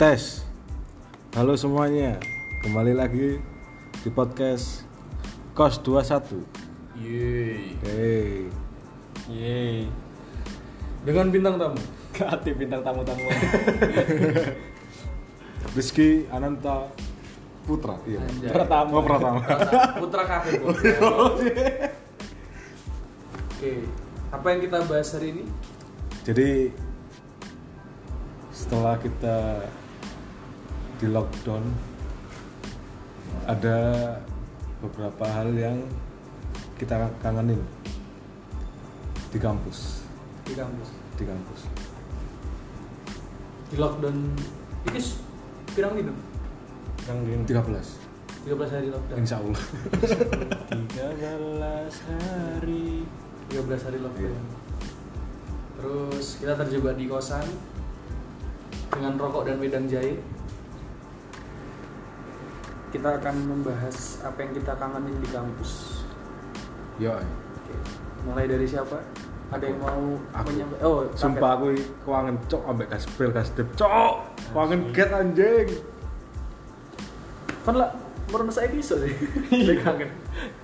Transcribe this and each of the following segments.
Tes. Halo semuanya. Kembali lagi di podcast Kos 21. Yeay. Hey. Yeay. Dengan bintang tamu. Ganti bintang tamu-tamu. Rizky Ananta Putra. Iya. Anjay. Pertama. Oh, pertama. Putra kafe Oke. Apa yang kita bahas hari ini? Jadi setelah kita di lockdown ada beberapa hal yang kita kangenin di kampus Di kampus. di kampus Di lockdown. Ini pirang dino? Yang di 13 13 hari lockdown. insya Allah 13 hari. 13 hari lockdown. Iya. Terus kita terjebak di kosan dengan rokok dan wedang jahit. Kita akan membahas apa yang kita kangenin di kampus. yo Oke. Mulai dari siapa? Ada yang mau Aku. menyampaikan? Oh, sumpah aku keuangan cok ambek gaspel gasdep cok keuangan get anjing kan lah menurut saya bisa sih Saya kangen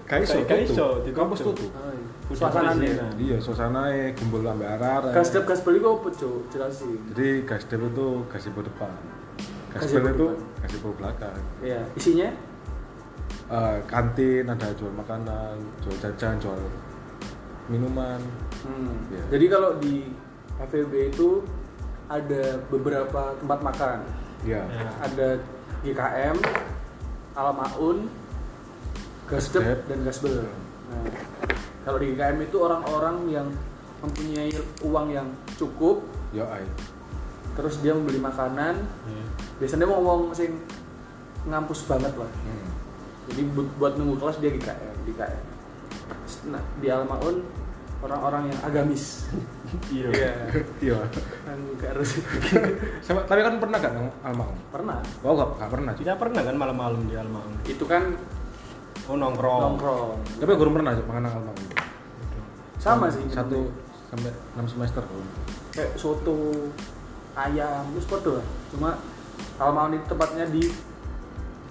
Gak iso, Gak iso, tutup. ditutup. kampus tutup Oh, iya. Suasana iya suasana gumbul ambek arah gas dep gas beli kok apa cok jelasin jadi gasdep itu gazebo depan Gazebo gaspel itu depan. gazebo belakang iya isinya Eh, kantin ada jual makanan jual jajan jual minuman hmm. Iya. jadi kalau di FEB itu ada beberapa tempat makan iya Ya. ada GKM Almaun Gasdep Gasdep. dan Gasbel nah, kalau di GKM itu orang-orang yang mempunyai uang yang cukup yo terus dia membeli makanan. Iya. biasanya mau ngomong sing ngampus banget lah. Hmm. jadi buat, buat nunggu kelas dia di KM di KM nah di Almaun orang-orang yang agamis. Iya. iya. Yang gak harus. Sama- tapi kan pernah nang Almaun? Pernah. Oh gak, gak pernah. Kita pernah kan malam-malam di Almaun. itu kan Oh nongkrong. nongkrong. Tapi gue belum pernah makan nang Almaun? Sama sih satu sampai enam semester kayak soto ayam itu foto lah cuma Almaun itu tempatnya di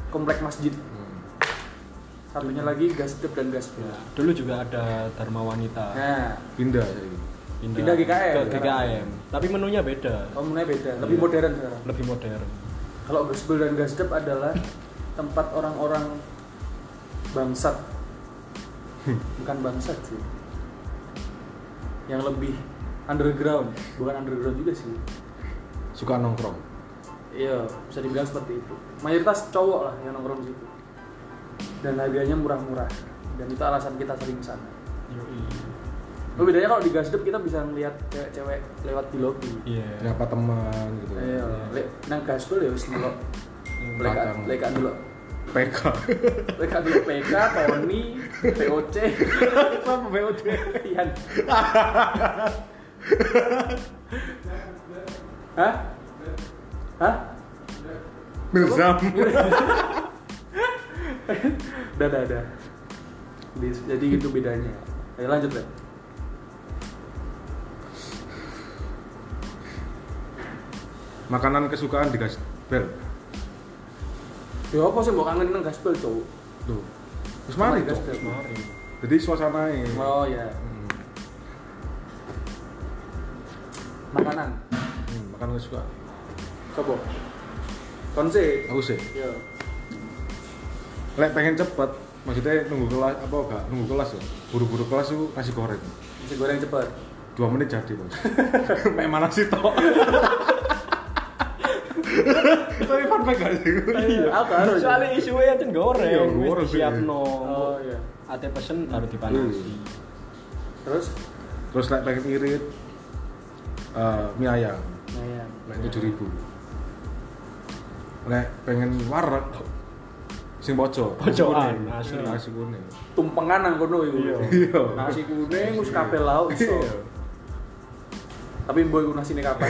komplek masjid Hmm. satunya lagi gasdep dan gasbel Ya, dulu juga ada Dharma Wanita. nah pindah jadi Pindah GKM Ke. GKM. Tapi menunya beda. komunnya beda lebih Iya. modern sekarang Lebih modern. Kalau Gasbel dan Gasdep adalah tempat orang-orang bangsat. Bukan bangsat sih. Yang lebih underground, bukan underground juga sih. Suka nongkrong Iya, bisa dibilang seperti itu. Mayoritas cowok lah yang nongkrong di situ. Dan harganya murah-murah. Dan itu alasan kita sering ke sana. Yoi. Oh, bedanya kalau di Gasdep kita bisa ngeliat cewek-cewek lewat di lobby. Iya. nyapa teman gitu Iya, le- nang Gasbel ya wis. Lekat, Belakang. lekat dulu. PK Lekat dulu PK, Tony, VOC, apa VOD Ian. Hah? Hah? Mirzam Udah, udah, udah. Jadi- gitu bedanya. Ayo lanjut deh. makanan kesukaan di Gasbel Ya apa sih mau kangen nang gaspel, Cuk? tuh terus mari Gasbel. Mari. jadi suasana Oh ya, hmm. makanan. Makanan kesukaan Coba. Konse. aku sih Ya. lek pengen cepet maksudnya nunggu kelas apa enggak nunggu kelas ya buru-buru kelas tuh nasi goreng Nasi goreng cepet. dua menit jadi bos main mana sih toh tapi fun fact gak sih Iya, apa harus? Soalnya isunya itu goreng, Iya, goreng sih. disiapno. Oh iya. Ate pesen baru dipanasi. Terus? terus lek pengen irit eh, mie ayam Nah, ya. lek tujuh ribu lek pengen wareg sing pojok nasi Pojokan, kuning. asli. nasi kuning tumpengan nang kono iku. Iya. Iya. Nasi kuning wis kabeh lauk iso. Iya. Tapi mbok iku nasine kapan?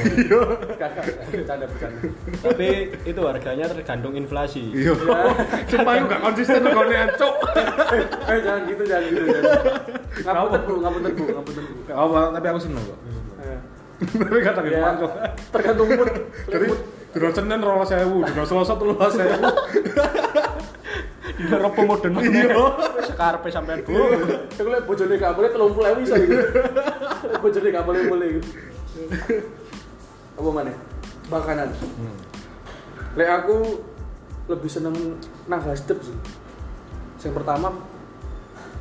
Kakak, bercanda bercanda. Tapi itu harganya tergantung inflasi. iya sumpah aku gak konsisten ngone cok Eh jangan gitu, jangan gitu. jangan. Ngapunten Bu, ngapunten Bu, ngapunten Bu. apa tapi aku seneng kok Eh, tapi kata Ya, gimana kok tergantung mood. jadi. Dino Senin rolas sewu, dino Selasa telulas sewu. Di ropo modern iya. Sekarpe sampean bu. Aku lihat bojone gak boleh telung puluh bisa gitu. bojone gak boleh boleh gitu. Apa mana? Makanan. Lek aku lebih seneng nang hasdep sih. Yang pertama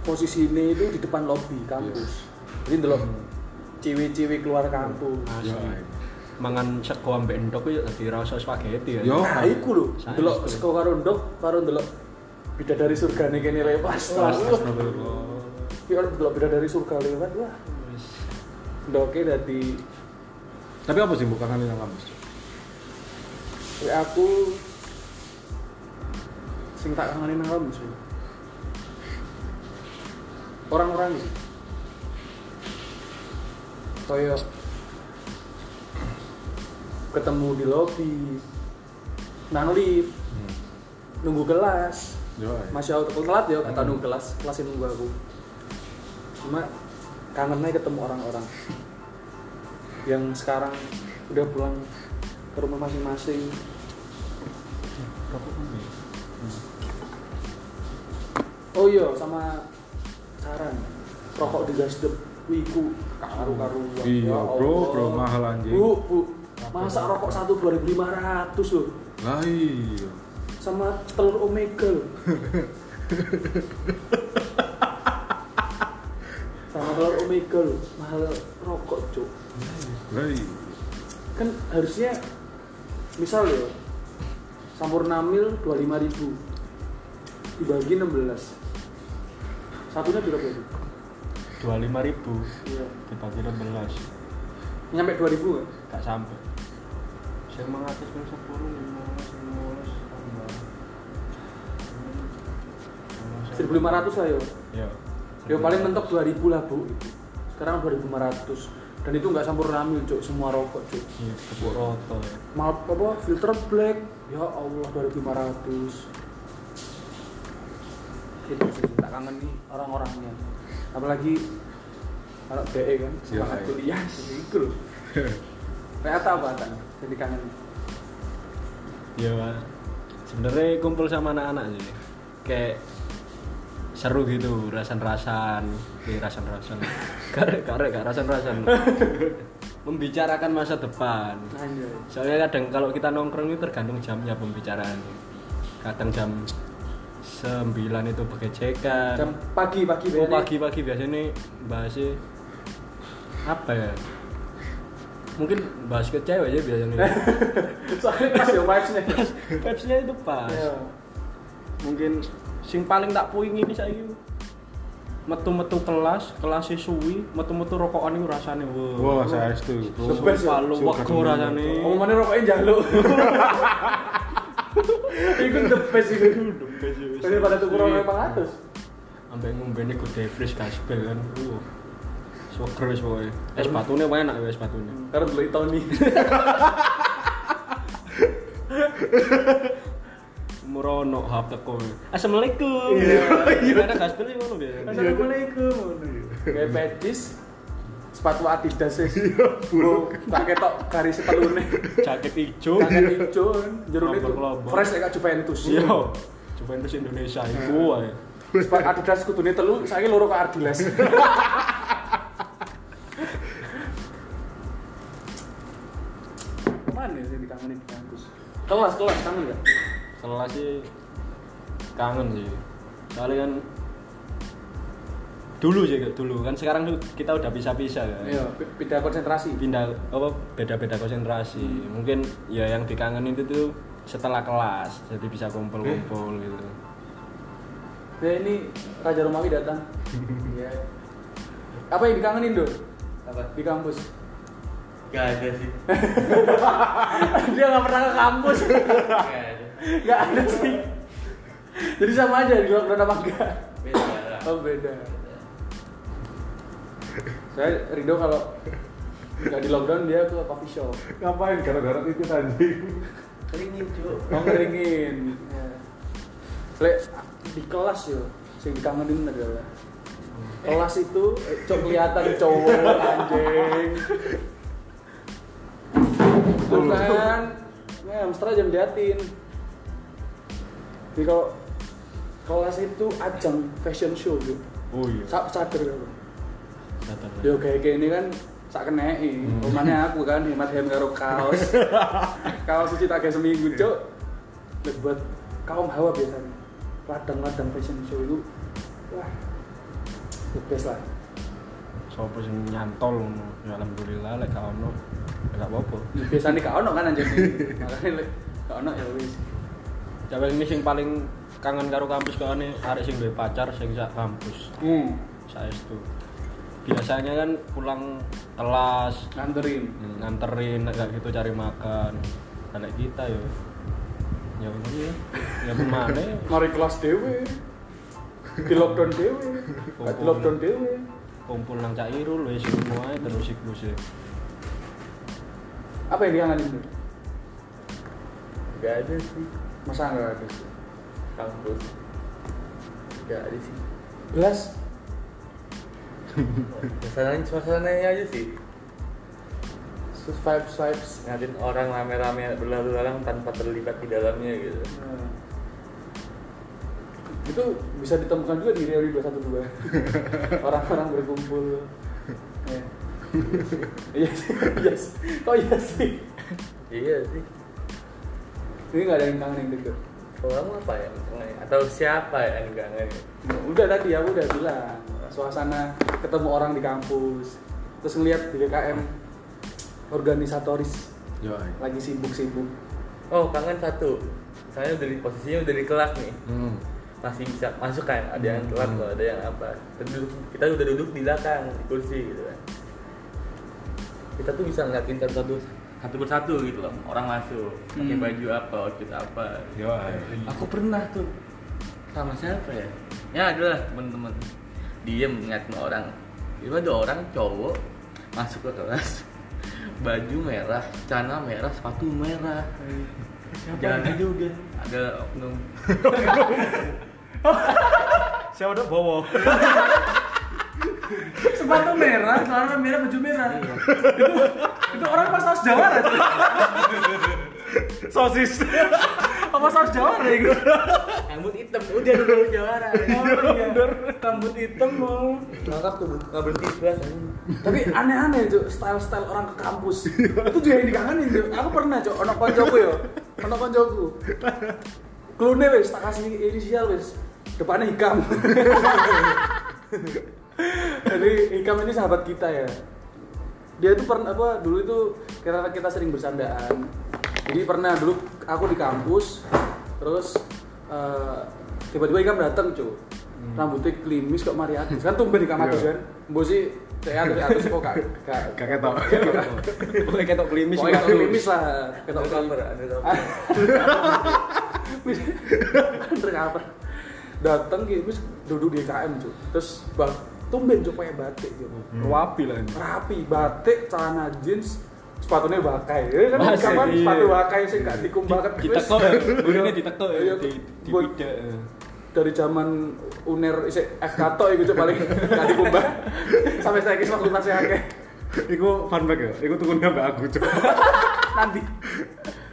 posisi ini itu di depan lobi kampus. Jadi ndelok ciwi-ciwi keluar kampus. Yo. Mangan sego ambek endok yo dadi rasa spaghetti ya. Yo. Nah, iku lho, tuh. sego karo ndok karo ndelok bidadari surga nih kene lepas. Astagfirullah. Ki orang ndelok bidadari surga lewat wah. Wis. Ndoke dadi Tapi apa sih bukan nang kampus? Ya aku sing tak kangenin nang kamu sih. Orang-orang sih. Kayak ketemu di lobi, nang lift, nunggu kelas. Yo. Masya Allah, telat ya kata nunggu kelas, kelas yang nunggu aku. Cuma kangennya ketemu orang-orang yang sekarang udah pulang ke rumah masing-masing. Oh iya, sama saran rokok di gasdep wiku karu-karuan. Iya, Ya bro, Allah. bro, mahal anjing. Bu, bu, masa rokok satu 2500 loh Lah iya. sama telur omega loh. sama telur omega loh, mahal rokok cuk. Lah iya. Kan harusnya misal ya Sampurna mil 25.000 ribu dibagi 16 satunya berapa itu? Dua lima ribu Iya. dibagi 16 Nyampe 2000 kan? gak sampai. Saya mengatas pun sepuluh lima belas lima belas tambah. 1500 lah ya. Ya. Ya paling mentok 2000 lah bu. Sekarang 2500 dan itu nggak sampurna mil cuk semua rokok cuk. Iya, kebuk roto ya. Maaf apa filter black ya Allah 2500 itu sih tak kangen nih orang-orangnya apalagi anak DE kan semangat Iya, kuliah itu loh kayak apa tak jadi kangen Ya, sebenarnya kumpul sama anak-anak sih. Kayak seru gitu, rasan-rasan, eh, rasan-rasan. Karek karek gak rasan-rasan. Membicarakan masa depan. Soalnya kadang kalau kita nongkrong itu tergantung jamnya pembicaraan. Kadang jam 9 itu begecekan. jam pagi pagi Oh, biasanya. pagi-pagi biasanya bahasnya apa ya? Mungkin bahas ke cewek aja biasanya. soalnya pas ya vibes-nya Vibes-nya itu pas. Iya. Mungkin sing paling tak puing ini saya metu-metu kelas, kelas suwi, metu-metu rokokan itu rasanya Wah, saya itu. The best ya. Palu Suka wego dulu. Itu the best itu daripada tuh kurang Iya. 500 Sampai ngombene good day fresh gaspel kan. Suker wis pokoke. Es batune wae enak ya es batune. karena dulu Tony Murono hap teko. Assalamualaikum. Iya. Ada gaspel ngono biasa. Assalamualaikum kayak pedis sepatu Adidas sih. Bu tak ketok garis sepatune Jaket ijo. jaket hijau jerone itu fresh kayak Juventus. Iya. Juventus Indonesia iku wae. sepatu Adidas kudune telu saiki loro ke Ardiles mana sih dikangenin di kampus? Kelas kelas kangen nggak? Kelas sih kangen sih. Soalnya kan dulu sih dulu. Kan sekarang tuh kita udah bisa-bisa kan. iya pindah konsentrasi. Pindah apa beda-beda konsentrasi. Mungkin ya yang dikangenin itu tuh setelah kelas jadi bisa kumpul-kumpul gitu. Ya ini Raja Romawi datang. Iya. apa yang dikangenin dong apa? Di kampus. Gak ada sih. Dia nggak pernah ke kampus. Gak ada. Nggak ada sih. Jadi sama aja di lockdown apa enggak beda oh beda saya Rido kalau nggak di lockdown dia ke coffee shop Ngapain gara-gara titit anjing? keringin cuy mau ngeringin ya. Lek, di kelas yo yang dikangenin adalah kelas itu eh, cok kelihatan cowok anjing tuh kan Eh, hamster aja liatin. Jadi kalau kelas itu ajang fashion show gitu. oh iya Sa sadar aku. Yo kayak kayak ini kan sak kenei. Rumahnya aku kan hemat hem karo kaos. kaos cuci tak kayak seminggu, Cuk. Buat kaum hawa biasanya. Ladang-ladang fashion show itu wah the best lah. Sopo sing nyantol ngono. Ya alhamdulillah lek gak ono. Ya gak apa-apa. Biasanya gak ono kan anjir. Makanya lek gak ono ya wis. Jawa ini sing paling kangen karo kampus kok ini arek sing duwe pacar sing sak kampus. Hmm, Saestu. Biasanya kan pulang kelas nganterin. nganterin kayak gitu cari makan. Anak kita yo. Ya ya. Ya ke mana? Mari kelas dewe. Di lockdown dewe. Di lockdown dewe. Kumpul nang Cak Irul wis semua terus siklus ya. Apa yang dikangenin tuh? Gak ada sih Masa enggak ada? kampus. Gak ada sih. Belas. Suasananya suasananya aja sih. Terus vibes vibes. Ngatin orang rame-rame berlalu lalang tanpa terlibat di dalamnya gitu. Nah. Itu bisa ditemukan juga di Reuni 212. Orang-orang berkumpul. Ya. Iya sih. Iya sih. Kok iya sih? Iya sih. Ini nggak ada yang kangen gitu. Kalau kamu apa ya? Atau siapa ya yang kangen? Udah tadi aku udah bilang suasana ketemu orang di kampus terus ngeliat di BKM organisatoris Yo. ay. lagi sibuk-sibuk Oh kangen satu. Saya udah di posisinya udah di kelas nih. Hmm. Masih bisa masuk kan? Ada yang telat Hmm. ada yang apa? Kita, duduk, kita udah duduk di belakang di kursi gitu kan. Kita tuh bisa ngeliatin satu satu satu persatu gitu loh. Orang masuk pakai Hmm. baju apa, outfit apa. Yo. ay. aku pernah tuh sama siapa ya? Ya adalah teman-teman diem ngeliatin orang. Itu ada orang cowok masuk ke kelas baju merah, celana merah, sepatu merah. Jalannya juga ada oknum. Saya udah bawa. sepatu merah celana merah baju merah itu itu orang pas jawara tuh. Sosis. apa saus jawara ya gitu Rambut hitam udah dulu jawara. oh iya rambut hitam mau Ngakak tuh nggak berhenti kelas. tapi aneh-aneh tuh style-style orang ke kampus. Itu juga yang dikangenin tuh aku pernah cok ono koncoku yo. Ono koncoku. Klune wis tak kasih inisial wis. Depannya hikam. Jadi hikam ini sahabat kita ya. Dia itu pernah apa dulu itu karena kita sering bersandaan jadi pernah dulu aku di kampus terus eh, tiba-tiba hikam datang cuy rambutnya klimis kok mari atus kan tumben hikam atus Iya. kan mbok sih saya dari atus kok gak Gak ketok. Pokoknya ketok klimis. Pokoknya ketok klimis lah ketok Ada ada cover. undercover datang gitu duduk di KM cuy terus bang tumben cuy pakai batik cuy Rapi lah ini. rapi batik celana jeans sepatunya bakai ya kan Masih, kapan iya. sepatu bakai sih gak dikumbakan Ditekuk, gunungnya ditekuk, Iya, di di buat- pidak. dari zaman uner isi kato itu cuy paling gak dikumbah sampai saya kisah waktu masih akeh Iku fun fact ya. Iku tuh mbak aku cok. nanti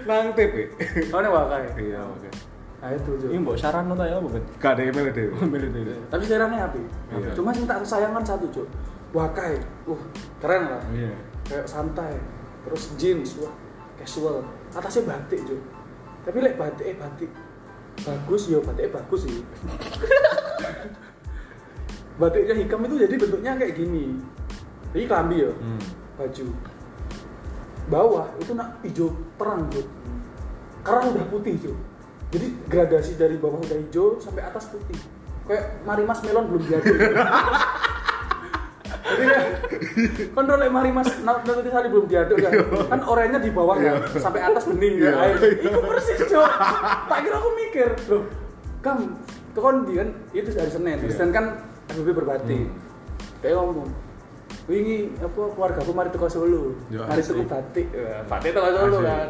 Nang TP. oh ini bakai Iya oke. nah itu cuy Ini mbok sarano ta ya apa kan? Gak ada email deh. Milih itu. tapi sejarahnya api Iya. cuma sing tak sayangkan satu cuy wakai uh keren lah Iya. kayak santai terus jeans wah casual. Atasnya batik cuy tapi lek batik eh batik. Bagus yo batiknya bagus sih. Batiknya hikam itu jadi bentuknya kayak gini. Ini kelambi ya Hmm. baju. Bawah itu nak hijau terang cuy karena udah putih cuy jadi gradasi dari bawah udah hijau sampai atas putih. Kayak marimas melon belum jadi jadi ya kan dole marimas nanti tadi belum diaduk kan. Kan oranye di bawah kan sampai atas bening kan. Iya. air. Itu persis cuy tak kira aku mikir loh kang itu kan itu hari senin. Iya. senin kan FBB berbatik Hmm. kayak ngomong wingi apa keluarga aku mari teko Solo. Mari tuku batik. Batik teko Solo kan.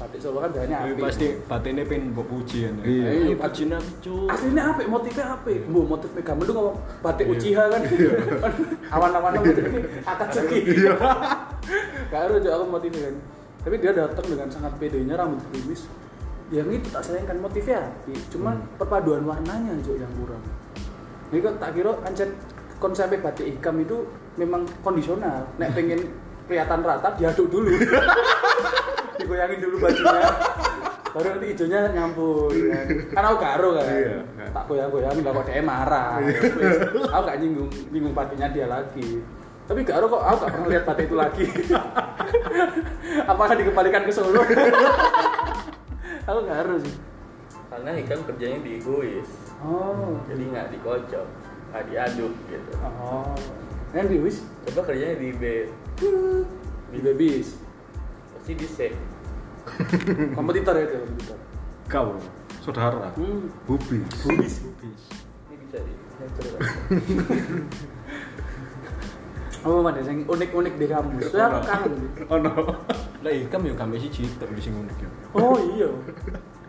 Batik Solo kan banyak apik. pasti batine pengen mbok puji kan. Iya. Iya, aku cuk. aslinya apa motifnya apa bu motif gambar lu ngomong batik Iya. Uchiha kan. Awan-awan motif ini atas segi Iya. gak harus aku motifnya kan. Tapi dia datang dengan sangat pedenya rambut gerimis. Yang itu tak sayangkan motifnya cuman Hmm. perpaduan warnanya Cuk, yang kurang. Ini kok tak kira ancet konsepnya batik ikam itu memang kondisional. Nek pengen kelihatan rata diaduk dulu. Digoyangin dulu bajunya. Baru nanti hijaunya nyampur kan. Kan aku garo kan. Iya. tak goyang-goyangin gak kok dia marah. Wis, aku gak nyinggung nyinggung batiknya dia lagi. Tapi garo kok aku gak pernah lihat batik itu lagi. Apakah dikembalikan ke Solo? Aku garo sih. Karena hikam kerjanya di egois oh. Jadi nggak dikocok nggak diaduk gitu. Oh yang di wis coba kerjanya di B. Di babies pasti di C. Kompetitor ya itu kompetitor. Kau, saudara, hmm. bubis. Bubis. ini bisa di apa mana yang unik-unik di kamu saya aku kangen Oh no. Lah ikam ya kami sih citer di sing unik ya. oh iya.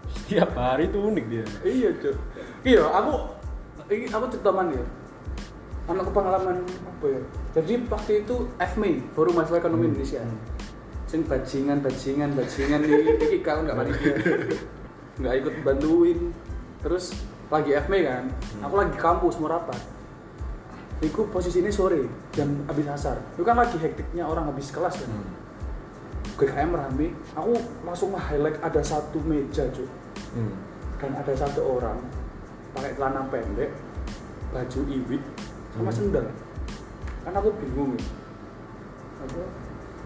Setiap hari tuh unik dia. iya cuy iya aku ini aku cerita mana ya anak pengalaman apa ya? Jadi waktu itu FMI Forum Mahasiswa Ekonomi Indonesia. Sing bajingan bajingan bajingan ini ini kau nggak panitia nggak ikut bantuin. Terus lagi FMI kan aku lagi kampus mau rapat. Iku posisinya sore jam habis asar. Itu kan lagi hektiknya orang habis kelas kan. GKM rame. Aku langsung highlight ada satu meja cuy Hmm. dan ada satu orang pakai celana pendek baju iwit sama sendal. Kan aku bingung ya. Apa?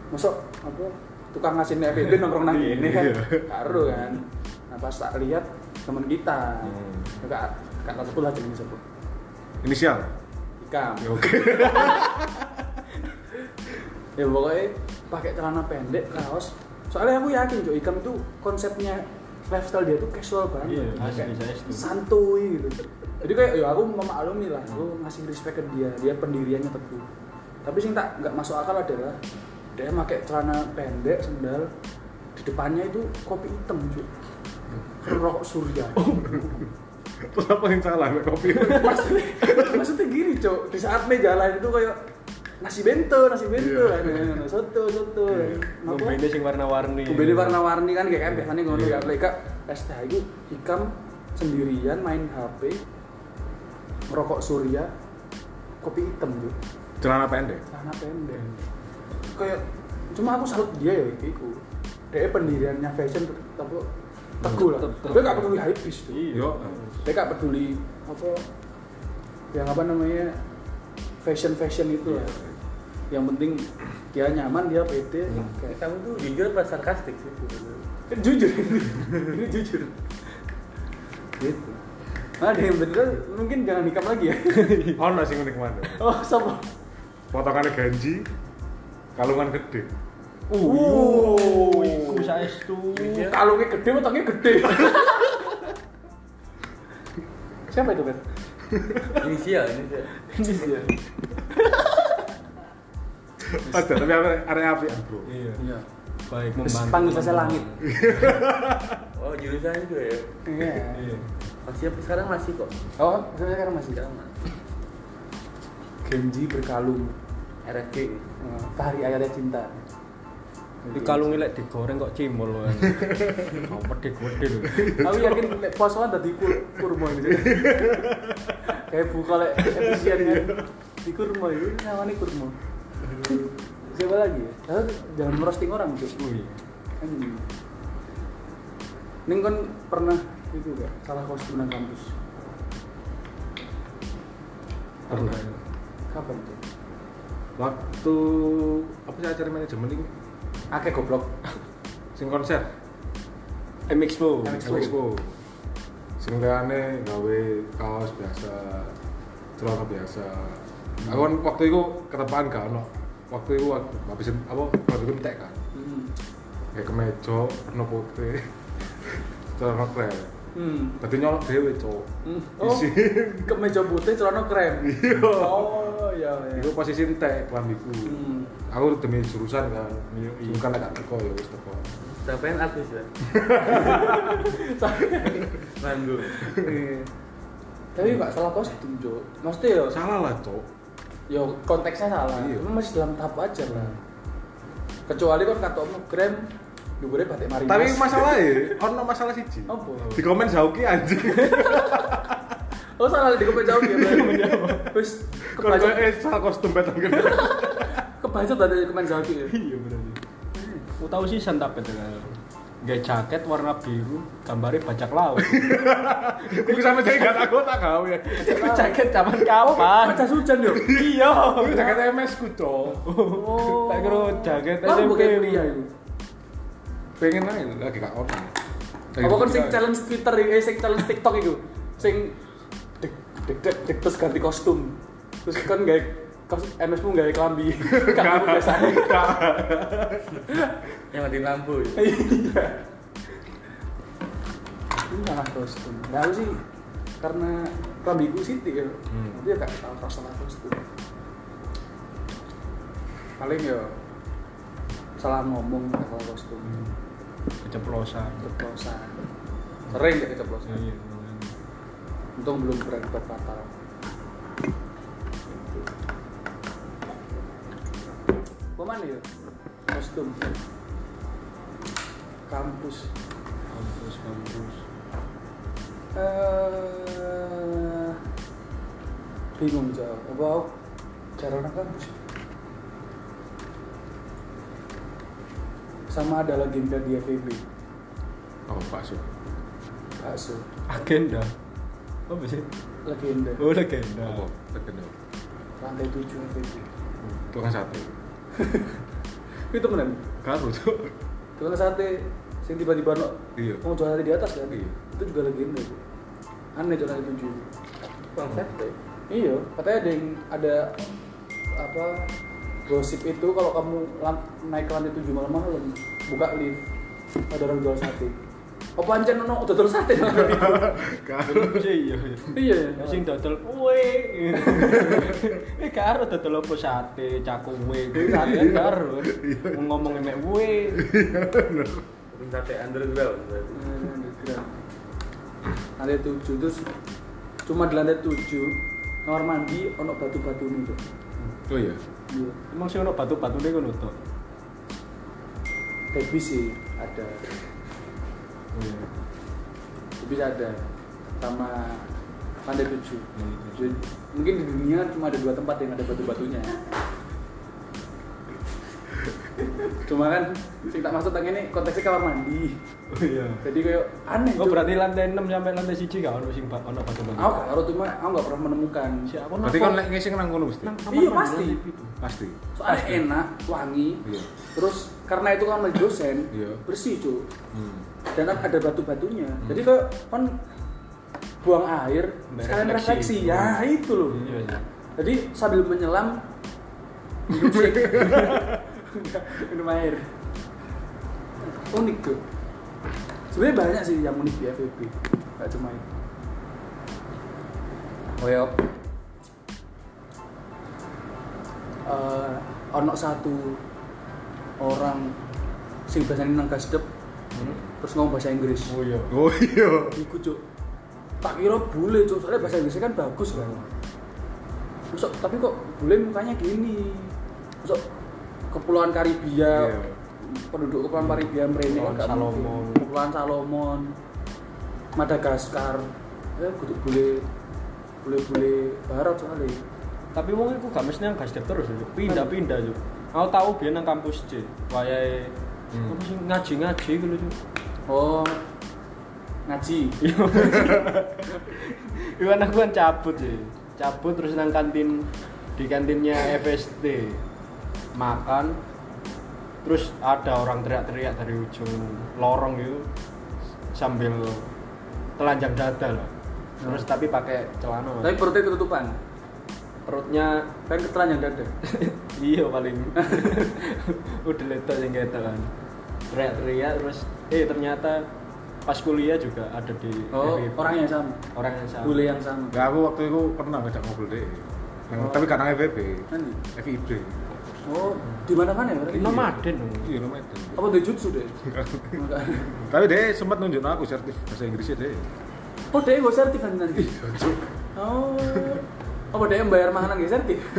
Masuk apa? Tukang ngasih FEB nongkrong nang ini kan? Iya. karo kan. Nah pas tak lihat teman kita. Hmm. kak kata sebut lah jenis sebut Inisial. ikam. Ya, Oke. ya pokoknya pakai celana pendek kaos. Soalnya aku yakin cuy ikam itu konsepnya lifestyle dia tuh casual banget. Iya, Kayak saya setuju. santuy gitu jadi kayak ya aku memaklumi lah aku ngasih respect ke dia dia pendiriannya teguh. Tapi sing tak nggak masuk akal adalah dia pakai celana pendek sendal di depannya itu kopi hitam cuy rokok surya. Terus apa yang salah mek kopi? maksudnya maksudnya gini cok di saat meja jalan itu kayak nasi bento nasi bento Iya. kan soto soto. Apa? Ngombene sing warna-warni. Kumbene warna-warni kan kayak kan biasanya ngono ya. Mereka es teh itu hikam sendirian main HP merokok surya kopi hitam tuh Celana pendek. celana pendek. Kayak cuma aku salut dia ya itu dia pendiriannya fashion tapi teguh lah. Dia gak peduli hype beast tuh Iya. Yo. dia gak peduli apa yang apa namanya fashion fashion itu lah. Yang penting dia nyaman dia pede. Pakai kamu tuh jujur apa sarkastik sih jujur. Ini ini jujur. Gitu ada yang bener mungkin jangan nikam lagi ya Oh nasi unik mana? oh sama Potongannya ganji, kalungan gede. Uh, iku saestu. kalungnya gede otaknya gede siapa itu bet inisial inisial ini dia Ada, tapi area area api bro. Iya. iya Baik membantu. panggil saja langit oh jurusan itu ya iya Iya. Masih apa? Sekarang masih kok. Oh sekarang masih. Sekarang masih. Genji berkalung. RFQ Eh, Fahri ayatnya cinta. Di kalung lek digoreng kok cimol kan. Kok pede-pede lho. aku yakin lek posoan tadi kur kurma ini. Kayak buka lek efisien kan? Di kurma itu namanya kurma. Siapa lagi ya? Lalu jangan merosting orang tuh Wih. kan gini. Ning kan pernah itu gak salah kostum kampus Pernah. kapan tuh Waktu apa sih acara manajemen itu? akeh goblok Sing konser. MXpo. MXpo. Sing liyane gawe kaos biasa, celana biasa. Aku kan waktu itu ketepaan gak ono. Waktu itu waktu habisin apa waktu itu entek kan. hmm. Kayak kemeja warna putih. Celana krem. Hmm. Tadi nyolok dhewe. Hmm. oh Isi. kemeja putih celana krem Iya. oh iya iya Iku posisi entek kelambiku. hmm. Aku demi jurusan kan. Iya, iya. Bukan gak teko ya wis teko. sampean artis ya nganggur Iya. tapi gak salah kostum Jo maksudnya ya Salah lah, Cok. ya konteksnya salah Iya. masih dalam tahap wajar lah kecuali kan kata omong krem Dubure batik marinas. Tapi masalahnya, ono masalah siji. apa? Di komen Zauki anjing. Oh salah di komen jauh ya. Terus Kalau kebaca eh salah kostum batang gede. kebaca tadi komen jauh ya. Iya berarti. Aku tahu sih santap itu kan. Gak jaket warna biru, gambarnya bajak laut. Iku sampe saya gak takut tak gawe. Itu jaket zaman kapan? Baca hujan yo. Iya. Iku jaket MS ku, Cok. Oh. Tak kira jaket Kamu SMP. bukan kuliah itu. Pengen aja lagi gak ono. Apa kan sing challenge Twitter eh sing challenge TikTok itu. Sing dek dek dek dek terus ganti kostum. Terus kan kos MS mu gawe klambi. Kamu biasa. Yang mati lampu. ya. Iya. Ini malah kostum. Nah, sih karena klambiku Siti ya. Hmm. Dia gak tahu masalah kostum. Paling ya salah ngomong kalau kostum. Keceplosan. Keceplosan. Sering gak keceplosan. Iya. Untung belum berakibat fatal. Ke mana ya? Kostum. Kampus. Kampus kampus. Eh, bingung jauh. Apa orang kampus? Sama ada legenda di FEB. Oh, Pak Su. Bakso. Agenda. Apa sih? Legenda. Oh legenda. Apa? Terkenal. Lantai 7 FEB. Tukang sate. Itu benar. Karo, Cok. Tukang sate sing tiba-tiba no Iya. mau jual sate di atas kan? Iya. Itu juga legenda itu. Aneh tuh lantai 7. Konsep. Iya, katanya ada yang ada apa gosip itu kalau kamu naik ke lantai 7 malam-malam buka lift ada orang jual sate. Apa ancen ono udah terus sate nang? Karo. Iya. Iya. Ya sing dodol kue. Eh karo dodol apa sate, cakwe. Sate karo. Ngomong emek kue. Sate underground berarti. Lantai 7 terus cuma di lantai 7 kamar mandi ono batu-batu nih tuh. Oh iya. Iya. Emang sih ono batu-batune ngono to. Baby sih ada. Iya. Baby ada sama 7. Iya. Jadi, mungkin di dunia cuma ada dua tempat yang ada batu-batunya cuma kan sing tak maksud tang ini konteksnya kamar mandi Oh iya. jadi kayak aneh Oh berarti lantai 6 sampai lantai 1 gak ono sing ono batu-batu. aku gak cuma aku gak pernah menemukan Si aku Berarti kan lek ngising nang kono mesti. Iya, pasti. Pasti. soalnya enak wangi Iya. terus karena itu kan lagi dosen Iya. bersih cuy Hmm. dan kan ada batu-batunya jadi kayak kan buang air sekalian refleksi Refleksi. ya itu loh Iya, iya. jadi sambil menyelam minum air unik tuh sebenarnya banyak sih yang unik di FVP gak cuma itu oh ya Eh, ono satu orang sing biasanya nang gasdep Hmm. terus ngomong bahasa Inggris Oh iya. Oh iya. Iku cuk. Tak kira bule cuk, soalnya bahasa Inggrisnya kan bagus kan. Masuk, tapi kok bule mukanya gini. Masuk Kepulauan Karibia, Iya. penduduk Kepulauan Karibia merene Kepulauan gak Salomon. mungkin. Kepulauan Salomon, Madagaskar. Ya kudu bule bule-bule barat soalnya. Tapi wong iku gak mesti nang gasdep terus, Cuk. pindah-pindah Cuk. Aku tahu biyen nang kampus C. Wayahe Hmm. apa sih ngaji-ngaji gitu Cuk. Oh, ngaji. Iwan aku kan cabut sih. Cabut terus nang kantin di kantinnya FST. Makan terus ada orang teriak-teriak dari ujung lorong itu sambil telanjang dada lah. Terus tapi pakai celana. Tapi perutnya ketutupan. perutnya Kan ketelanjang dada. iya paling udah letak yang gitu kan teriak-teriak terus eh ternyata pas kuliah juga ada di Oh, FIP. orang yang sama. orang yang sama Bule yang sama. Enggak aku waktu itu pernah ngajak ngobrol deh. Oh. Tapi karena FVP, Nanti. FIB. Oh, di mana-mana ya? berarti? nomaden Iya, lumayan. Apa di jutsu deh? Tapi dia sempat nunjukin aku sertif bahasa Inggrisnya deh. Oh, dia gue sertif nanti. Iya. Oh. Apa dia yang bayar makanan gak sertif?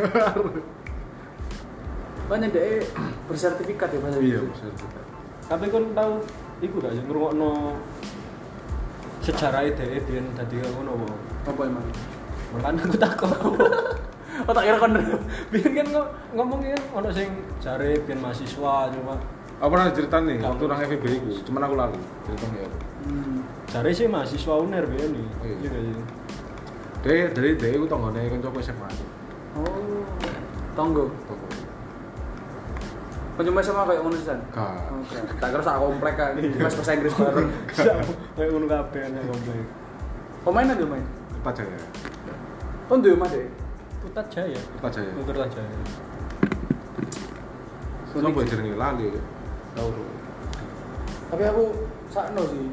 Banyak dia bersertifikat ya bahasa Iya, Inggris. sertifikat. Tapi kon tahu iku gak sih ngrungokno sejarah ide biyen dadi ngono apa? Apa emang? Makanya aku takut. Oh tak kira kon. Biyen kan ngo- ngomongin ono sing jare biyen mahasiswa cuma Apa pernah cerita nih Gak. waktu nang FEB itu, cuman aku lali ceritanya ya. Hmm. jare sih mahasiswa UNER biyen nih. Iya. Iya gak sih? Dari dari dari aku tanggane kancaku SMA. Oh. Tonggo. Tonggo. Penyembah sama kayak ngono sisan. Gak. Oke. Tak kira sak komplek kan. Mas bahasa Inggris bareng. Kayak ngono kabeh kan komplek. Pemain ada main. Kerta Jaya. Oh duwe Mas deh. Putat Jaya. Kerta Jaya. Putat Jaya. Sopo jenenge lali ya? Tahu tuh. Tapi aku sakno sih.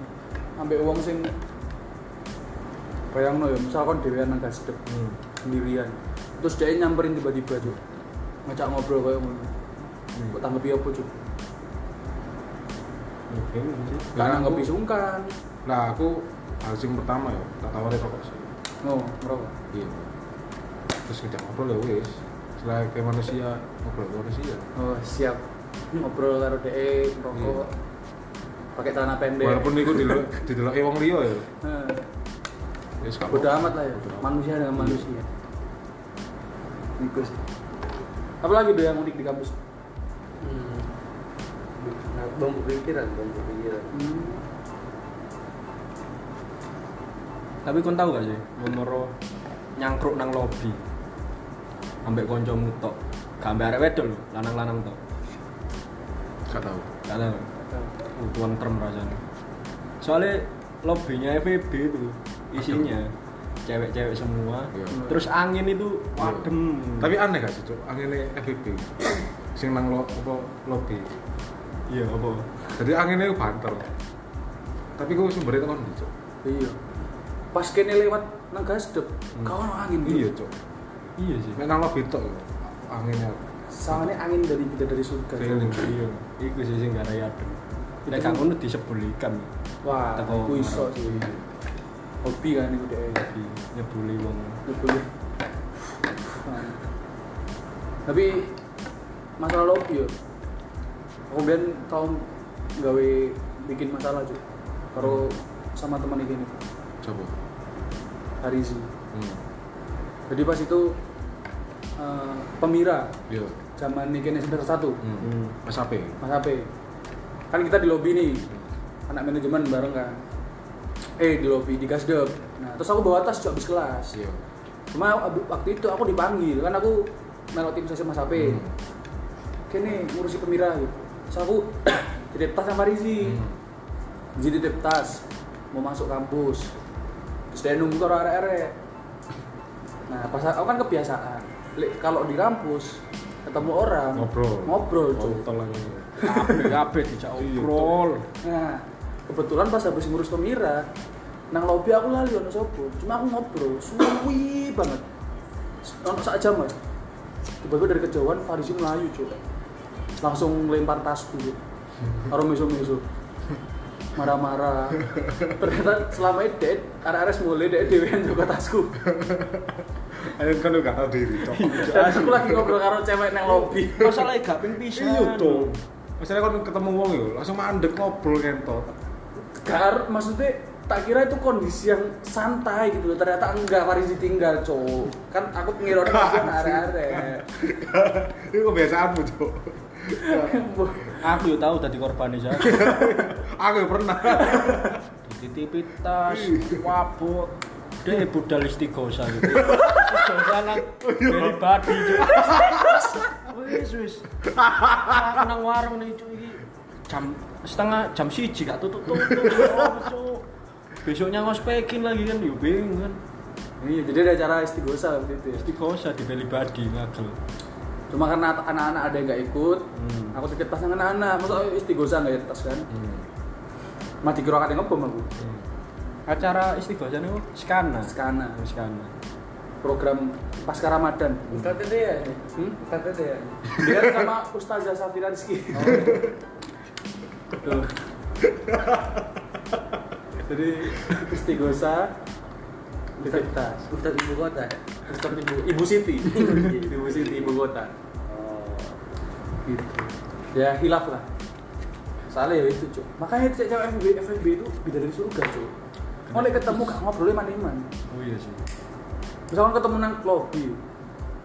Ambek wong sing bayangno ya, misal kon dhewean nang gasdep Hmm. sendirian. Terus dia nyamperin tiba-tiba tuh. Ngajak ngobrol kayak ngono. Hmm. Kok tanggapi apa, Cuk? Oke, sih. Gak nanggapi aku- sungkan. Nah, aku hal sing pertama ya, tak tawari rokok sih. Oh, ngerokok. Iya. Terus ngejak ngobrol ya wis. Setelah kayak manusia, ngobrol ke manusia. Oh, siap. Ngobrol karo DE, ngerokok. Pakai celana pendek. Iya. Walaupun itu didelok didelok wong liya ya. Nah, Wis gak bodo apa-apa. amat lah ya. Manusia dengan manusia. Itu sih. Apa lagi tuh yang unik di kampus? Hmm. Nah, bambu pikiran, bambu pikiran. Hmm. Tapi kon tahu gak sih, nomor nyangkruk nang lobi. Ambek kancamu tok. Gak ambek arek wedok lho, lanang-lanang tok. Gak tahu. Gak tahu. Tuan term rasanya. Soalnya lobbynya FEB itu isinya cewek-cewek semua. Iya. Terus angin itu adem. Tapi aneh gak sih, Cuk? Angine FVP. Sing nang lo apa lobby. iya apa? Jadi anginnya itu banter. Tapi gue sumbernya di, Cuk. Iya. Pas kene lewat nang gasdep, Hmm. kawan angin. Iya, Cuk. Iya sih. Nang lobby tok ya, anginnya Soalnya angin dari kita dari surga. Feeling. Iya. Iku sih sing gak ada adem. Nek gak ngono disebul ikan. Wah, aku iso sih. Hobi kan itu deh. Tapi nyebuli wong. Nah. Tapi masalah lobby yo. Aku biar tau gawe bikin masalah cuy. Karo sama teman ini coba. Harizi. Hmm. Jadi pas itu eh, pemira Iya. zaman ini semester satu Hmm. Mas apa? Mas HP. Kan kita di lobby nih. Anak manajemen bareng kan. Eh di lobby di gasdep. Nah, terus aku bawa tas cuy habis kelas. Iya. Cuma waktu itu aku dipanggil kan aku melok tim sesi Mas HP. Hmm. Kene ngurusi pemira gitu. Terus aku titip tas sama Rizi. Hmm. Jadi titip tas mau masuk kampus. Terus dia nunggu karo arek-arek. Nah, pas aku kan kebiasaan. Kalau di kampus ketemu orang Ngobrol. ngobrol. Kontol lagi. Kabeh kabeh dijak Iya, obrol. Nah, kebetulan pas habis ngurus pemira, nang lobby aku lali ono sopo. Cuma aku ngobrol, suwi banget. Ono sak jam lah. Tiba-tiba dari kejauhan Farisi melayu, cuy. Langsung lempar tas dulu. Karo meso-meso. Marah-marah. Ternyata selama itu dek, arek-arek mulai dek dewean juga tasku. Ayo kan lu gak tau diri. Dan aku lagi ngobrol karo cewek nang lobby. Masalahnya gak ping pisan. Iya tuh. Masalahnya kan ketemu wong yo, langsung mandek ngobrol kentot. Gar, maksudnya tak kira itu kondisi yang santai gitu loh. Ternyata enggak Farisi tinggal, cowok. Kan aku pengira orang Gak kan arek-arek. Itu kebiasaanmu, Cok. Aku tahu tadi korban saya. Aku ya pernah. Dititipi tas, wabuk. Dia budal istiqosa gitu. Istiqosa nang dari badi. Wis wis. Nang warung nih cuy iki jam setengah jam siji gak tutup tutup. Besoknya ngospekin lagi kan yo bingung kan. Iya, jadi ada acara istighosa waktu itu ya. Istiqosa di beli badi ngagel. Cuma karena anak-anak ada yang nggak ikut, Hmm. aku tas nang anak-anak. Masa istighosa nggak ya tas kan? Hmm. Mati kira katanya ngebom aku. Acara istiqosa nih skana. Skana, Skana. program pasca Ramadan. Ustadz itu ya? Hmm? Ustadz itu ya? Dia sama Ustazah Safira Rizky. Tuh. Jadi istighosa titip tas. Ustadz ibu kota? Ustaz Ibu, Ibu Siti. Ibu Siti, Ibu Kota. Oh. Gitu. Ya, hilaf lah. Soalnya ya itu cuk. Makanya cewek cewek FB FB itu bidadari surga cuk. Mulai ketemu gak ngobrolnya man-man. oh iya sih Misalkan ketemu nang lobby,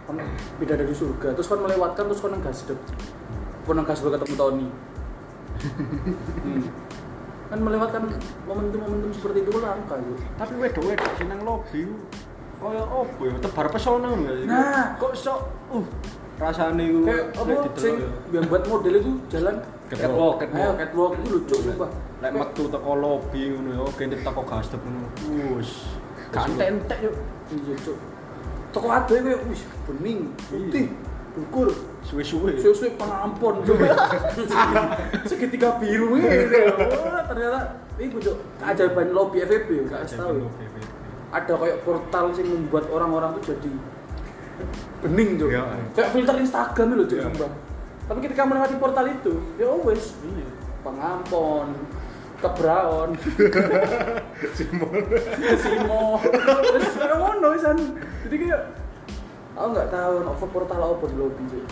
kan bidadari surga, terus kan melewatkan terus kan nang gasdep. Kan nang gasdep ketemu Tony. Hmm. Kan melewatkan momentum-momentum seperti itu langka cuk. tapi wedok-wedok sing nang lobby kaya opo ya tebar pesona ngono gak sih Nah. kok sok uh rasane ku Kayak apa sing didelok ya. yang buat model itu jalan Catwalk, Ayo, catwalk. catwalk itu lucu sumpah. lek metu teko lobby ngono ya kene teko gasdep ngono wus kantek-entek yo Iya cuk. Toko ada kayak wis bening, putih, ukur, suwe-suwe suwe-suwe pengampun. Segitiga biru gitu. Wah, ternyata itu cuk keajaiban lobby FVP gak tahu. ya. Ada kayak portal sing membuat orang-orang tuh jadi bening cuk. Iya. Kayak filter Instagram loh Iya. sumpah. Tapi ketika melewati portal itu, ya wes iya pengampun, kebraon, Simon Simo, terus kayak ngono. Jadi kayak aku nggak tahu no portal apa di lobby cuy.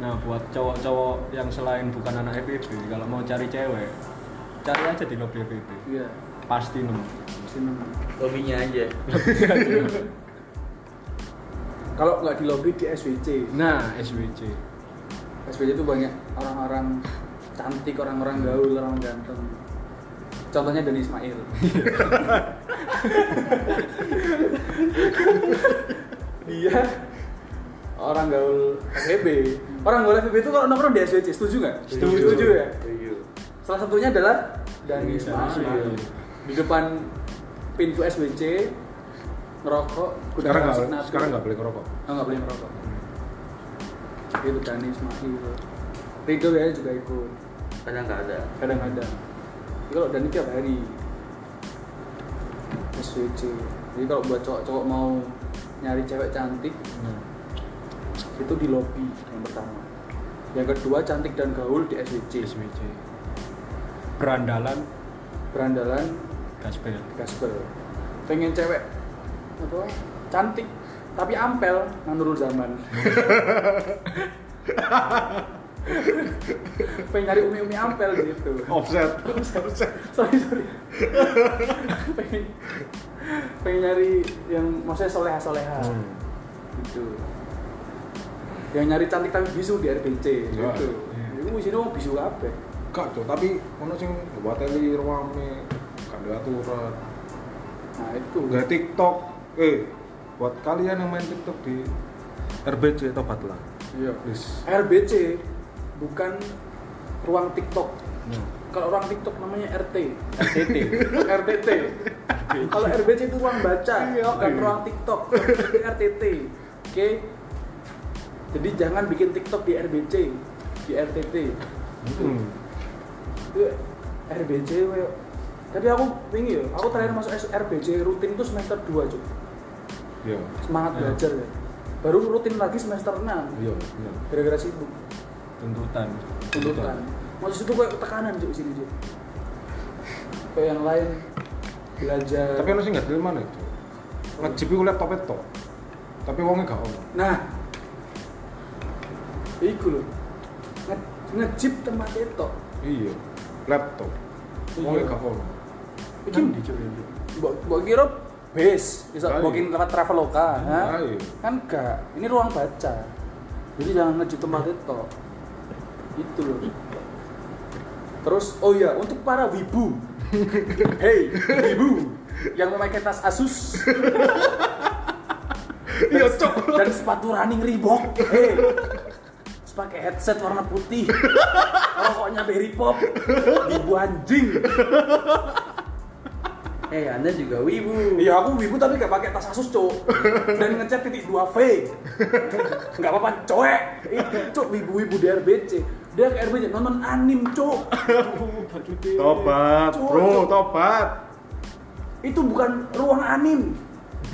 Nah, buat cowok-cowok yang selain bukan anak FVB, kalau mau cari cewek, cari aja di lobby FVB. Iya, Pasti nemu. sini. Hobinya aja. Kalau nggak di lobby di SWC. Nah, SWC. SWC itu banyak orang-orang cantik, orang-orang gaul, orang ganteng. Contohnya Dani Ismail. Dia orang gaul FEB. Orang gaul FEB itu kalau nongkrong di SWC, setuju nggak? Setuju. Setuju ya? Setuju. Salah satunya adalah Dani Ismail. Di depan pintu SWC ngerokok. sekarang nggak sekarang nggak boleh ngerokok Oh, nggak boleh ngerokok. Itu Dani Ismail. Rido ya juga ikut. Kadang nggak ada. Kadang-kadang. Jadi kalau Dani tiap hari SWC. Jadi kalau buat cowok-cowok mau nyari cewek cantik itu di lobby yang pertama. Yang kedua cantik dan gaul di SWC. SWC. Berandalan Berandalan Gaspel. Gasper. Pengen cewek apa? Cantik tapi ampel Nurul Zaman. Pengen nyari umi-umi ampel gitu. offset offset sorry sorry. pengen, pengen nyari yang maksudnya soleha soleha Hmm. gitu. Yang nyari cantik tapi bisu di RBC Ya, gitu. iya. Itu di sini mau bisu apa? Gak, Cok, tapi ono sing wateli ruame kan ada aturan. Nah itu. Nggak TikTok. Eh, buat kalian yang main TikTok di RBC tobatlah. Iya. Please. RBC bukan ruang TikTok. Hmm. Kalau orang TikTok namanya RT, RTT. RTT. Kalau RBC itu ruang baca, Iya, bukan iya. ruang TikTok. RTT. Oke. Jadi jangan bikin TikTok di RBC, di RTT. Hmm. Itu RBC we. Tapi aku ya, aku terakhir masuk RBC rutin itu semester 2, Cuk. Iya. Semangat Iya. belajar ya. Baru rutin lagi semester 6. Iya, iya. Gara-gara sibuk. Tuntutan. tuntutan maksud itu kayak tekanan cuy sini cuy kayak yang lain belajar Tapi ono sing nggak terima nih, Cok. Ngejip iku laptop itu. Tapi wongnya gak ono. nah iku loh Nge- ngejip tempat itu. Iya. Laptop. Wongnya gak ono. iki Kan di Cuk, ya, mbok mbok kira base. Bisa mungkin lewat traveloka ha? Kan enggak ini ruang baca. Jadi jangan ngejip tempat itu. Itu loh terus oh iya untuk para wibu. Hey wibu yang memakai tas Asus. Iya, Cok. dan sepatu running Reebok. Hey terus pakai headset warna putih. Rokoknya berry pop. Wibu anjing. Eh, Anda juga wibu. Iya aku wibu tapi gak pakai tas Asus cok dan ngecat titik 2 V. Nggak apa-apa coek. Itu cok wibu-wibu di RBC dia ke RBC nonton anim cok Tobat, bro, tobat. itu bukan ruang anim.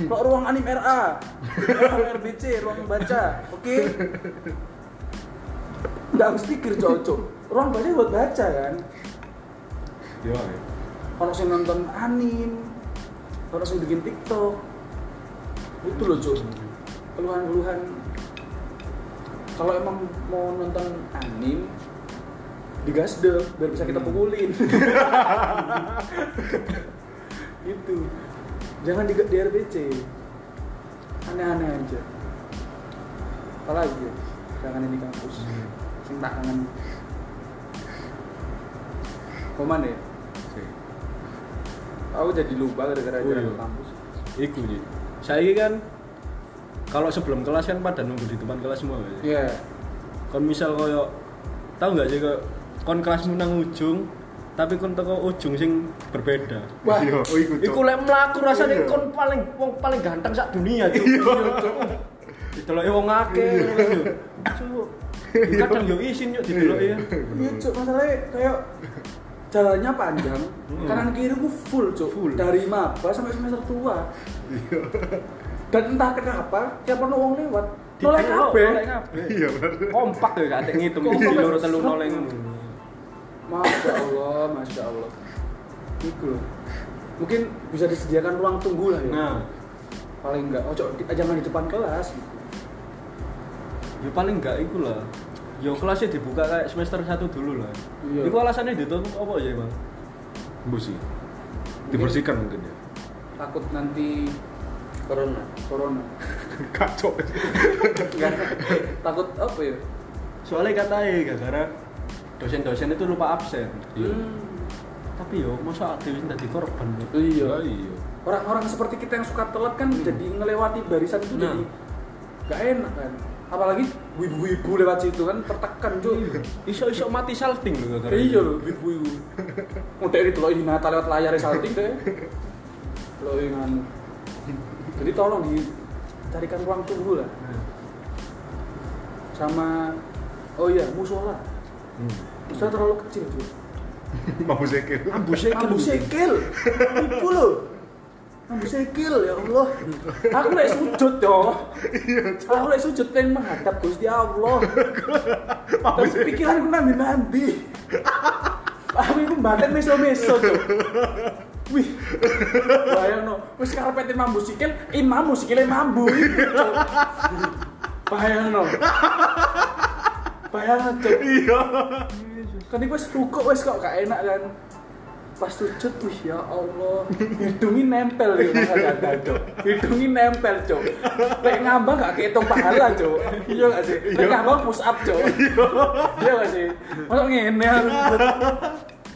Kalau ruang anim RA ruang RBC ruang baca oke nggak harus pikir cok cok ruang baca buat baca kan? Iya, kalau saya nonton anim kalau saya bikin TikTok. Itu loh cok keluhan-keluhan. Kalau emang mau nonton anim digasdep biar bisa kita pukulin. Gitu jangan di, di RBC aneh-aneh aja. Apalagi ya? Jangan ini kampus sing tak kangen Koman ya? Aku jadi lupa gara-gara Oh, jalan iya. kampus Iku Ji. Saya kan kalau sebelum kelas kan pada nunggu di depan kelas semua. Iya Kon misal koyo tahu nggak sih kok kon kelasmu nang ujung tapi kon teko ujung sing berbeda. Wah, Iya, oh iku. Iku lek mlaku rasane Iya. kon paling wong paling ganteng sak dunia Cuk. Dideloki wong akeh. Cuk. Kadang yo isin yo dideloki ya. Iya cuk, masalahnya kayak jalannya panjang, kanan kiri ku full cuk, Full. dari maba sampai semester tua. Dan entah kenapa, tiap ono wong lewat, noleh Didelok, kabeh. Iya benar. Kompak ya gak ngitung Kompak. iki loro telu noleh ngono. Masya Allah, masya Allah. Itu loh. Mungkin bisa disediakan ruang tunggu lah ya. Nah, Paling enggak, oh di- jangan di depan kelas. Gitu. Ya paling enggak iku lah. Yo kelasnya dibuka kayak semester 1 dulu lah. Iya. Iku alasannya ditutup apa ya, Bang? Busi. Dibersihkan mungkin ya. Takut nanti corona corona. Kacau. Enggak. Takut apa ya? Soalnya katanya gara-gara dosen-dosen itu lupa absen. Iya. Hmm. Tapi yo masa dewi tadi korban. Iya. Iya. orang-orang seperti kita yang suka telat kan jadi ngelewati barisan itu Nah. jadi gak enak kan apalagi wibu-wibu lewat situ kan tertekan cuy Iso-iso mati salting lho gara-gara. iya loh wibu-wibu udah itu loh Hinata lewat layar salting deh lo anu jadi tolong dicarikan ruang tunggu lah sama oh iya musola Hmm. musola terlalu kecil cuy Mampu sekil. Ambu sekil. Ambu sekil. Iku lho. Ambu sekil ya Allah. Aku lek sujud yo. Aku lek sujud pengen menghadap Gusti Allah. Tapi pikiranku nambi-nambi. Aku itu badan meso-meso, Cuk. Wih. Bayang no, wis karepete mambu sikil, imam sikile mambu Cuk. Bayang no. Bayang Cuk. Iya. kan iku wis rukuk wis kok gak enak kan pas sujud wih ya Allah. Hidungi nempel ya kata cok. Hidungi nempel cok. Lek ngambang gak kehitung pahala cok. Iya gak sih? Lek ngambang push up cok. Iya. Gak sih? Masuk ngene harus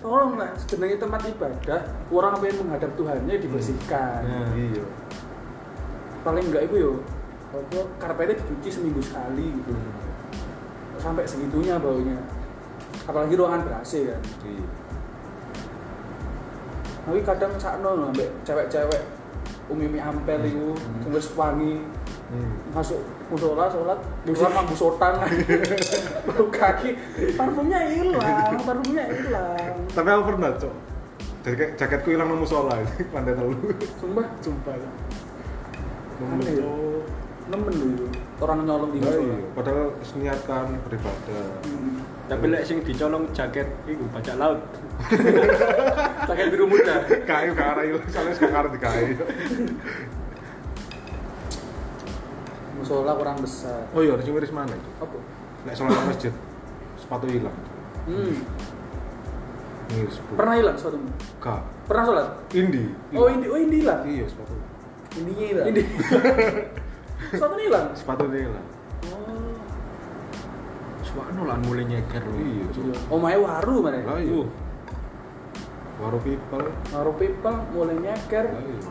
tolong lah sebenarnya tempat ibadah orang pengen menghadap Tuhannya dibersihkan. Nah. Iya. paling enggak itu yo apa karpetnya dicuci seminggu sekali gitu. Sampai segitunya baunya. Apalagi ruangan ber AC kan. Iya. Tapi kadang sakno ambek cewek-cewek umimi ampel itu Hmm. wis wangi Hmm. masuk musola sholat keluar mambu sotan bau kaki parfumnya hilang parfumnya hilang Tapi aku pernah, Cok. Jaket jaketku hilang nang musola itu lantai telu. sumpah Sumpah. Aneh nemen itu orang nyolong di Iya, musola iya. Padahal niatkan beribadah. Hmm. Tapi lek sing dicolong jaket iku bajak laut. jaket biru muda Kayu itu, soalnya sekarang di kayu. musola kurang besar Oh iya, harus miris mana itu? apa Nek sholat nang masjid, sepatu hilang. hmm. Miris. Bu. pernah hilang sepatumu Kak. pernah sholat Indi. oh ini oh ini hilang Iya, sepatu. intinya hilang ini sepatu hilang Sepatu hilang. oh Suwakno lan mulai nyeker. Iya, Cok. oh main waru mana Lah iya. Waru people. waru people mulai nyeker Lah iya.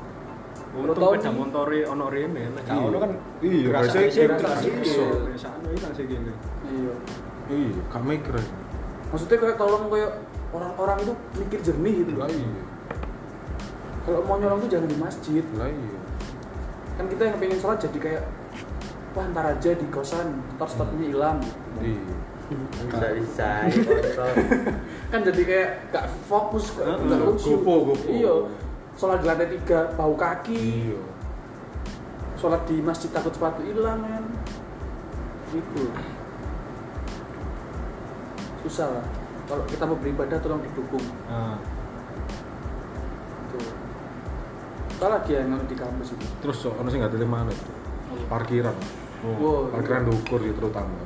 Untung nih. montore ono rene, nek gak Iya. ono kan Iya, iya. iso. Sakno ilang sih gini. iya Iya, gak mikir. maksudnya kayak tolong kayak orang-orang itu mikir jernih gitu Lah iya. kalau mau nyolong tuh jangan di masjid Lah iya. kan kita yang pengen sholat jadi kayak wah ntar aja di kosan ntar sepatunya hilang Iya. bisa bisa kontrol kan jadi kayak gak fokus gak, khusyuk. Gopo, gopo. iya sholat di lantai tiga bau kaki Iya. sholat di masjid takut sepatu hilang kan gitu susah lah kalau kita mau beribadah tolong didukung Nah, tuh apa lagi yang ada di kampus itu Terus Cok, ono sing gak terima mana itu? Parkiran. Oh. wow Parkiran dukur ya terutama.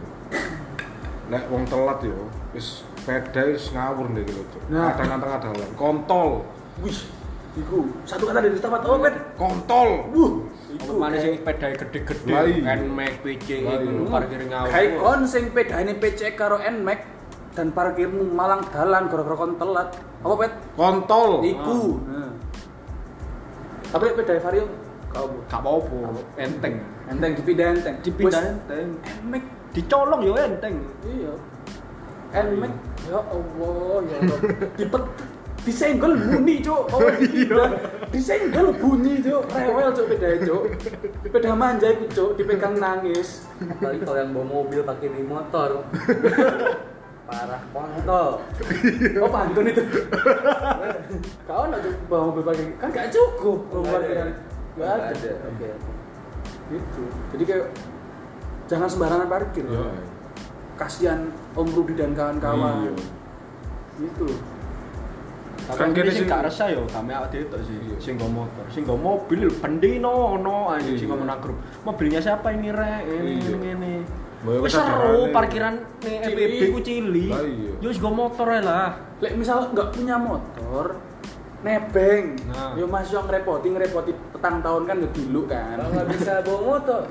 Nek wong telat yo, wis sepeda wis ngawur nih gitu. Nah. kadang tengah dalan kontol Wih, iku satu kata dari tempat oh pet. kontol Wuh, Apa iku mana sing kayak- sepeda gede-gede. Nmax, PC Lah itu parkir ngawur. Kayak kon sing pedane PC karo Nmax dan parkirmu malang dalan gara-gara kon telat. Apa pet? kontol Iku. Nah. Tapi pedane Vario kau. Gak apa-apa, enteng. Enteng dipindah enteng. Dipindah enteng. Nmax Dicolong yo enteng. iya. Nmax ya Allah ya Allah. Dipet disenggol bunyi cuk. Oh dipindah. Disenggol bunyi cuk. Rewel cuk pedane cuk. Peda manja iku cuk. Dipegang nangis. Apalagi kalau yang bawa mobil pakai di motor. Parah kontol. Oh pantun itu. Kau nak bawa mobil pakai. Kan gak cukup bawa Nggak ada. gak ada. oke gitu jadi kayak jangan sembarangan parkir Yo. kasihan Om Rudi dan kawan-kawan Iya. gitu Kan kene sing gak resah yo kami awak dhewe tok sih. Iya. Sing go motor, sing go mobil pendino ono anjing Iya. sing ngomong nang grup. Mobilnya siapa ini rek? Ini Iya. ini ini. Mbak, Wis seru parkiran nih Cili. FBB ku cili. Iya. Yo wis go motor ae lah. lek misal nggak punya motor nebeng. Nah. yo mas yang ngerepoti ngerepoti petang tahun kan yo dulu kan. Kalau nggak bisa bawa motor.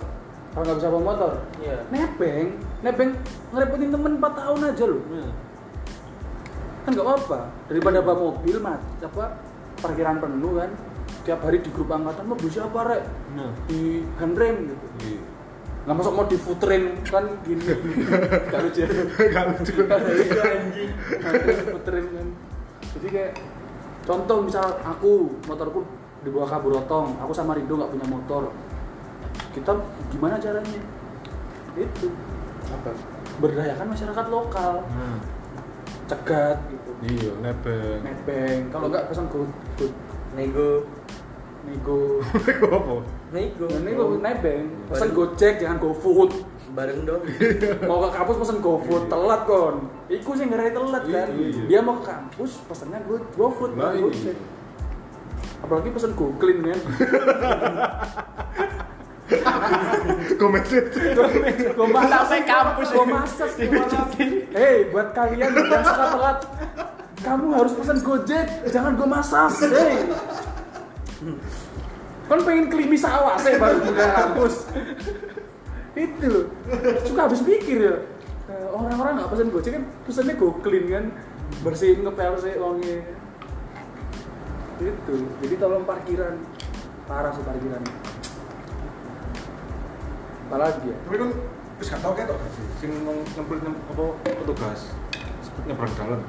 Kalau nggak bisa bawa motor? Iya. Nebeng. Nebeng ngerepotin temen 4 tahun aja loh kan nggak apa-apa. Daripada bawa mobil mat apa parkiran penuh kan. Tiap hari di grup angkatan mobil siapa rek? Nah. di handrem gitu. Iya. nggak masuk mau difuterin kan gini? Gak lucu. Ya Gak lucu. Gak lucu anjing Handrem diputerin kan. Jadi kayak contoh misal aku motorku dibawa kabur otong aku sama Rido nggak punya motor. Kita gimana caranya? Itu. Apa? Berdayakan masyarakat lokal. Nah. cegat gitu. Iya, nebeng. nebeng. Kalau nggak pesan go go nego. Nego. Apa? nego. Gue nebeng. Pesan gojek jangan gofood bareng dong. Mau ke kampus pesen GoFood telat kon. Iku sih ngerai telat kan? Iya. dia mau ke kampus pesennya go GoFood iya. Gojek apalagi pesen GoClean kan? Go message. gue masak Sampai kampus. gue masak hei buat kalian yang suka telat kamu harus pesen Gojek jangan gue masak hei kan pengen klimis sawah saya baru buka kampus itu. Suka habis pikir ya. Eh, orang-orang nggak pesen gojek kan pesennya go clean kan. Bersihin ngepel sih wongnya itu. Jadi tolong parkiran. Parah sih parkiran. Apalagi ya? Tapi kan wis gak tau gak sih sing nyempil nyem apa petugas nyebrang dalan.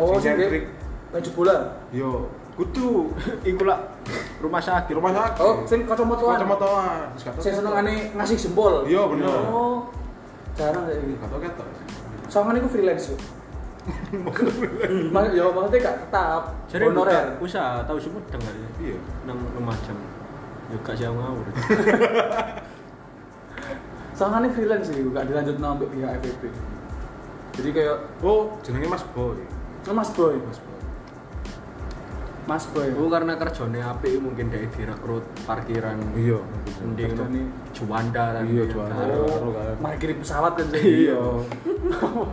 oh Sing nyentrik. baju bola? Yo, kudu Iku lah rumah sakit. di rumah sakit. oh sing kacamataan kacamataan. Saya ketok. senengane ngasih jempol Iya, bener. oh jarang kayak Gak tau ketok. soalnya aku freelance yo Mak- ya maksudnya gak tetap Jadi honorer usaha tahu Sumedang kali ya. Iya. Nang Lumajang. Yo gak siang ngawur. soalnya ini freelance sih gak dilanjut sampai pihak FVP jadi kayak Oh, jenenge Mas Boy. oh, Mas Boy Mas Boy. Mas Boy Itu karena kerjane apik mungkin dari direkrut parkiran. Iya. Mending Kerjane. Juanda kan. Iya, Juanda. Kan. Seru kan. pesawat kan sih Iya.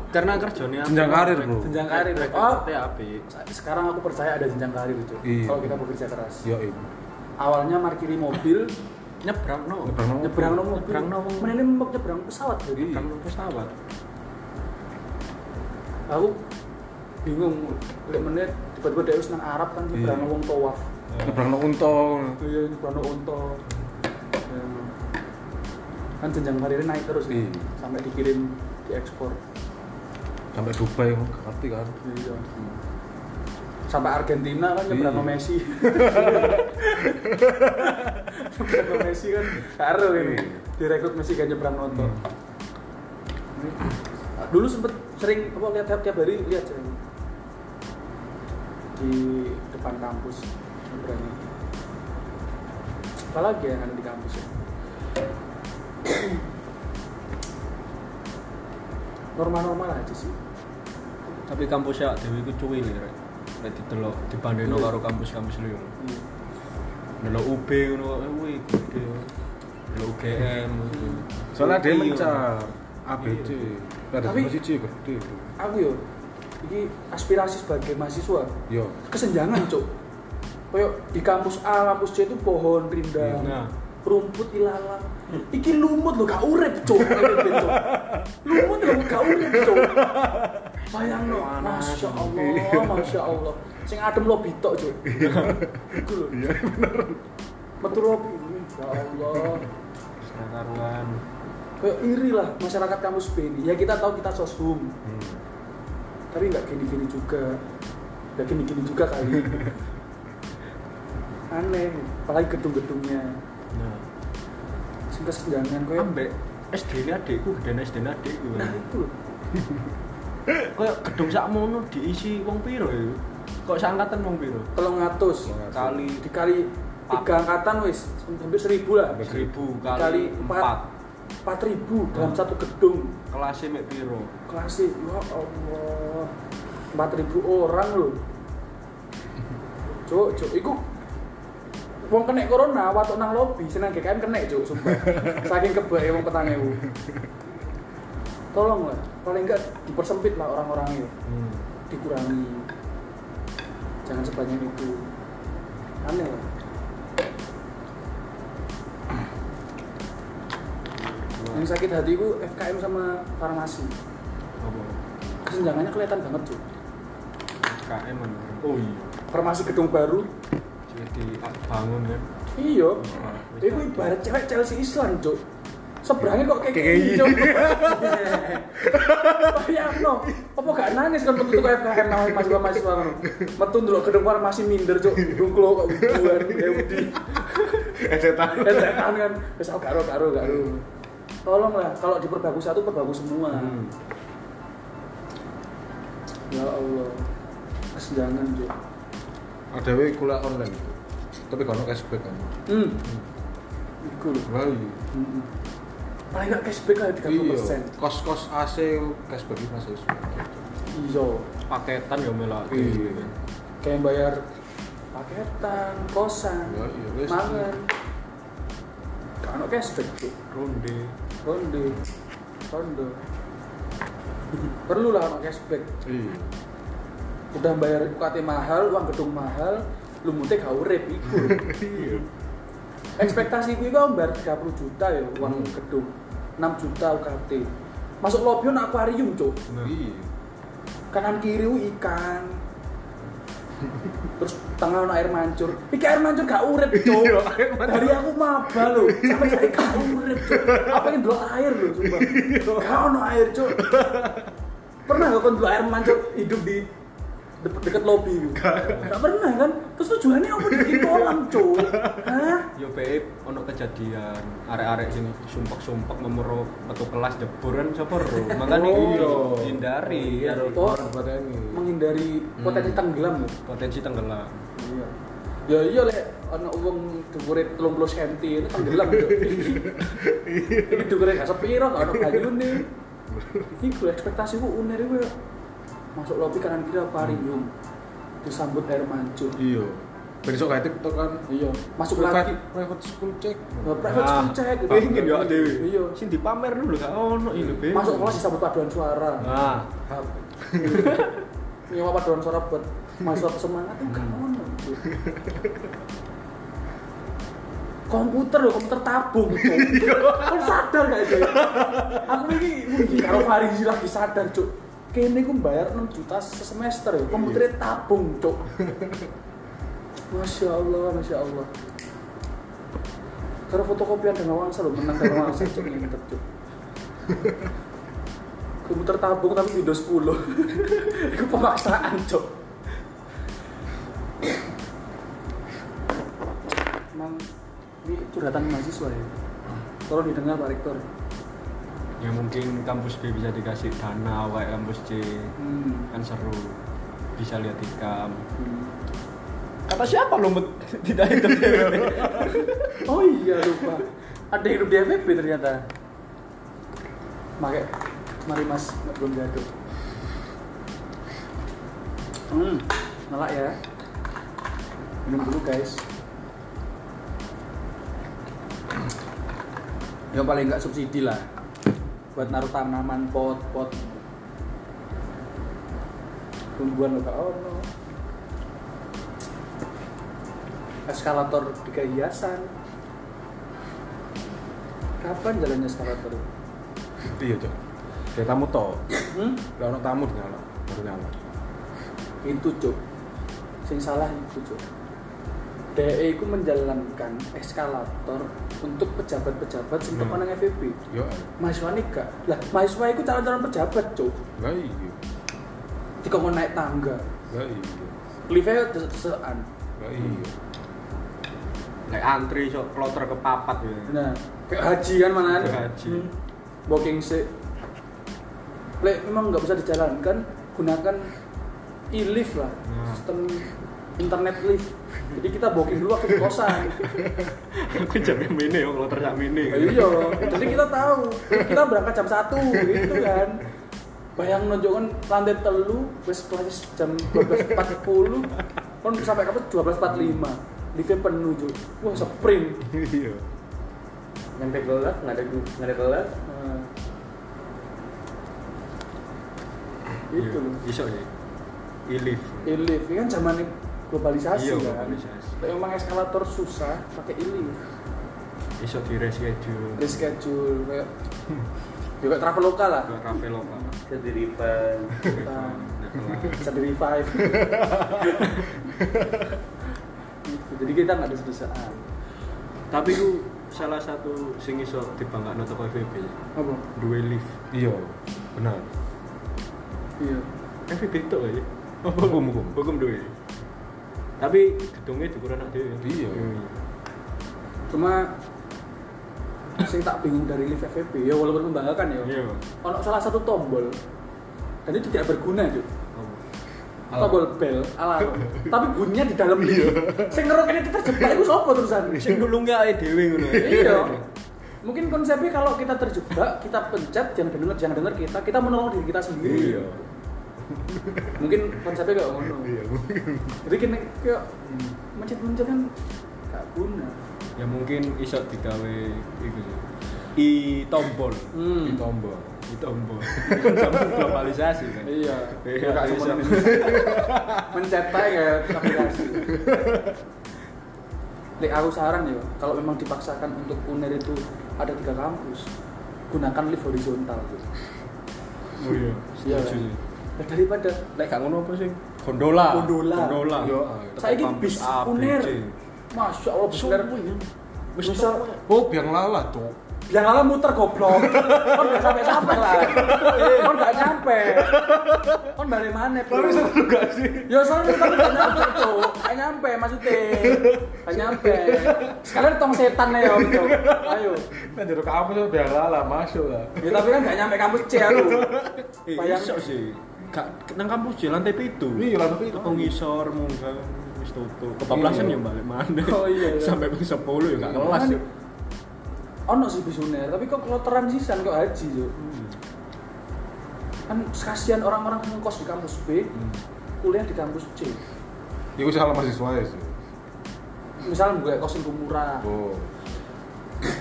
Karena kerjane apik. Jenjang karir, Bro. jenjang karir oh apik. sekarang aku percaya ada jenjang karir itu Iya. kalau kita bekerja keras Yo, iya. awalnya markiri mobil Nyebrang no. Nyebrang no. nyebrang no mobil Nyebrang no. nyebrang pesawat jadi Nyebrang no pesawat. aku bingung lihat menit tiba-tiba dia nang Arab kan nyebrang Iya. wong tawaf Nyebrang unta. iya nyebrang unta Ya. kan jenjang karirnya naik terus ya. Iya. sampai dikirim diekspor Sampai Dubai, gak ngerti kan. Iya. Sampai Argentina kan nyebrang Iya. Messi. nyebrang Messi kan karo ini. Iya. Direkrut Messi kan nyebrang nonton. Dulu sempet sering apa lihat tiap, tiap hari lihat saya di depan kampus nyebrangnya. Apalagi yang ada di kampus ya? Normal-normal aja sih. Tapi kampusnya Dewi ku cuwi nih, rek. Nek didelok dibandingno Iya. karo kampus-kampus liya. Iya. Delok UB ngono kok eh, gede. Delok UGM. Soalnya dia Iya. mencar ABC. Ada Tapi- siji gede. Aku yo ini aspirasi sebagai mahasiswa Yo. kesenjangan cuk kayak di kampus A kampus C itu pohon rindang Nah. rumput ilalang iki lumut lo gak urip cuk Ngene, Cuk. lumut lo gak urip cuk bayang lo masya Allah masya Allah sing adem lo bitok cuk iku lho Iya bener. metu lobi ya Allah Sekaruan. kayak iri lah masyarakat kampus B ini ya kita tahu kita soshum Hmm. Tapi nggak gini-gini juga nggak gini-gini juga kali aneh apalagi gedung-gedungnya Nah. sing kesenjangan kayak Ambek SD ini adikku, gede SD ini adikku. nah itu. Kayak gedung sakmono diisi wong piro ya? Kok seangkatan wong piro? telung ngatus Kali dikali tiga angkatan wis hampir seribu lah Hampir seribu Kali kali empat. empat. Empat ribu dalam satu gedung. Kelasnya mek piro? klasik ya Allah. Empat ribu orang loh cuk cuk iku wong kena corona watuk nang lobi senang GKM kena cuk sumpah. Saking kebak wong petang ewu. Tolong lah paling enggak dipersempit lah orang-orangnya Hmm. dikurangi. Jangan sebanyak itu. Aneh lah yang sakit hati itu FKM sama farmasi. Apa? kesenjangannya kelihatan banget tuh KM kan. Oh iya. farmasi gedung baru. Jadi bangun kan. iya. Wis itu ibarat cewek Chelsea Islam cuk. Seberangnya kok kayak Kayak gini cuk. Bayang no. Apa gak nangis kan metu ke FKM namanya mahasiswa mahasiswa ngono metu dulu gedung farmasi minder cuk. Dungklo kok buan Yahudi. Esetan. setan kan. Wis aku gak ro gak ro gak ro tolonglah kalau diperbagus satu perbagus semua Hmm. ya Allah kesenjangan cuk Ada we kuliah online. Tapi kalau cashback kan. hmm iku lho Wah, iya. Hmm. paling gak cashback lah 30% Iya. Kos-kos AC cashback iki masih iya Paketan ya melak. Iya. kayak bayar paketan kosan Ya, iya, wes. mangan gak ono cashback tuh Ronde. Ronde ronde perlu lah ono cashback Iya. udah bayar UKT mahal uang gedung mahal lu mute gak urip iku Iya. ekspektasi gue kan bayar 30 juta ya uang Hmm. gedung 6 juta UKT masuk lobby ono akuarium Iya. kanan kiri u ikan terus tengah ono air mancur. Iki air mancur gak urip cuk. Iya, dari aku maba lho. Sampai saya gak urip cuk. Apa yang dulu air lho sumpah. Gak ono air cuk. Pernah gak kon dulu air mancur hidup di de- deket lobi gitu gak pernah kan terus tujuannya apa bikin kolam cuk hah Yo babe, ono kejadian arek-arek sing sumpek-sumpek memero metu kelas jebur kan sapa ro. Makane Oh, iya. hindari Biar Oh. menghindari potensi tenggelam loh potensi tenggelam. Iya. Ya iya lek ana wong dhuwure 30 cm itu tenggelam. Iki dhuwure gak sepiro gak ono banyune. Iki gue ekspektasiku uner iku masuk lobi kanan kiri akuarium. Disambut air mancur. Iya. Besok kayak TikTok kan. Iya, masuk Private- lagi. Private school check. Nah, private school check gitu. Pengen yo dhewe. Iya. Sing dipamer dulu gak ono iki lho, Be. Masuk kelas disambut paduan suara. Nah, Nyewa paduan suara buat mahasiswa semangat itu gak ono. komputer loh, komputer tabung cuk. Kan sadar gak sih? Aku ini mungkin karo Farizi lagi sadar cuk. Kene ku bayar 6 juta semester ya, komputernya tabung cuk. Masya Allah, Masya Allah. Karena fotokopian dengan wangsa loh, menang dengan wangsa cuk ngintet cuk. Komputer tabung tapi Windows 10. Itu pemaksaan cuk. Emang ini curhatan mahasiswa ya. Tolong didengar Pak Rektor. Ya mungkin kampus B bisa dikasih dana awak kampus C Hmm. kan seru bisa lihat ikam Hmm. kata siapa lo Mut? tidak itu Oh iya lupa. Ada hidup di FFP ternyata. Pakai mari Mas nggak belum jatuh. Hmm, ngelak ya. Minum dulu guys. Yang paling nggak subsidi lah buat naruh tanaman pot pot. Tungguan lo gak ono eskalator di hiasan kapan jalannya eskalator? Iya cok. Kayak tamu toh hmm? ono tamu nyala baru nyala. Itu cuk sing salah itu cuk DE itu menjalankan eskalator untuk pejabat-pejabat sing Hmm. tekan nang FVP yo. Mahasiswa ini gak. Lah mahasiswa itu calon-calon pejabat cuk. Gak iya. Jika mau naik tangga. Gak iya. Liftnya desean gak iya. Lek antri sok kloter ke papat ya. nah kayak haji kan mana haji. booking sih Lek memang nggak bisa dijalankan gunakan e-lift lah. Nah. sistem internet lift jadi kita booking dulu waktu di kosan Aku jam ini ya kloter sak mini. iya jadi kita tahu kita berangkat jam satu gitu kan bayang nunjukkan lantai telu wes kelas jam 12.40 kan sampai kapan 12.45 liftnya penuh Ju. wah sprint iya nyampe kelas nggak ada nggak ada kelas Nah. itu Iso ya. E-lift. e-lift ini kan zaman globalisasi Iya, kan globalisasi. Tapi memang eskalator susah pakai e-lift Iso di reschedule. reschedule kayak juga travel lokal lah kafe lokal. jadi refund Nah, bisa di revive jadi kita nggak ada sedesaan Tapi ku salah satu sing iso dibanggakno teko FVB. apa Duwe lift. iya benar iya FVB itu aja. hukum hukum Hukum duwe. Tapi gedungnya juga anak dhewe. Iya. cuma sing tak bingung dari lift FVP ya walaupun membanggakan ya Iya. ono salah satu tombol dan itu tidak berguna itu Oh. tombol bel alarm tapi bunyinya di dalam lift sing ngerok ini terjebak itu sopo terusan Sing nulunge ae dhewe ngono. iya mungkin konsepnya kalau kita terjebak kita pencet jangan denger jangan denger kita kita menolong diri kita sendiri Iya. Mungkin konsepnya kayak ngono iya jadi kini kayak mencet-mencet kan gak guna Ya mungkin iso digawe iku sih. I tombol. hmm. di tombol I tombol. Zaman globalisasi kan. iya Iya, gak bisa. semua mencet aja kayak aplikasi Lek aku saran ya, kalau memang dipaksakan untuk UNER itu ada tiga kampus, gunakan lift horizontal. Oh iya. Iya. Setuju sih. Nah, daripada Lek gak ngono apa sih? Gondola. Gondola. Gondola. Yo, saya ini Kampus bis UNER, masya Allah bis UNER. Wis oh biang lala tuh yang lala muter goblok, kan nggak sampai sampai lah, kan nggak nyampe, kan balik mana? Tapi seru gak sih? Ya seru tapi nggak nyampe tuh, nggak nyampe maksudnya, nggak nyampe. Sekalian tong setan ya gitu, ayo. kan dari kampus tuh biang lala masuk lah Ya tapi kan nggak nyampe kampus C aku. Eh, Bayang- sih. Gak nang kampus je lantai pitu. Iya, lantai pitu. Teko ngisor munggah wis tutup. Kebablasan Iya. ya balik mana. Oh, iya, iya. Sampai ping 10 ya gak kelas ya. Ono sih bis UNER, tapi kok kloteran sisan kok haji yo. Kan kasihan orang-orang yang ngekos di kampus B, kuliah di kampus C. itu salah mahasiswa ya sih Misalnya gue kos yang murah, oh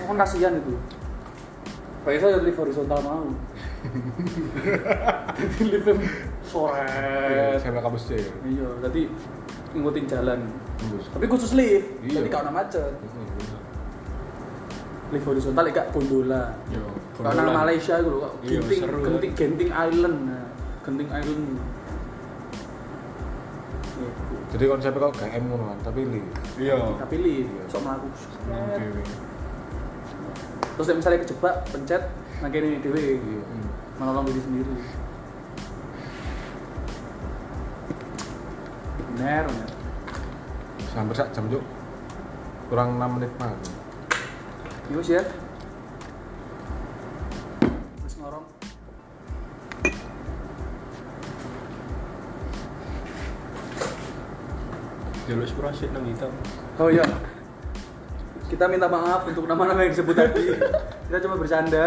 kan kasihan itu. Kayak saya horizontal mau. Jadi lift iya, sore. saya kampus C Iya, jadi ngikutin jalan. Tapi khusus lift, Iya. jadi ada macet. Lift horizontal gak gondola. Kalau nang Malaysia itu loh, Iya, Genting, Genting, Genting Island. Genting Island. Jadi konsepnya kok GM ngono kan tapi li Iya. Tapi lift, Iya. sok dhewe. Terus misalnya kejebak, pencet, nah kene dhewe. iya menolong diri sendiri bener hampir sak jam juk kurang 6 menit mah yuk sih ya Wis ngorong Jalur sepurasit nang hitam. oh iya. Kita minta maaf untuk nama-nama yang disebut tadi. Kita cuma bercanda.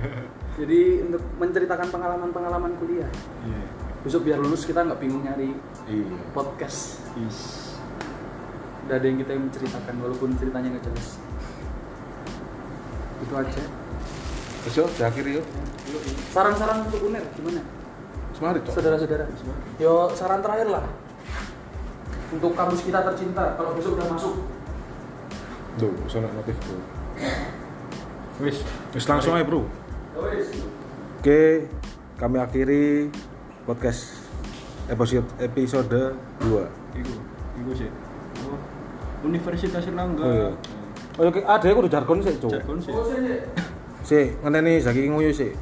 Jadi untuk menceritakan pengalaman-pengalaman kuliah. Iya. Besok biar lulus kita nggak bingung nyari iya. podcast. Is. udah ada yang kita yang menceritakan walaupun ceritanya nggak jelas. Itu aja. Yuk. Diakhiri yuk. Saran-saran untuk uner gimana? Semari saudara-saudara. Yo saran terakhir lah. Untuk kampus kita tercinta kalau besok udah masuk. Tuh, sono notif bro. Wis, Terus langsung aja bro. Wis. Oke, kami akhiri podcast episode episode 2. iku, iku sih. Oh, Universitas Erlangga. Oh iya. Oh, oke, ada aku udah jargon sih, Cuk. Jargon sih. Sik, ngenteni Zaki nguyu sik.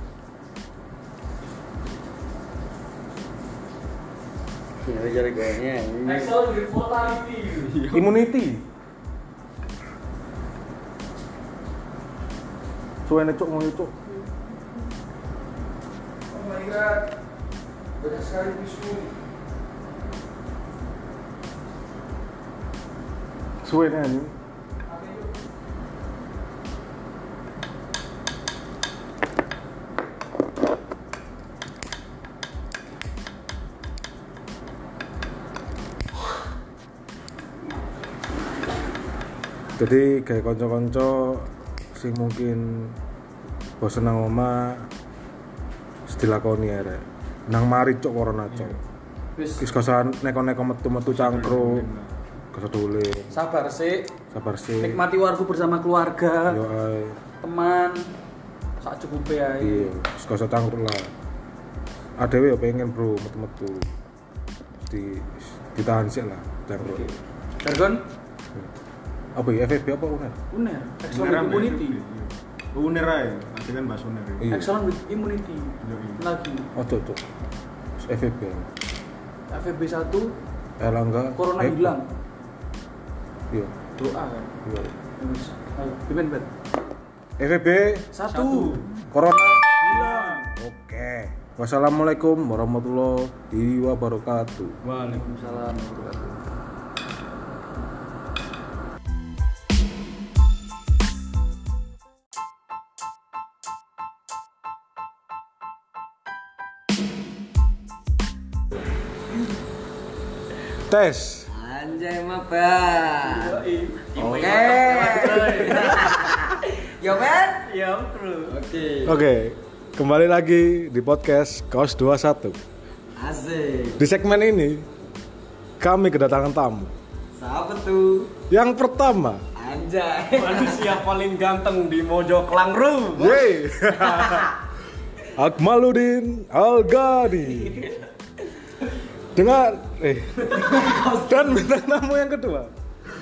Ya jargonnya. Immunity. Suwene cuk nguyu cuk. Oh my god. Banyak sekali anjing. Jadi kayak konco-konco sing mungkin bosen nang oma dilakoni arek. Nang mari cuk corona cuk. Wis Wis kosan neko-neko metu-metu cangkruk. Kesedule. sabar sih. Sabar sih. Nikmati warga bersama keluarga, Yo ay. teman. Sak cukupnya ya. Iya, wis kosan cangkruk lah. Adewe yo pengen bro metu-metu. Di ditahan sih lah cangkruk. Jargon Apa ya FFB apa uner? uner, excellent with immunity. Uner ae, ada kan bahas uner. ya. Iya. Excellent with immunity. Lagi Oh tuh tuh. FFB. FFB 1 Erlangga. corona eh, hilang. Iya. Doa kan. Iya. Ayo, pimen bet. FFB Satu. Corona. Hilang. Oke. Wassalamualaikum warahmatullahi wabarakatuh. Waalaikumsalam warahmatullahi wabarakatuh. Tes. Anjay mah Pak. Oke. Yo Ben? Yo bro. Oke. Oke. Kembali lagi di podcast Kaos 21. Asik. Di segmen ini kami kedatangan tamu. Siapa tuh? Yang pertama, Anjay. Manusia paling ganteng di Mojoklang Ru. Yeay. Akmaludin Algadi. Dengan eh dan bintang tamu yang kedua,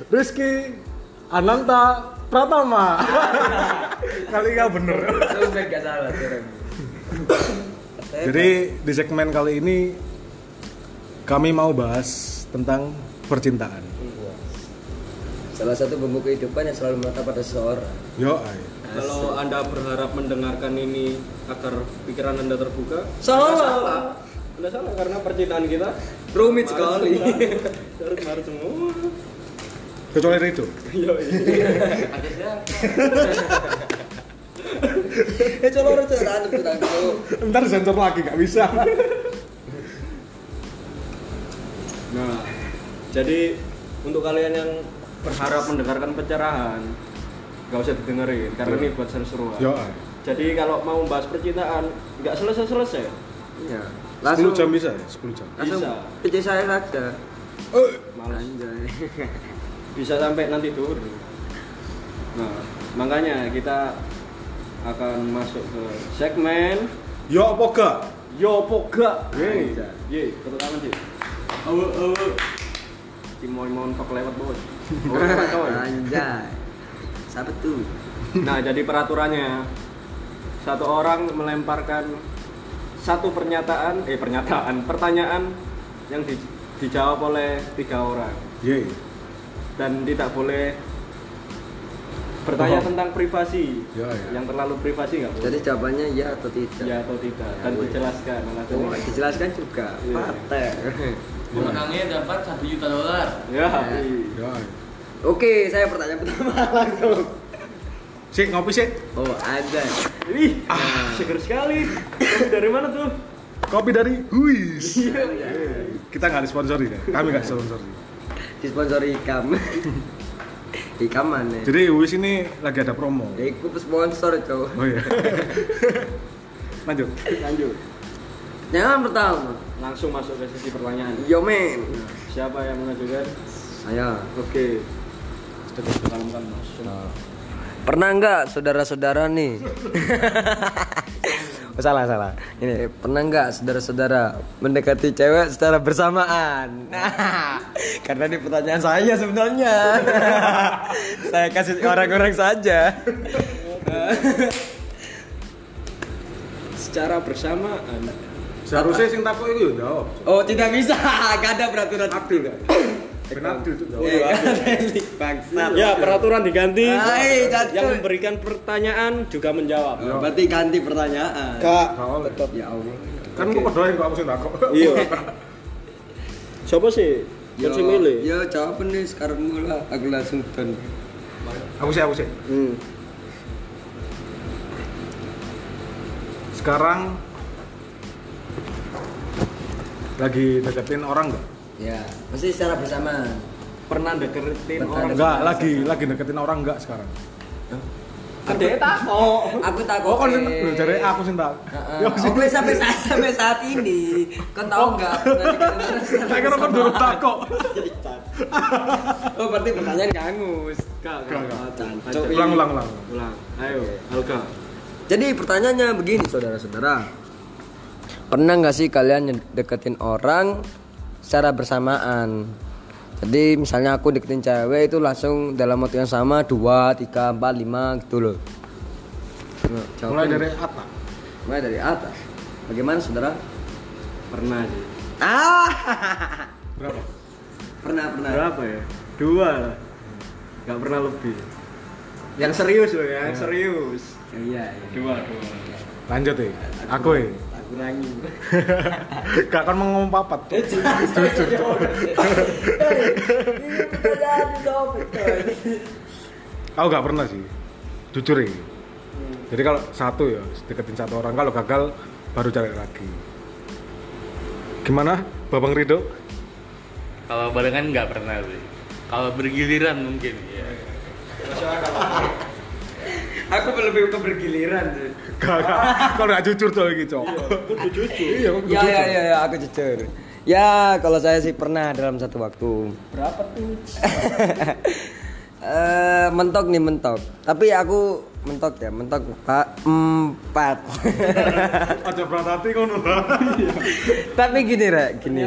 Rizky Ananta Pratama. Kali nggak bener. Gak salah. Jadi di segmen kali ini kami mau bahas tentang percintaan. Salah satu bumbu kehidupan yang selalu melekat pada seseorang. Yo, ay. Kalau Anda berharap mendengarkan ini agar pikiran Anda terbuka, salah. Anda salah karena percintaan kita Rumit sekali. harus harus semua. kecuali itu. Yo, Eh coba harus tahan tuh tahan tuh. Ntar sensor lagi nggak bisa. Nah, jadi untuk kalian yang berharap mendengarkan pencerahan, nggak usah didengerin karena Iya. ini buat seru-seruan. Ay. Jadi kalau mau bahas percintaan, nggak selesai-selesai. Iya. 10 jam bisa ya? 10 jam. Langsung Bisa. PC saya saja. Eh, Malas. Anjay. Bisa sampai nanti turun. Nah, makanya kita akan masuk ke segmen Yo apa gak? Yo Poga. Yeay. Anjay. Yeay, tepuk tangan sih. Awe awe. Cimoy montok lewat. Oh, coy. Anjay. Siapa tuh? Nah, jadi peraturannya satu orang melemparkan satu pernyataan, eh pernyataan, pertanyaan yang di- dijawab oleh tiga orang Yeay. dan tidak boleh bertanya Bohong. tentang privasi. Ya, ya. Yang terlalu privasi nggak boleh. Jadi jawabannya ya atau tidak? ya atau tidak dan Ya, dijelaskan Oh, alasannya. dijelaskan juga. Iya. Pater. Pemenangnya dapat 1 juta dolar. Ya. Yo, ay. Oke, saya pertanyaan pertama langsung. Sik, ngopi sik. Oh, ada. Ih, seger sekali. Kopi dari mana tuh? Kopi dari Huis. Kita nggak disponsori ya. Kami nggak disponsori. Disponsori Ikam. Ikam mana? Jadi Huis ini lagi ada promo. Ya, ikut sponsor, cowok. Oh iya. Lanjut. Lanjut. Pertanyaan pertama. Langsung masuk ke sesi pertanyaan. Yo men. Nah, siapa yang mengajukan? Saya. Oke. Sudah dikalungkan mas. Pernah nggak saudara-saudara nih? Oh, salah salah. Ini pernah nggak saudara-saudara mendekati cewek secara bersamaan? Nah, karena ini pertanyaan saya sebenarnya. saya kasih orang-orang saja. Secara bersamaan. Seharusnya sing takut itu ya jawab. Oh tidak bisa, gak ada peraturan Abdul kan? Abdul itu. Iya, bangsat. Ya peraturan diganti. Yang memberikan pertanyaan juga menjawab. Oh, berarti ganti pertanyaan. Kak. Kau Ya Allah. kan gue berdoain kok aku sing takut. Iya. Siapa sih? Yang sih milih. Yo, jawab nih sekarang mula aku langsung don. Aku sih aku sih. Hmm. Sekarang lagi deketin orang enggak? Ya, mesti secara bersamaan. Pernah deketin Pernah orang? Enggak, lagi lagi deketin orang enggak sekarang? Ada takut. Aku takut. Oh, kan sing dari aku sing tak. Heeh. Oke sampai saat sampai saat ini, kau tahu nggak? Tak kira kan dulu takut. Oh berarti pertanyaan kangus. Kak, Ulang ulang ulang. Ulang. Ayo, Alga. Jadi pertanyaannya begini saudara-saudara. Pernah nggak sih kalian deketin orang secara bersamaan? Jadi misalnya aku deketin cewek itu langsung dalam waktu yang sama dua, tiga, empat, lima gitu loh. Nah, Mulai jawabannya. dari atas. mulai dari atas. Bagaimana saudara? Pernah sih. Ah, Berapa? pernah pernah. Berapa ya? Dua lah. Gak pernah lebih. Yang serius loh, yang serius. Iya, iya. Dua, dua. Lanjut ya. Aku ya. Tak kurangi. Gak kan mau ngomong papat. tuh. Aku gak pernah sih. Jujur ya. Jadi kalau satu ya deketin satu orang, kalau gagal baru cari lagi. Gimana, Babang Rido? Kalau barengan nggak pernah sih. Kalau bergiliran mungkin ya. Aku lebih ke bergiliran sih. Gak, gak. Kalau gak jujur tuh gitu. Kudu jujur. Iya, aku Ya jujur. ya ya, ya aku jujur. Ya kalau saya sih pernah dalam satu waktu. Berapa tuh? Eh mentok nih mentok. Tapi aku mentok ya, mentok pak empat. Aja berat hati kau nula. Tapi gini rek, gini.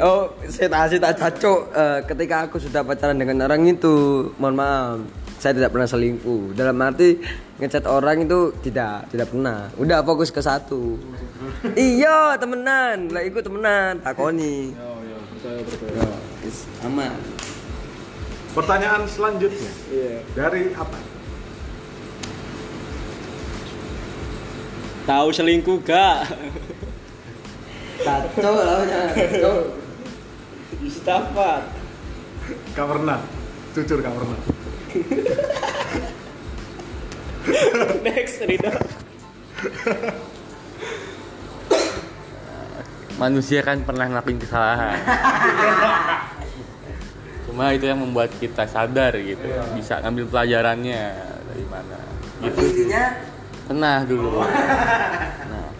Oh, saya tak saya tak cacok. Eh, ketika aku sudah pacaran dengan orang itu, mohon maaf, saya tidak pernah selingkuh. Dalam arti ngechat orang itu tidak, tidak pernah. Udah fokus ke satu. iya, temenan. Lah ikut temenan, takoni. Percaya percaya. Is, aman. Pertanyaan selanjutnya Iya. dari apa? Tahu selingkuh gak? Cacok lah, cacok. Yustafat. Gak pernah. Jujur gak pernah. Next, Rida. Manusia kan pernah ngelakuin kesalahan. Cuma itu yang membuat kita sadar gitu, bisa ngambil pelajarannya dari mana. Gitu. Intinya Pernah dulu. Nah,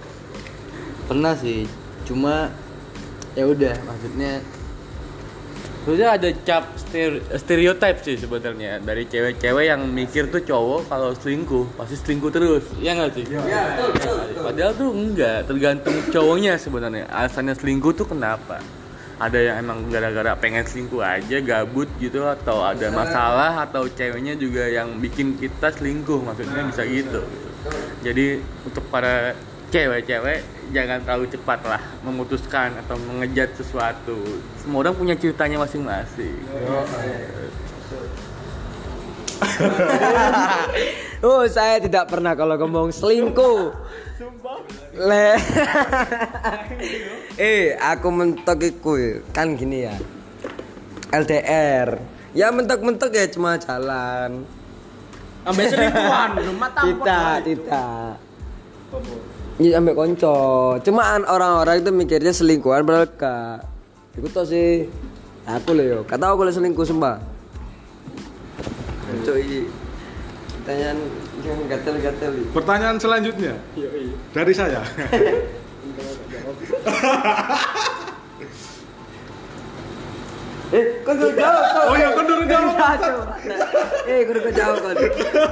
pernah sih. Cuma ya udah, maksudnya Sebenarnya ada cap ster- stereotype sih sebenarnya dari cewek-cewek yang mikir tuh cowok kalau selingkuh pasti selingkuh terus, ya nggak sih? ya betul betul. betul. Padahal tuh enggak, tergantung cowoknya sebenarnya. Alasannya selingkuh tuh kenapa? Ada yang emang gara-gara pengen selingkuh aja, gabut gitu atau ada masalah atau ceweknya juga yang bikin kita selingkuh, maksudnya bisa gitu. Jadi untuk para cewek-cewek jangan terlalu cepat lah memutuskan atau mengejat sesuatu. Semua orang punya ceritanya masing-masing. Oh, saya tidak pernah kalau ngomong selingkuh. Le. eh, aku mentok iku kan gini ya. LDR. Ya mentok-mentok ya cuma jalan. Ambil selingkuhan, belum mata Tidak, tidak. Ini ambil konco. Cuman orang-orang itu mikirnya selingkuhan padahal gak. Iku tuh sih. Aku loh yo. Kata aku selingkuh sumpah. Konco ini. Pertanyaan yang gatel-gatel. Pertanyaan selanjutnya dari saya. Eh, kok gak jawab? Oh iya, kan durung jawab. Ya. Eh, kok gak jawab kan?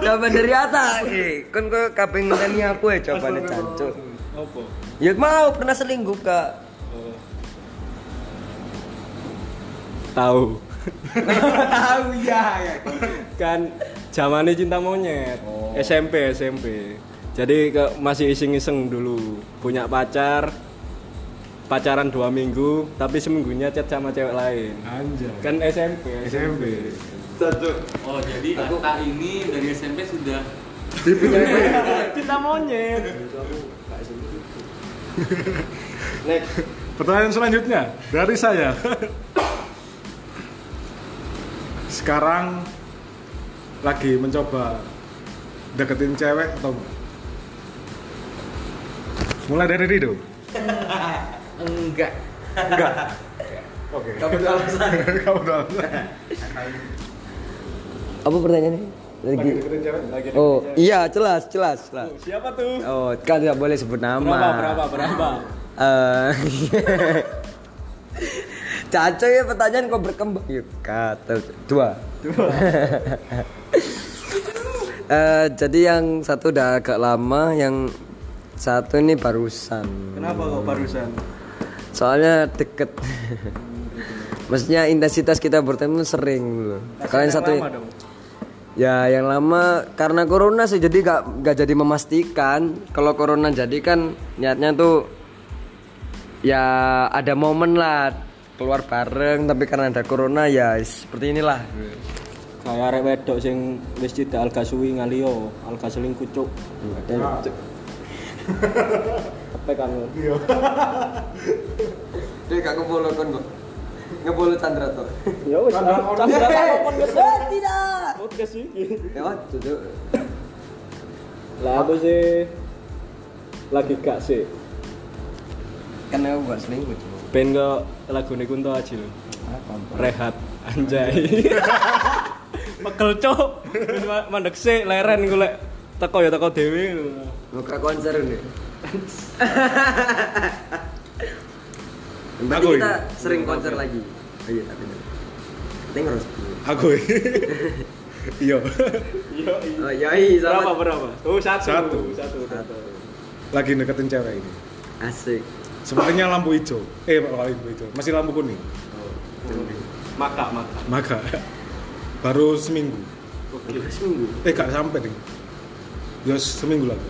Jawaban dari Ata. Eh, kan kok kabeh ngenteni aku ya jawabannya cancuk. Apa? Ya mau pernah selingkuh kak. Tahu. Tahu ya, ya. Kan zamannya cinta monyet. SMP, SMP. Jadi ke, masih iseng-iseng dulu. Punya pacar. Pacaran dua minggu, tapi seminggunya chat sama cewek lain. Anjay. Kan SMP. SMP. Oh jadi Atta ini dari SMP sudah cinta monyet. Next. Pertanyaan selanjutnya dari saya. Sekarang lagi mencoba deketin cewek atau? Mulai dari Rido. Enggak. Enggak. Oke. Kamu tahu alasan. Kamu tahu alasan. Apa pertanyaannya? Lagi Lagi. deketin cewek? Oh, iya jelas, jelas, jelas. Siapa tuh? Oh, kan tidak boleh sebut nama. Berapa, berapa, berapa? Eh, Caco ya pertanyaan kok berkembang yuk kata dua. Eh, jadi yang satu udah agak lama, yang satu ini barusan. Kenapa kok barusan? Soalnya deket. Maksudnya intensitas kita bertemu sering loh. Kalian satu lama dong. Ya yang lama karena corona sih jadi gak, gak jadi memastikan Kalau corona jadi kan niatnya tuh Ya ada momen lah keluar bareng tapi karena ada corona ya seperti inilah Kayak arek wedok sing wis tidak alga suwi ngalio, alga seling kucuk. Apa kan? Dia gak ngebolo kan kok Ngebolo Chandra tuh Ya wis, Chandra kon wis. Tidak Podcast iki. Ya tuh Lah aku sih lagi gak sih. Karena aku gak selingkuh Ben kok lagu Kunto aja lho. Rehat anjay. Wis ma- mandek sik leren golek teko ya teko dhewe. Buka konser nih Aku kita sering konser lagi Oh iya tapi Kita harus Aku. Iya. Iya. Oh iya iya Berapa berapa? Oh satu. Satu. Satu. satu. Lagi deketin cewek ini. Asik Sepertinya lampu hijau. Eh, lampu hijau. Masih lampu kuning. Maka maka. Maka baru seminggu. Oke. Seminggu Eh, gak sampai ding. Ya seminggu lagi.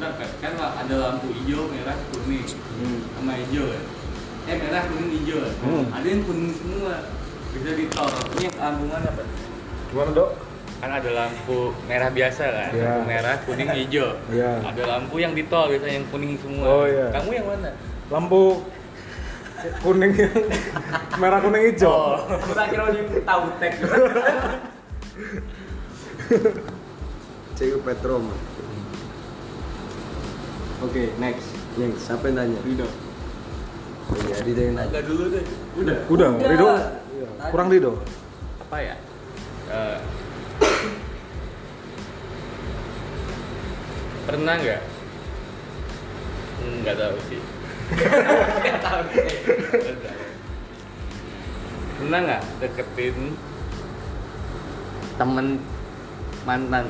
Bentar kan? Kan ada lampu hijau merah kuning. Sama hijau ya eh merah kuning hijau ya Hmm. ada yang kuning semua. Bisa ditor ini lampu mana pak Gimana, Dok? kan ada lampu merah biasa kan? Iya. lampu merah kuning hijau. Iya. ada lampu yang di tol biasanya yang kuning semua. Oh, iya. kamu yang mana? Lampu kuning yang merah kuning hijau. kita kira ini tahu tek CU Petrom Oke, next. Nih, siapa yang nanya? Rido. Oh iya, Rido yang nanya agak dulu deh Udah. Udah, Udah. Rido. Kurang Rido. apa ya Eh, pernah nggak Hmm, nggak tahu sih nggak tahu pernah nggak deketin temen mantan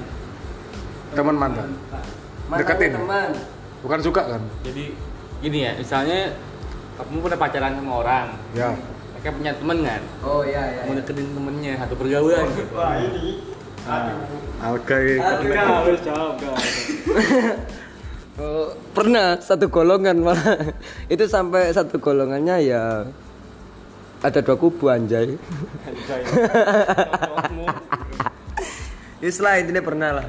Teman mantan. Mantan Deketin. teman Bukan suka kan? jadi gini ya misalnya kamu pernah pacaran sama orang Ya. mereka punya temen kan? Oh iya iya mau deketin temennya satu pergaulan. Gitu Alga Enggak, wis jawab, enggak. Oh, pernah satu golongan malah. Itu sampai satu golongannya ya ada dua kubu anjay. Anjay. Islah intinya pernah lah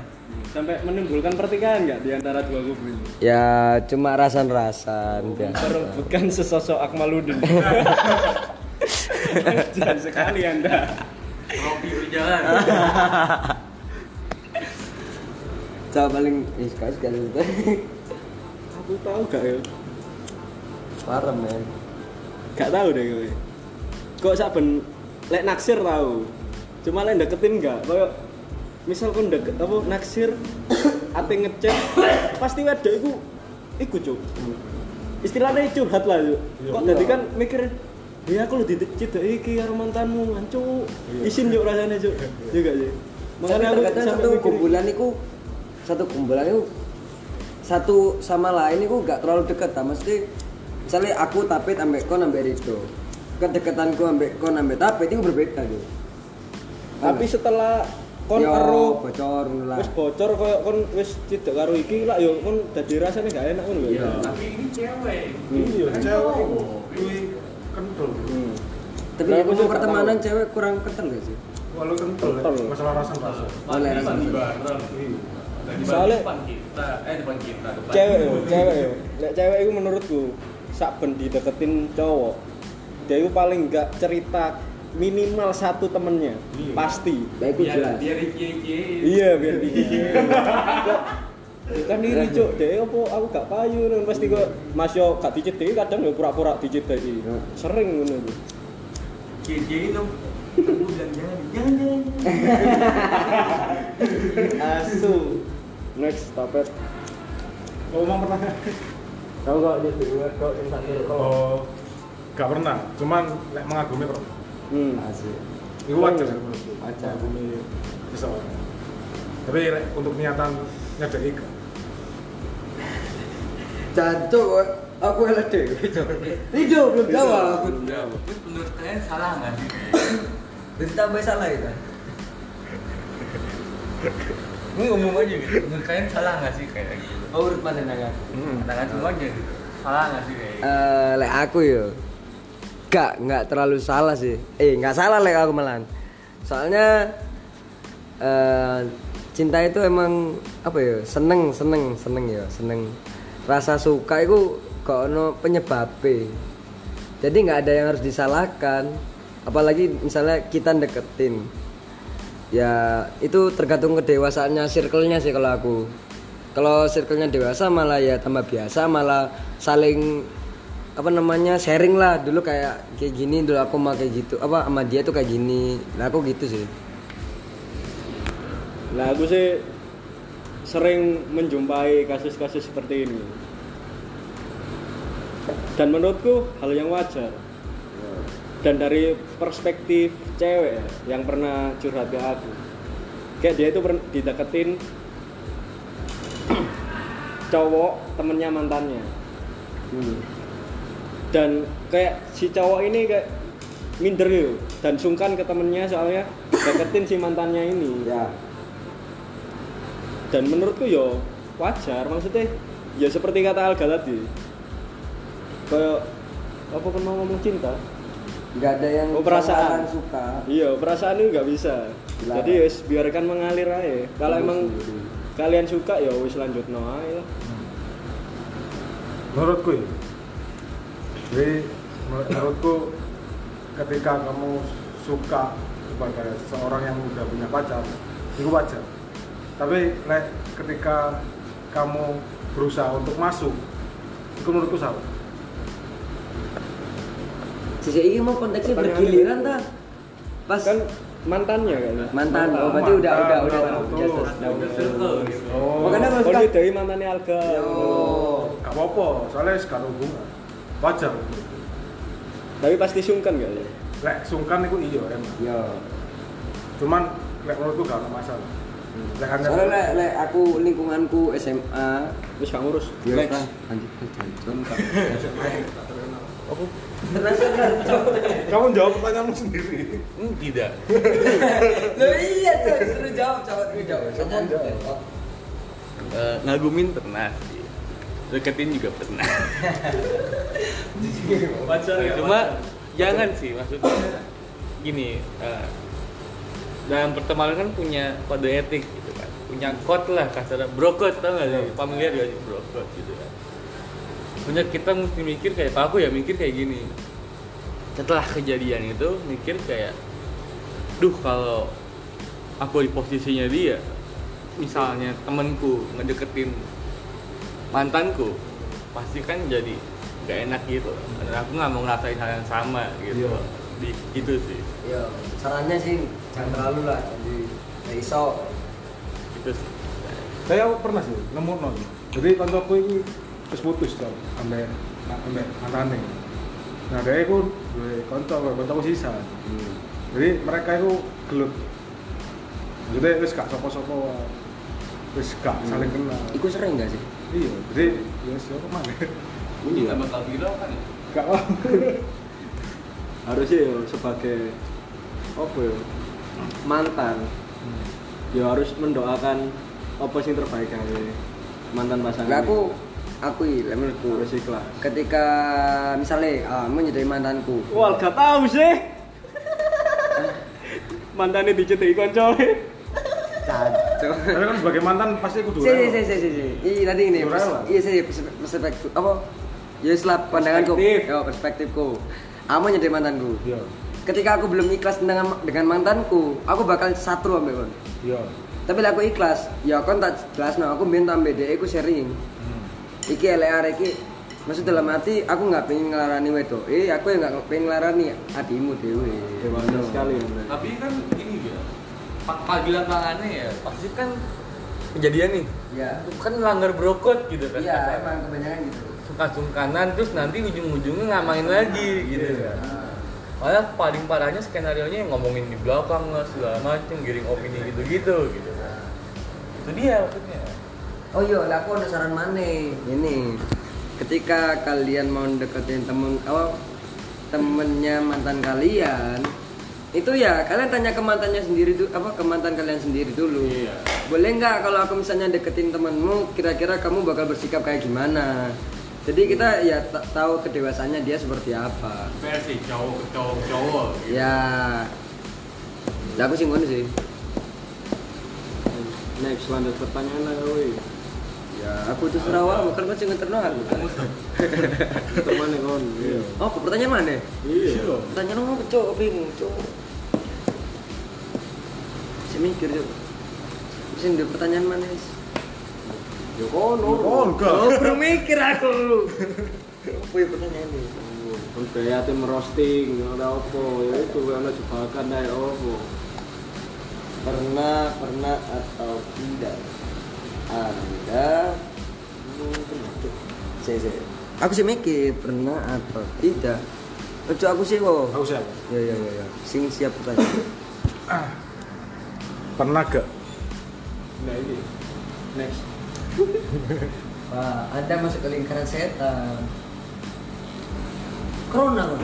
Sampai menimbulkan pertikaian enggak di antara dua kubu ini? Ya cuma rasan-rasan biasa Bukan sesosok Akmaludin. Jangan sekali Anda. Robi berjalan Coba paling ih sekali sekali Aku tahu gak ya? Parah men Gak tahu deh gue. Kok saben lek naksir tahu. Cuma lek deketin enggak? Kayak misal kon deket apa naksir ate ngechat pasti wedok iku iku cuk. istilahnya curhat lah yuk Iya. kok jadi kan mikir ya aku lu dicidek iki karo mantanmu ancu isin yuk rasanya cuk. Juga sih Makanya aku satu kumpulan itu satu kumpulan itu satu sama lain itu gak terlalu dekat ta. Mesti misalnya aku tapit ambek kon ambek Rido. Kedekatanku ambek kon ambek tapit itu berbeda gitu tapi setelah kon karo bocor ngono lah. Wis bocor koyo kon wis cidek karo iki lah yo kon dadi rasanya gak enak ngono ya Tapi ini cewek. iya. Cewek. cowok. kuwi kental. Hmm. tapi ngomong juga pertemanan cewek kurang kental gak sih? Walau kental masalah rasa rasa Oleh rasa bareng. iya. Soalnya- depan kita, eh depan kita, cewek cewek nek cewek itu menurutku saben dideketin cowok dia itu paling gak cerita minimal satu temennya. Iya. pasti. Baik itu Biar jelas. biar iya biar di bukan iri cuk deh apa? Aku gak payu nang pasti kok mas yo gak dicedeki kadang yo pura-pura dicedeki sering ngono iku cie dong. Jangan, jangan, jangan. asu. Next tapet ngomong pertanyaan kau kok jadi kok insan oh gak pernah. Cuman lek mengagumi pernah asik. Itu wajar sih menurutku. Wajar. mengagumi seseorang tapi untuk niatan nyedeki gak? Jancuk aku elah deh Rido belum jawab. Terus menurut kalian salah nggak sih? Berarti tambah salah itu Ini umum aja gitu. Menurut kalian salah nggak sih kayak gitu? oh urut mana nangan Tangan semuanya gitu. Salah nggak sih kayak gitu? Eh, lek aku yo gak nggak terlalu salah sih. Eh nggak salah lek aku malan soalnya eh cinta itu emang apa ya seneng seneng seneng ya seneng. Rasa suka itu kok ono penyebabnya jadi nggak ada yang harus disalahkan. Apalagi misalnya kita deketin. Ya itu tergantung kedewasaannya circle-nya sih kalau aku. Kalau circle-nya dewasa malah ya tambah biasa malah saling apa namanya sharing lah dulu kayak kayak gini dulu aku mau kayak gitu apa sama dia tuh kayak gini nah aku gitu sih Nah, aku sih sering menjumpai kasus-kasus seperti ini. Dan menurutku hal yang wajar. Dan dari perspektif cewek ya, yang pernah curhat ke aku. Kayak dia itu dideketin cowok temennya mantannya. Dan kayak si cowok ini kayak minder gitu. Dan sungkan ke temennya soalnya deketin si mantannya ini. Ya. Dan menurutku yo wajar maksudnya ya seperti kata Alga tadi. Kayak apa kan mau ngomong cinta? Nggak ada yang Oh, perasaan. suka. Iya perasaan itu nggak bisa. Dilarang. jadi wis biarkan mengalir aja. Kalau emang sendiri. kalian suka ya wis lanjut no aja lah. Menurutku ya jadi menur- menurutku ketika kamu suka kepada seseorang yang udah punya pacar itu wajar. Tapi lek ketika kamu berusaha untuk masuk itu menurutku salah. Sisi ini mau konteksnya bergiliran ta? Pas kan mantannya kan mantan. Oh berarti udah udah Mantan, udah sudah Udah oh Makanya oh maksudnya ini dari mantannya Alga. Oh. gak apa-apa soalnya sekarang hubungan wajar. Tapi pasti sungkan gak ya lek sungkan itu iya emang yo cuman lek menurutku gak ada masalah. Lek hanya soalnya lek lek aku lingkunganku SMA wis gak ngurus. Ya lanjut jancun kamu jawab pertanyaanmu sendiri. Hmm, tidak. lo iya tuh suruh jawab jawab. Jawab. Eh, ngagumin pernah. sih. Deketin juga pernah. ya, Cuma jangan sih maksudnya gini eh, dalam pertemanan kan punya kode etik gitu kan. Punya code lah kasarnya bro code tau gak sih? Familiar gak sih bro code gitu kan? Punya kita mesti mikir kayak aku ya mikir kayak gini. Setelah kejadian itu mikir kayak duh kalau aku di posisinya dia misalnya temenku ngedeketin mantanku. Pasti kan jadi gak enak gitu. Dan aku nggak mau ngerasain hal yang sama gitu. Iya. di gitu sih. Yo sarannya sih jangan terlalu lah jadi ya iso. Itu sih. Saya pernah sih nemu non jadi kantorku ini terus putus tuh ambek ambek mantane nah dia itu duwe konco konco sisa. Hmm. jadi mereka itu gelut. Jadi wis gak sopo-sopo wis gak saling kenal. Iku sering gak sih? Iya jadi ya siapa mana nggak bakal viral kan ya? gak lah harusnya ya sebagai apa ya mantan. Ya harus mendoakan apa sing terbaik kali mantan pasangan Lah aku aku iya menurutku. Harus ikhlas. Ketika misalnya ah, kamu jadi mantanku. Wah gak tahu sih. Mantannya dicetai koncoe Cacok. Tapi kan sebagai mantan pasti kudu Si, si, si, si, si, si. Iya tadi ini, iya sih, pers- perspektif apa? Ya setelah pandanganku, Perspektif. ya perspektifku. Kamu jadi mantanku. iya Ketika aku belum ikhlas dengan dengan mantanku, aku bakal satu ambek kon. iya Tapi aku ikhlas, ya kon tak jelas aku minta ambek dhek aku sharing. Hmm. Iki LR iki maksud dalam hati aku nggak pengen ngelarani wedo eh aku yang nggak pengen ngelarani adikmu dewe dewasa sekali ya Bro. Tapi kan ini panggilan tangannya ya pasti kan kejadian nih. ya Kan langgar brokot gitu kan. iya emang kebanyakan gitu Sungkan-sungkanan terus nanti ujung-ujungnya ngamain lagi gitu kan. Malah paling parahnya skenario nya ngomongin di belakang lah segala macem, giring opini gitu-gitu gitu. Itu dia maksudnya. Oh iya, aku ada saran mana? Ini, ketika kalian mau deketin temen, oh temennya mantan kalian, itu ya kalian tanya ke mantannya sendiri tuh, apa ke mantan kalian sendiri dulu. Iya. Boleh nggak kalau aku misalnya deketin temenmu, kira-kira kamu bakal bersikap kayak gimana? Jadi kita ya ta- tahu kedewasannya dia seperti apa. Versi cowok cowok cowok. Gitu. Ya, lah aku sih ngono sih. next lanjut pertanyaan lah kowe Ya, aku tuh Sarawak, bukan kau terno aku. teman kon iya Oh, pertanyaan mana? iya Pertanyaan apa, Cok? Bingung, Cok. Mikir, Cok. Mesin di pertanyaan mana, Is? ya kono oh enggak Oh, baru mikir aku. Apa ya pertanyaan ini? gaya tim roasting ada apa ya itu ana jebakan dari apa Pernah, pernah atau tidak? Anda. Saya, saya. Aku sih mikir, pernah atau tidak? Oh, Cok, aku sih, kok. aku siapa Ya, ya, ya, ya. Sing siap pertanyaan. pernah gak nah ini next Wah, Anda masuk ke lingkaran setan. Corona, Bang.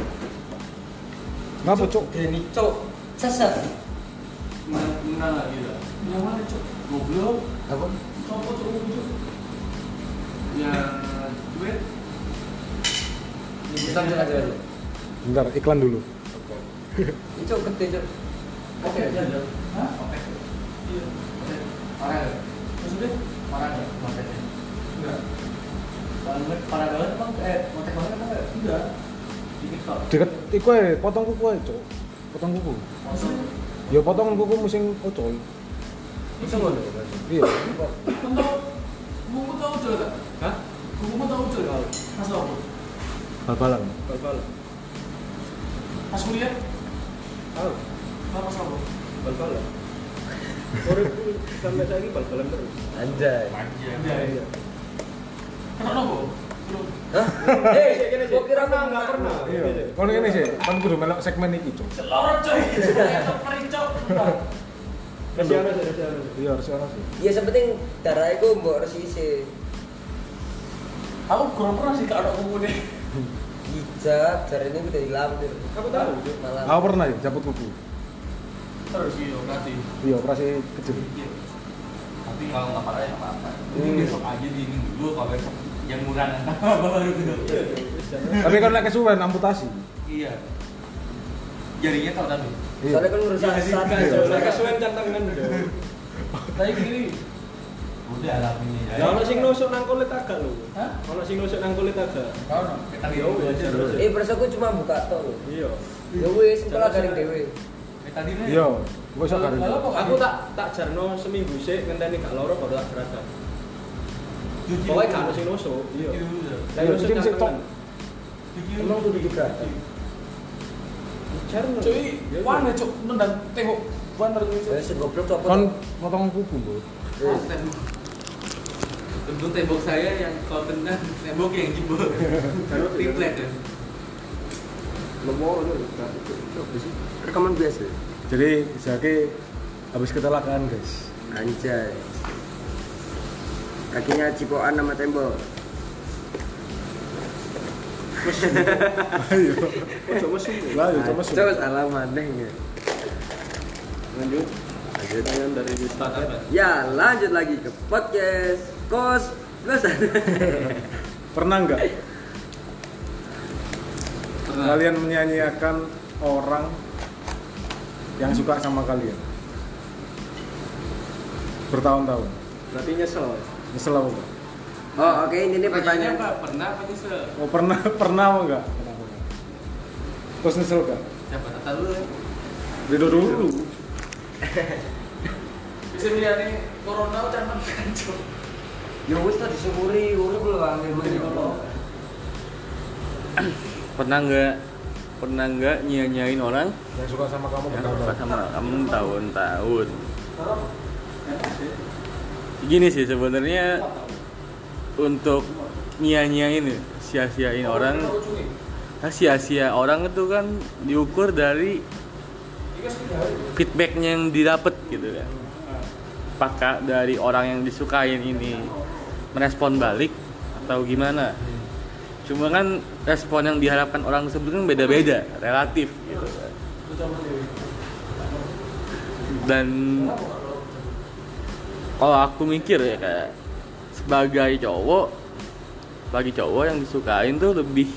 ngapa cok Gini, Cok. Sesat. Mana mana lagi lah? Yang mana cok? Goblok. Apa? Cowok cowok cowok. Yang duit. Bentar, bentar, bentar. bentar iklan dulu Ini Cok, gede, Cok. Oke, aja. Hah? Oke. Parah nggak? Maksudnya? Parah nggak? Moteknya? Enggak. Banget, parah banget emang eh motek banget emang enggak? Enggak. Dikit kok. deket iku potong kuku ae cok potong kuku Maksudnya? ya potong kuku musim ocol Bisa ngono. iya tahu? Kuku tahu ucul nggak? Hah? Kuku tahu ucul nggak? Pas apa? bal-balan bal-bal Pas kuliah? tahu Pas apa? Bal-bal Uripku sampai bal-balan terus Anjay. Anjay. Kenapa kok? Belum. Hah? Eh, gua kira pernah nggak pernah iya ini sih kan kudu melok segmen iki cok Lorot coy. Itu pericok. masih ada masih ada iya harus ana sih Ya sepenting darah iku mbok resisi. Aku kurang pernah sih kalau kuku nih. Hijab, jari ini udah hilang aku tahu Malah. aku pernah ya cabut kuku Terus sih operasi. iya operasi kecil Iya. Tapi kalau nggak parah ya nggak apa-apa. Ini Hmm. besok aja di ini dulu kalau besok yang murah nanti baru gitu. tapi kan lek kesuwen amputasi Iya. Jarinya tau tadi. iya Soalnya kan ngurus Iya, iya. saya kesuwen cantangan Tapi gini. Udah alami ya. ya ono sing nusuk nang kulit agak lho Hah? ono sing nusuk nang kulit agak Kau no. Kita di Ya terus. Eh, persaku cuma buka tok lho. iya Ya wis, sekolah garing dhewe. Tadi nih. iya gua iso garing aku tak tak jarno seminggu sih ngenteni gak loro baru tak gerakan pokoknya gak ono sing nusuk iya Lah Iya, jadi mesti cantangan. Emang kudu juga. Jarno. Cuy, Ya, mana cuk nendang tengok bener gitu. Ya sing goblok apa? kon tuh? potong kuku bro Wis. Tentu tembok saya yang kalau tendang tembok yang jebol. Triplet ya. Rekaman biasa. Jadi Zaki habis kecelakaan guys. Anjay. Kakinya cipokan sama tembok. Ayo. Ojo mesum. Lah, yo coba Coba salah maneh ya. Lanjut. Pertanyaan dari Wisma. Ya, lanjut lagi ke podcast kos kosan. Pernah nggak kalian menyanyiakan orang yang suka sama kalian? Bertahun-tahun. Berarti nyesel. Nyesel apa enggak? Oh, oke ini nih Pertanyaannya pertanyaan. apa? Pernah apa nyesel? Oh, pernah pernah apa enggak? Pernah apa enggak? Terus nyesel enggak? Siapa kata lu ya? Ridho dulu. Bisa milih nih corona udah makan cok. Ya wis tadi disyukuri, urip lho ambil meneh. Pernah nggak? Pernah nggak nyanyain orang Yang suka sama kamu yang suka sama kamu tahun-tahun? Gini sih sebenarnya untuk nyanyain sia-siain orang nah, sia-sia orang itu kan diukur dari feedbacknya yang didapat gitu kan apakah dari orang yang disukain ini merespon balik atau gimana cuma kan respon yang diharapkan orang tersebut kan beda-beda relatif gitu kan dan kalau aku mikir ya kayak sebagai cowok bagi cowok yang disukain tuh lebih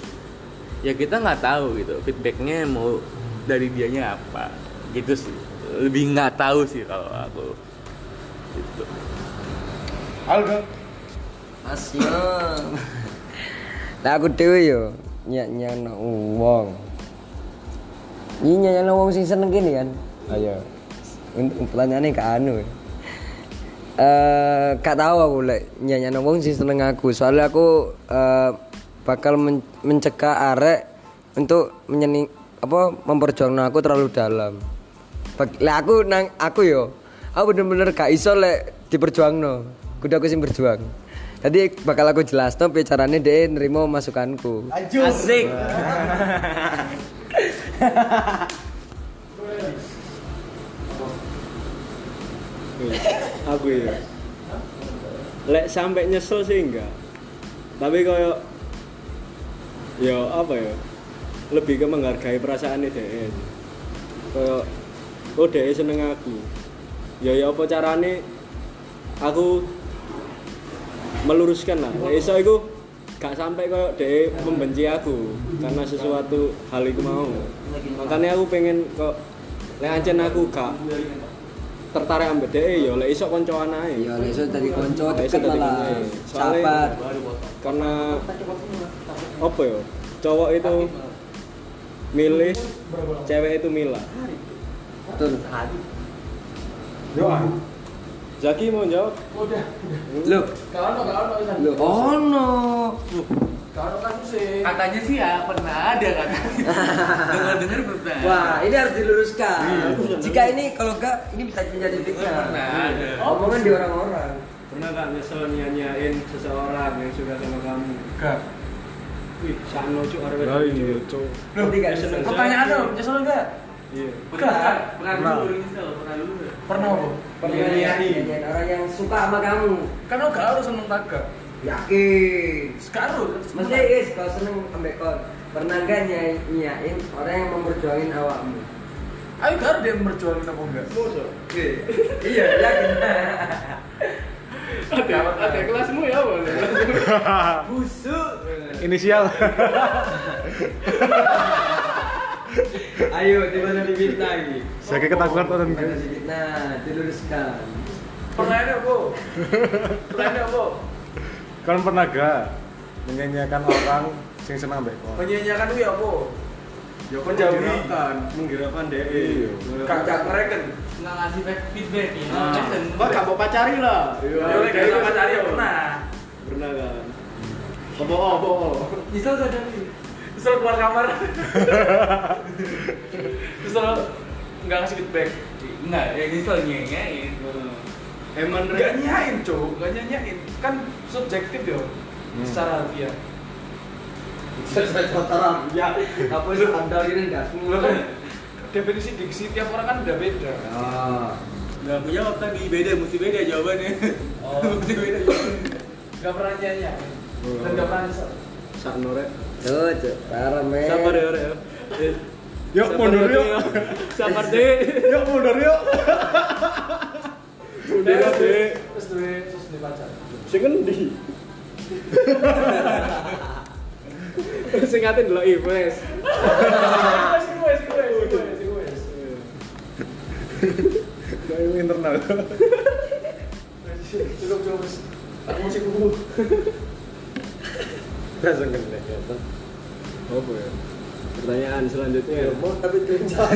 ya kita nggak tahu gitu feedbacknya mau dari dianya apa gitu sih lebih nggak tahu sih kalau aku gitu. Alga. Asyo. Lah aku dhewe yo nyak-nyakno wong. Ini nyak-nyakno wong sing seneng gini kan. Ayo. Untuk pertanyaannya ke anu. Eh, gak tahu aku lek nyak-nyakno wong sing seneng aku. Soalnya aku eh, bakal men- mencegah arek untuk menyening apa memperjuangkan aku terlalu dalam. Lek aku nang aku yo, aku bener-bener gak iso lek diperjuangno. Kudu aku sing berjuang. Jadi bakal aku jelas no caranya dia nerima masukanku. Asik. aku ya. Lek sampai nyesel sih enggak. Tapi koyo ya apa ya? Lebih ke menghargai perasaan dia. Koyo oh dia seneng aku. Ya ya apa carane aku meluruskan lah. Ya iso iku gak sampai koyo dia membenci aku karena sesuatu hal itu mau. Makanya aku pengen kok lek ancen aku gak tertarik ambek dhek ya lek iso koncoan ae. Ya iso tadi konco Lek deket malah. Sahabat. Karena apa ya? Cowok itu milih, cewek itu milah. Betul. Yo. Zaki mau jawab? Loh, Kalau no, kalau no, bisa. loh ono. Kalau kasus sih. Katanya sih ya pernah ada kan. Dengar-dengar pernah. Wah, ini harus diluruskan. Jika ini kalau enggak ini bisa menjadi fitnah. Pernah ada. Omongan di orang-orang. Pernah gak nyesel nyanyain seseorang yang suka sama kamu? Enggak. Wih, sakno cuk arep Lah iya, Cuk. Nanti gak seneng. Pertanyaan dong, nyesel enggak? Iya. Pernah. Pernah Pernah. dulu nyesel, pernah dulu. Pernah apa? Pernah Nyanyain. nyanyain orang yang suka sama kamu. Kan gak harus seneng taga. Yakin. Sekarang. Maksudnya guys, kalau seneng ambek kon, pernah gak nyai- nyayain orang yang memperjuangin awakmu? Ayo gak ada dia berjuang apa enggak? iya, yakin. Ada, ada kelasmu ya boleh. Busuk. Inisial. Ayo, di mana diminta lagi? Saya ketakutan tuh diminta? Nah, diluruskan. Pertanyaannya apa? Pertanyaannya apa? Kan pernah gak menyanyiakan orang sing mbek kon? Menyanyiakan itu ya apa? Ya kan jauhi. menggirakan DE. Iya. Gak mereka nggak ngasih feedback ya. Kok gak mau pacari lah. Ya udah kayak pacari ya pernah. Pernah kan. Apa apa? Misal gak ada Misal keluar kamar. Misal nggak ngasih feedback. Enggak, ya misal nyenyain. Emang Gak nyain, cowok, gak nyanyain. Kan subjektif ya, secara harfiah. Kotoran. Ya, apa sih andal ini enggak Lo kan definisi diksi tiap orang kan udah beda. Oh. Nggak aku jawab tadi beda, mesti beda jawabannya. Oh. mesti beda jawabannya. Gak pernah nyanyi dan gak pernah nyesel. Sakno rek. Tuh, cuk. Parah, men. Sabar ya, Rek. Eh, Yuk mundur yuk. ya. Sabar deh. Yuk mundur yuk. Terus deh. terus duwe terus duwe pacar. Sing endi? Sing ngatin delok sing gue. Kayak internal. Cukup, cukup. Wes. Aku masih kubu. Langsung kena ya. Apa ya? Pertanyaan selanjutnya. Mau tapi kencang.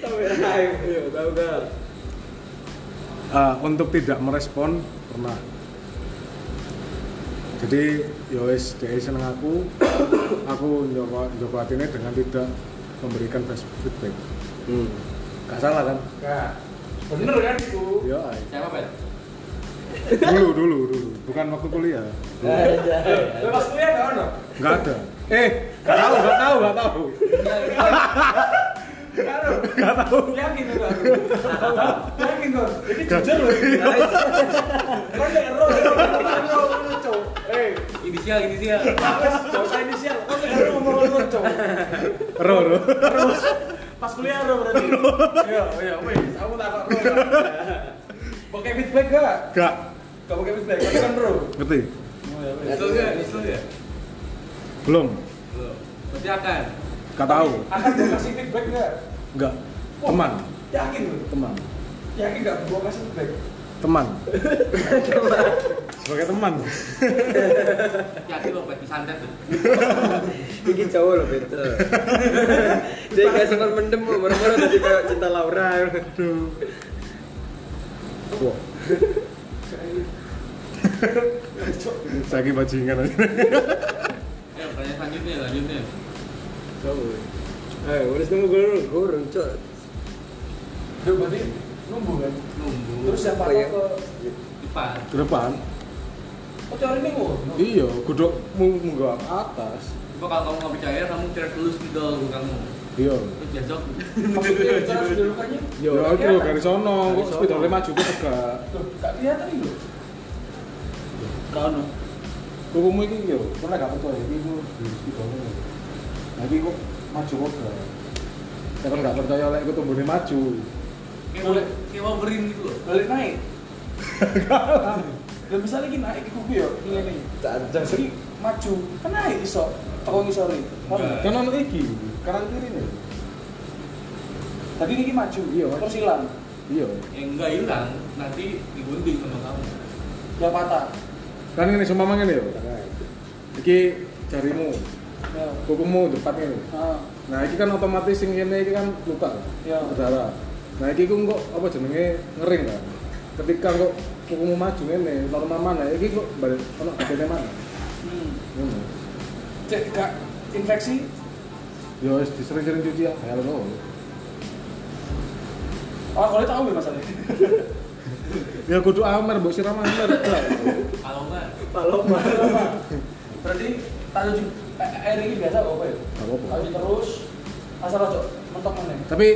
Tapi hai, iya tahu gak? Ah, untuk tidak merespon pernah jadi ya wis dia seneng aku aku nyoba nyoba hatinya dengan tidak memberikan feedback Hmm. gak salah kan Nah, bener kan itu. ya ay. Siapa, Bet? Dulu dulu dulu bukan waktu kuliah Lo pas kuliah gak ono? nggak ada eh gak tahu gak tahu gak tahu Gak tahu. Yakin tuh gak? Yakin tuh. Ini jujur loh. Kau gak ero. Kau. Eh, Inisial, inisial. Gak usah inisial. Kau gak ero ngomong cowok. ro ro Pas kuliah ero berarti. Iya, iya, wes. Aku tak kok ero. Pakai feedback gak? gak Gak pakai feedback, tapi kan ero. ngerti Nyesel nggak? Nyesel nggak? belum Belum. Berarti akan. gak tahu Akan gue kasih feedback gak? nggak teman Yakin lu? teman Yakin gak gue kasih feedback? teman sebagai teman Yakin lo, Bet, disantet tuh. Iki cowok loh betul. Dia gak sempat mendem, mereka tadi kayak cinta Laura. Wah. Sagi bajingan aja. Ayo, pertanyaan selanjutnya, lanjutnya. Cowok. Eh, udah nunggu dulu. Kurang, cuk. Duh, berarti nunggu kan? Nunggu. Terus siapa iya. ke... Depan. Ke depan. Oh, teori ini gue? Iya, kudu munggah ke atas. Coba kalau kamu nggak percaya, kamu cari dulu kamu. Iya. Terus besok. Maksudnya cara pendudukannya? Ya Gak itu kelihatan. dari sono, kok Dari sono. sepeda maju ke tegak. Loh, gak kelihatan ini loh. Kau no. Kukumu iki yo, kau gak percaya iki ku di sepeda Nah iki kok maju kok gak. Gak percaya lek iku tumbune maju. Kayak Wolverine gitu loh. Balik naik. Dan misalnya gini naik ke kuku ya, ini. Jadi maju, kan naik iso. Toko ngisori. Enggak. Kan ono iki, kanan kiri nih. Tadi ini maju, Iya, maju. terus hilang. Iya. Yang enggak hilang, nanti digunting sama kamu. Ya patah. Kan ini semua mang ini yo. Iki jarimu, Ya. kukumu depan ini. Ah, Nah, iki kan otomatis sing kene iki kan luka. Ya. Berdarah. Nah, iki kok apa jenenge ngering kan. Ketika kok kukumu maju ngene, normal mana? Iki kok balik ono bagiannya mana? hmm. Ngono. Cek gak infeksi, Ya wis disering-sering cuci ya, ya lo. oh kalau tahu ya masalahnya. Ya kudu amer mbok siram amer. Enggak, Paloma. Berarti tak cuci eh, air ini biasa apa ya? Apa-apa. Tak cuci terus, asal aja mentok mana? Tapi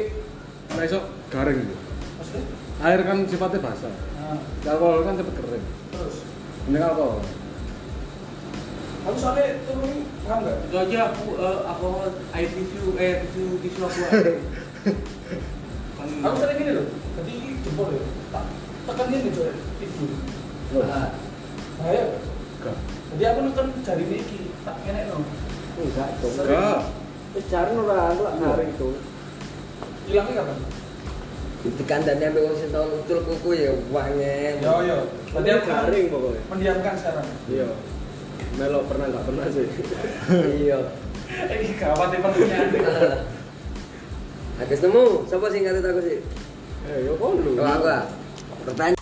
iso garing gitu. Maksudnya? Air kan sifatnya basah. Nah, Alkohol kan cepet kering. terus. Mending alkohol. Aku soalnya turun paham nggak? itu aja aku eh, aku air tisu eh tisu tisu aku. kan Aku sering gini loh, jadi ini jempol ya, tak tekan ini coy, tidur. Nah, bahaya. Gak. Jadi aku neken jari ini, tak enek no. Enggak, dong. Gak. Wis cari ora aku hari itu. Hilangnya kapan? Itu kandangnya ambil wong sing tau ucul kuku ya wangen. Yo yo. Berarti aku garing pokoknya. mendiamkan sekarang. Iya. Melo pernah enggak pernah sih. Iya. Ini gawat ya pertanyaan. Agus nemu, sapa sing ngatet aku sih? Eh, yo kon lu. Kalau aku ah. Pertanyaan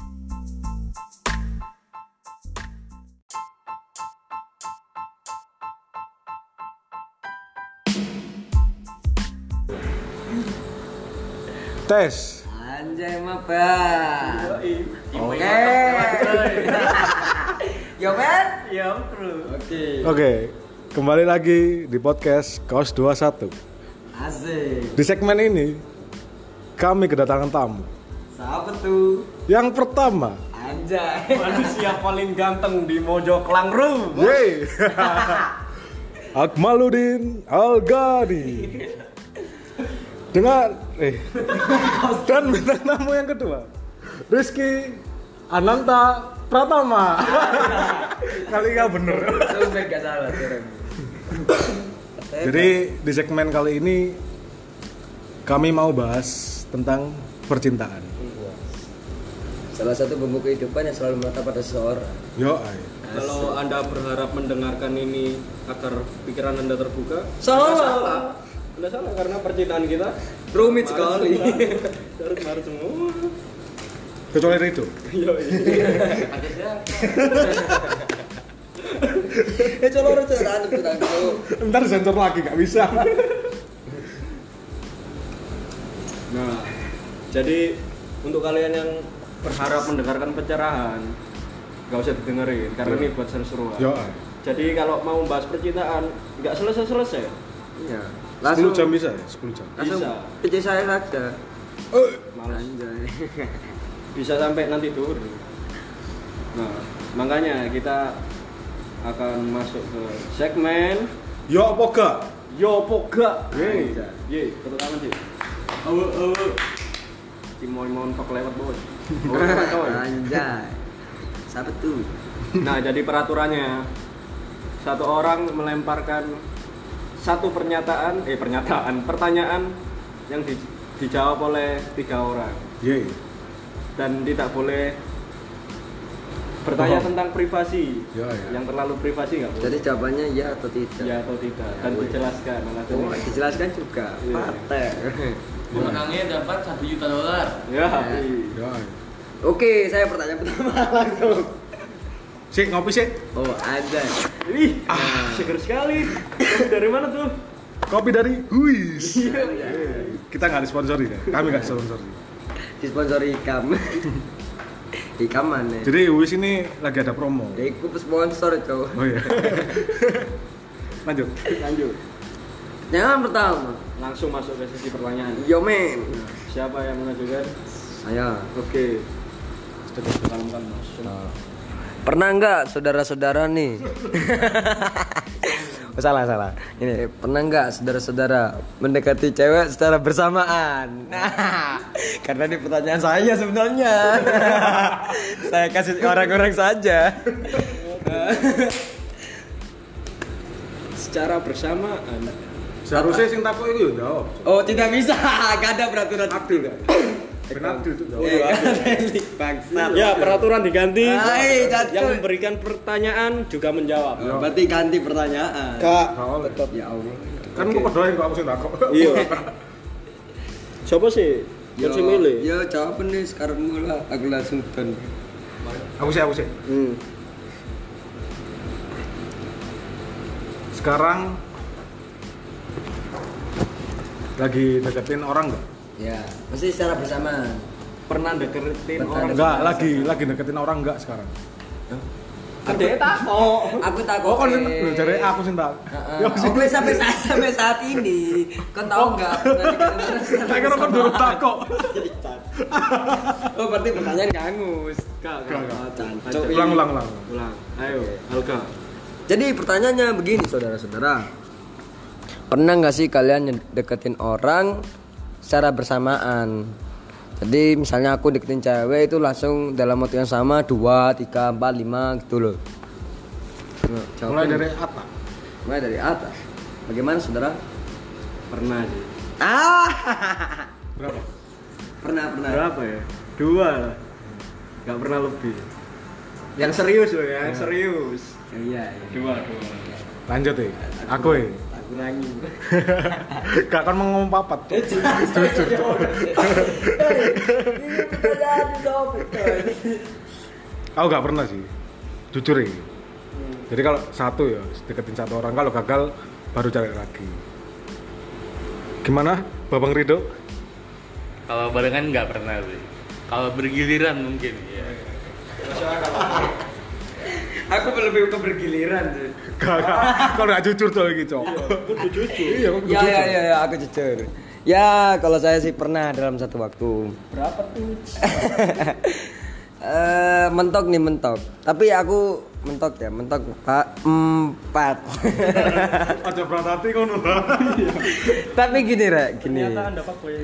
Tes. Anjay. Maba. Oke. Yo men? Ya, bro. Oke. Oke, kembali lagi di podcast Kaos 21. Asik. Di segmen ini kami kedatangan tamu. Siapa tuh? Yang pertama, Anjay. Manusia paling ganteng di Mojoklang, Bro. Yeay. Akmaluddin Algani. Dengan eh dan bintang tamu yang kedua, Rizky Ananta Pratama. Kali nggak bener. Gak salah. Jadi di segmen kali ini kami mau bahas tentang percintaan. Salah satu bumbu kehidupan yang selalu melekat pada seseorang. Yo. Kalau Anda berharap mendengarkan ini agar pikiran Anda terbuka, Salah. Anda salah. Anda salah karena percintaan kita Rumit sekali. harus harus semua. kecuali Rido. Eh cerita cerita Ntar sensor lagi nggak bisa. Nah, jadi untuk kalian yang berharap mendengarkan pencerahan, nggak usah didengerin karena ini buat seru-seruan. Ay. Jadi kalau mau bahas percintaan, nggak selesai-selesai. Iya. 10 jam bisa ya? 10 jam. Langsung Bisa. PC saya saja. Malas. Anjay. Bisa sampai nanti turun. Nah, makanya kita akan masuk ke segmen Yo apa gak? Yo Poga. Yeay. Ye, tepuk tangan sih. Awo awo. Cimoy montok lewat bos. Anjay. Siapa tuh? Nah, jadi peraturannya satu orang melemparkan satu pernyataan, eh pernyataan, pertanyaan yang di- dijawab oleh tiga orang Yeay. Dan tidak boleh bertanya Bohong. tentang privasi. Ya, ya. Yang terlalu privasi nggak boleh. Jadi jawabannya ya atau tidak? Ya atau tidak dan Ya, dijelaskan Oh, dijelaskan juga. Iya. Parter. Pemenangnya dapat 1 juta dolar. Ya. Yo, ay. Oke, saya pertanyaan pertama langsung. Sik ngopi sik. Oh, ada. Ih, seger sekali. Kamu dari mana tuh? Kopi dari Huis. Kita nggak disponsori ya. Kami nggak disponsori. Disponsori Ikam. Ikam mana? Jadi Huis ini lagi ada promo. Ya, aku sponsor, cowok. Oh iya. Lanjut. Lanjut. Yang pertama, Langsung masuk ke sesi pertanyaan. yo men. Siapa yang mengajukan? Saya. Oke. Sedikit dikalungkan mas. Pernah nggak saudara-saudara nih? Oh, salah salah. Ini pernah nggak saudara-saudara mendekati cewek secara bersamaan? Nah, karena ini pertanyaan saya sebenarnya. saya kasih orang-orang saja. Secara bersamaan. Seharusnya sing takut itu jawab. Oh tidak bisa, gak ada peraturan itu. Bangsat. Ya, peraturan diganti. Hai, Cacul. Yang memberikan pertanyaan juga menjawab. Oh, berarti ganti pertanyaan. Kak. Oleh. Ya Allah. Kan aku pedoin kok aku sing takut. Iya. Siapa sih? Yo, milih. yo jawab nih sekarang mula aku langsung dan Aku sih aku sih. Hmm. Sekarang lagi deketin orang nggak? Ya mesti secara bersamaan. Pernah deketin Pernah orang? Enggak, lagi lagi deketin orang enggak sekarang? Adek takut. Aku takut. Oh, kan cari aku sing tak. Heeh. Oke sampai saat sampai saat ini, kau tahu nggak? Saya kira kan dulu takut. Oh berarti pertanyaan kangus. Kak. Ulang ulang ulang. Ulang. Ayo, Alga. Jadi pertanyaannya begini saudara-saudara. Pernah nggak sih kalian deketin orang secara bersamaan? Jadi misalnya aku deketin cewek itu langsung dalam waktu yang sama dua, tiga, empat, lima gitu loh. Nah, Mulai dari Atta. mulai dari atas. Bagaimana saudara? Pernah sih. Ah, Berapa? pernah pernah. Berapa ya? Dua lah. Gak pernah lebih. Yang serius loh ya, yang serius. Iya, iya. Dua, dua. Lanjut ya. Aku ya. Kurangi. Gak kan mau ngomong papat. Jujur. Aku gak pernah sih. Jujur ya. Jadi kalau satu ya deketin satu orang, kalau gagal baru cari lagi. Gimana, Babang Rido? Kalau barengan nggak pernah sih. Kalau bergiliran mungkin ya. Aku lebih ke bergiliran sih. Gak, gak. Kau gak jujur tuh iki, Cok. Kudu jujur. Iya, kau Ya ya ya, ya aku jujur. Ya kalau saya sih pernah dalam satu waktu. Berapa tuh? Eh mentok nih mentok. Tapi aku mentok ya, mentok Pak empat. Aja berat hati kau nula. Tapi gini rek, gini.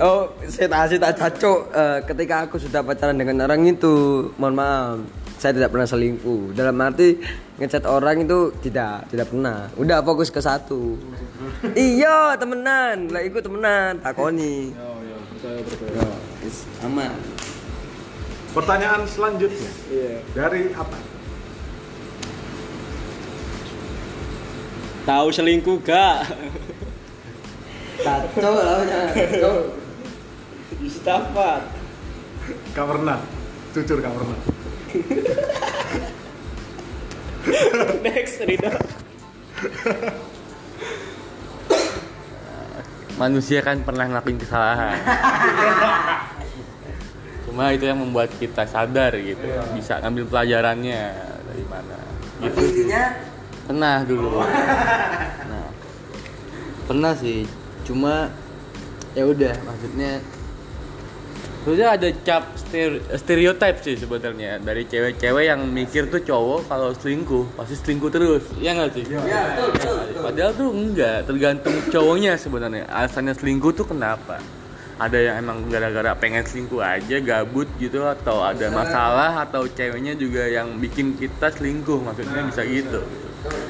Oh, saya tak saya tak cacok. Eh, ketika aku sudah pacaran dengan orang itu, mohon maaf, saya tidak pernah selingkuh. Dalam arti ngechat orang itu tidak, tidak pernah. Udah fokus ke satu. iya, temenan. Lah ikut temenan, takoni. Iya, percaya percaya. Yo, wis, aman. Pertanyaan selanjutnya Iya. dari apa? Tahu selingkuh gak? Cacok lah, cacok. Yustafat. Gak pernah. Jujur gak pernah. Next, Rida. Manusia kan pernah ngelakuin kesalahan. Cuma itu yang membuat kita sadar gitu, bisa ngambil pelajarannya dari mana. Gitu. Intinya Pernah dulu. Nah, pernah sih, cuma ya udah maksudnya Sebenarnya ada cap ster- stereotype sih sebenarnya dari cewek-cewek yang mikir tuh cowok kalau selingkuh pasti selingkuh terus. Iya nggak sih? ya betul, betul, betul. Padahal tuh enggak, tergantung cowoknya sebenarnya. Alasannya selingkuh tuh kenapa? Ada yang emang gara-gara pengen selingkuh aja, gabut gitu atau ada masalah atau ceweknya juga yang bikin kita selingkuh, maksudnya bisa gitu.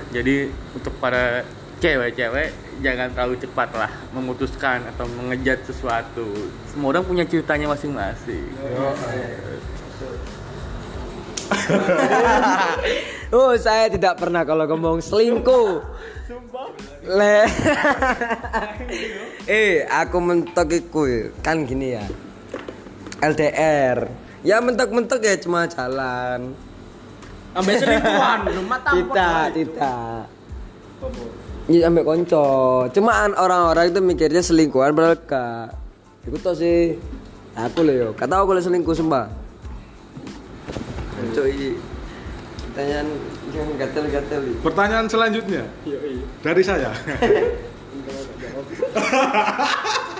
Jadi untuk para cewek-cewek jangan terlalu cepat lah memutuskan atau mengejat sesuatu. Semua orang punya ceritanya masing-masing. Oh, saya tidak pernah kalau ngomong selingkuh. Le. eh, aku mentok iku kan gini ya. LDR. Ya mentok-mentok ya cuma jalan. Ambil selingkuhan, lu mata Tidak, tidak. Iya ambek konco. Cuman orang-orang itu mikirnya selingkuhan padahal gak. Iku tuh sih. Aku loh yo, kata aku boleh selingkuh sumpah. Konco. Pertanyaan yang gatel-gatel. Pertanyaan selanjutnya dari saya.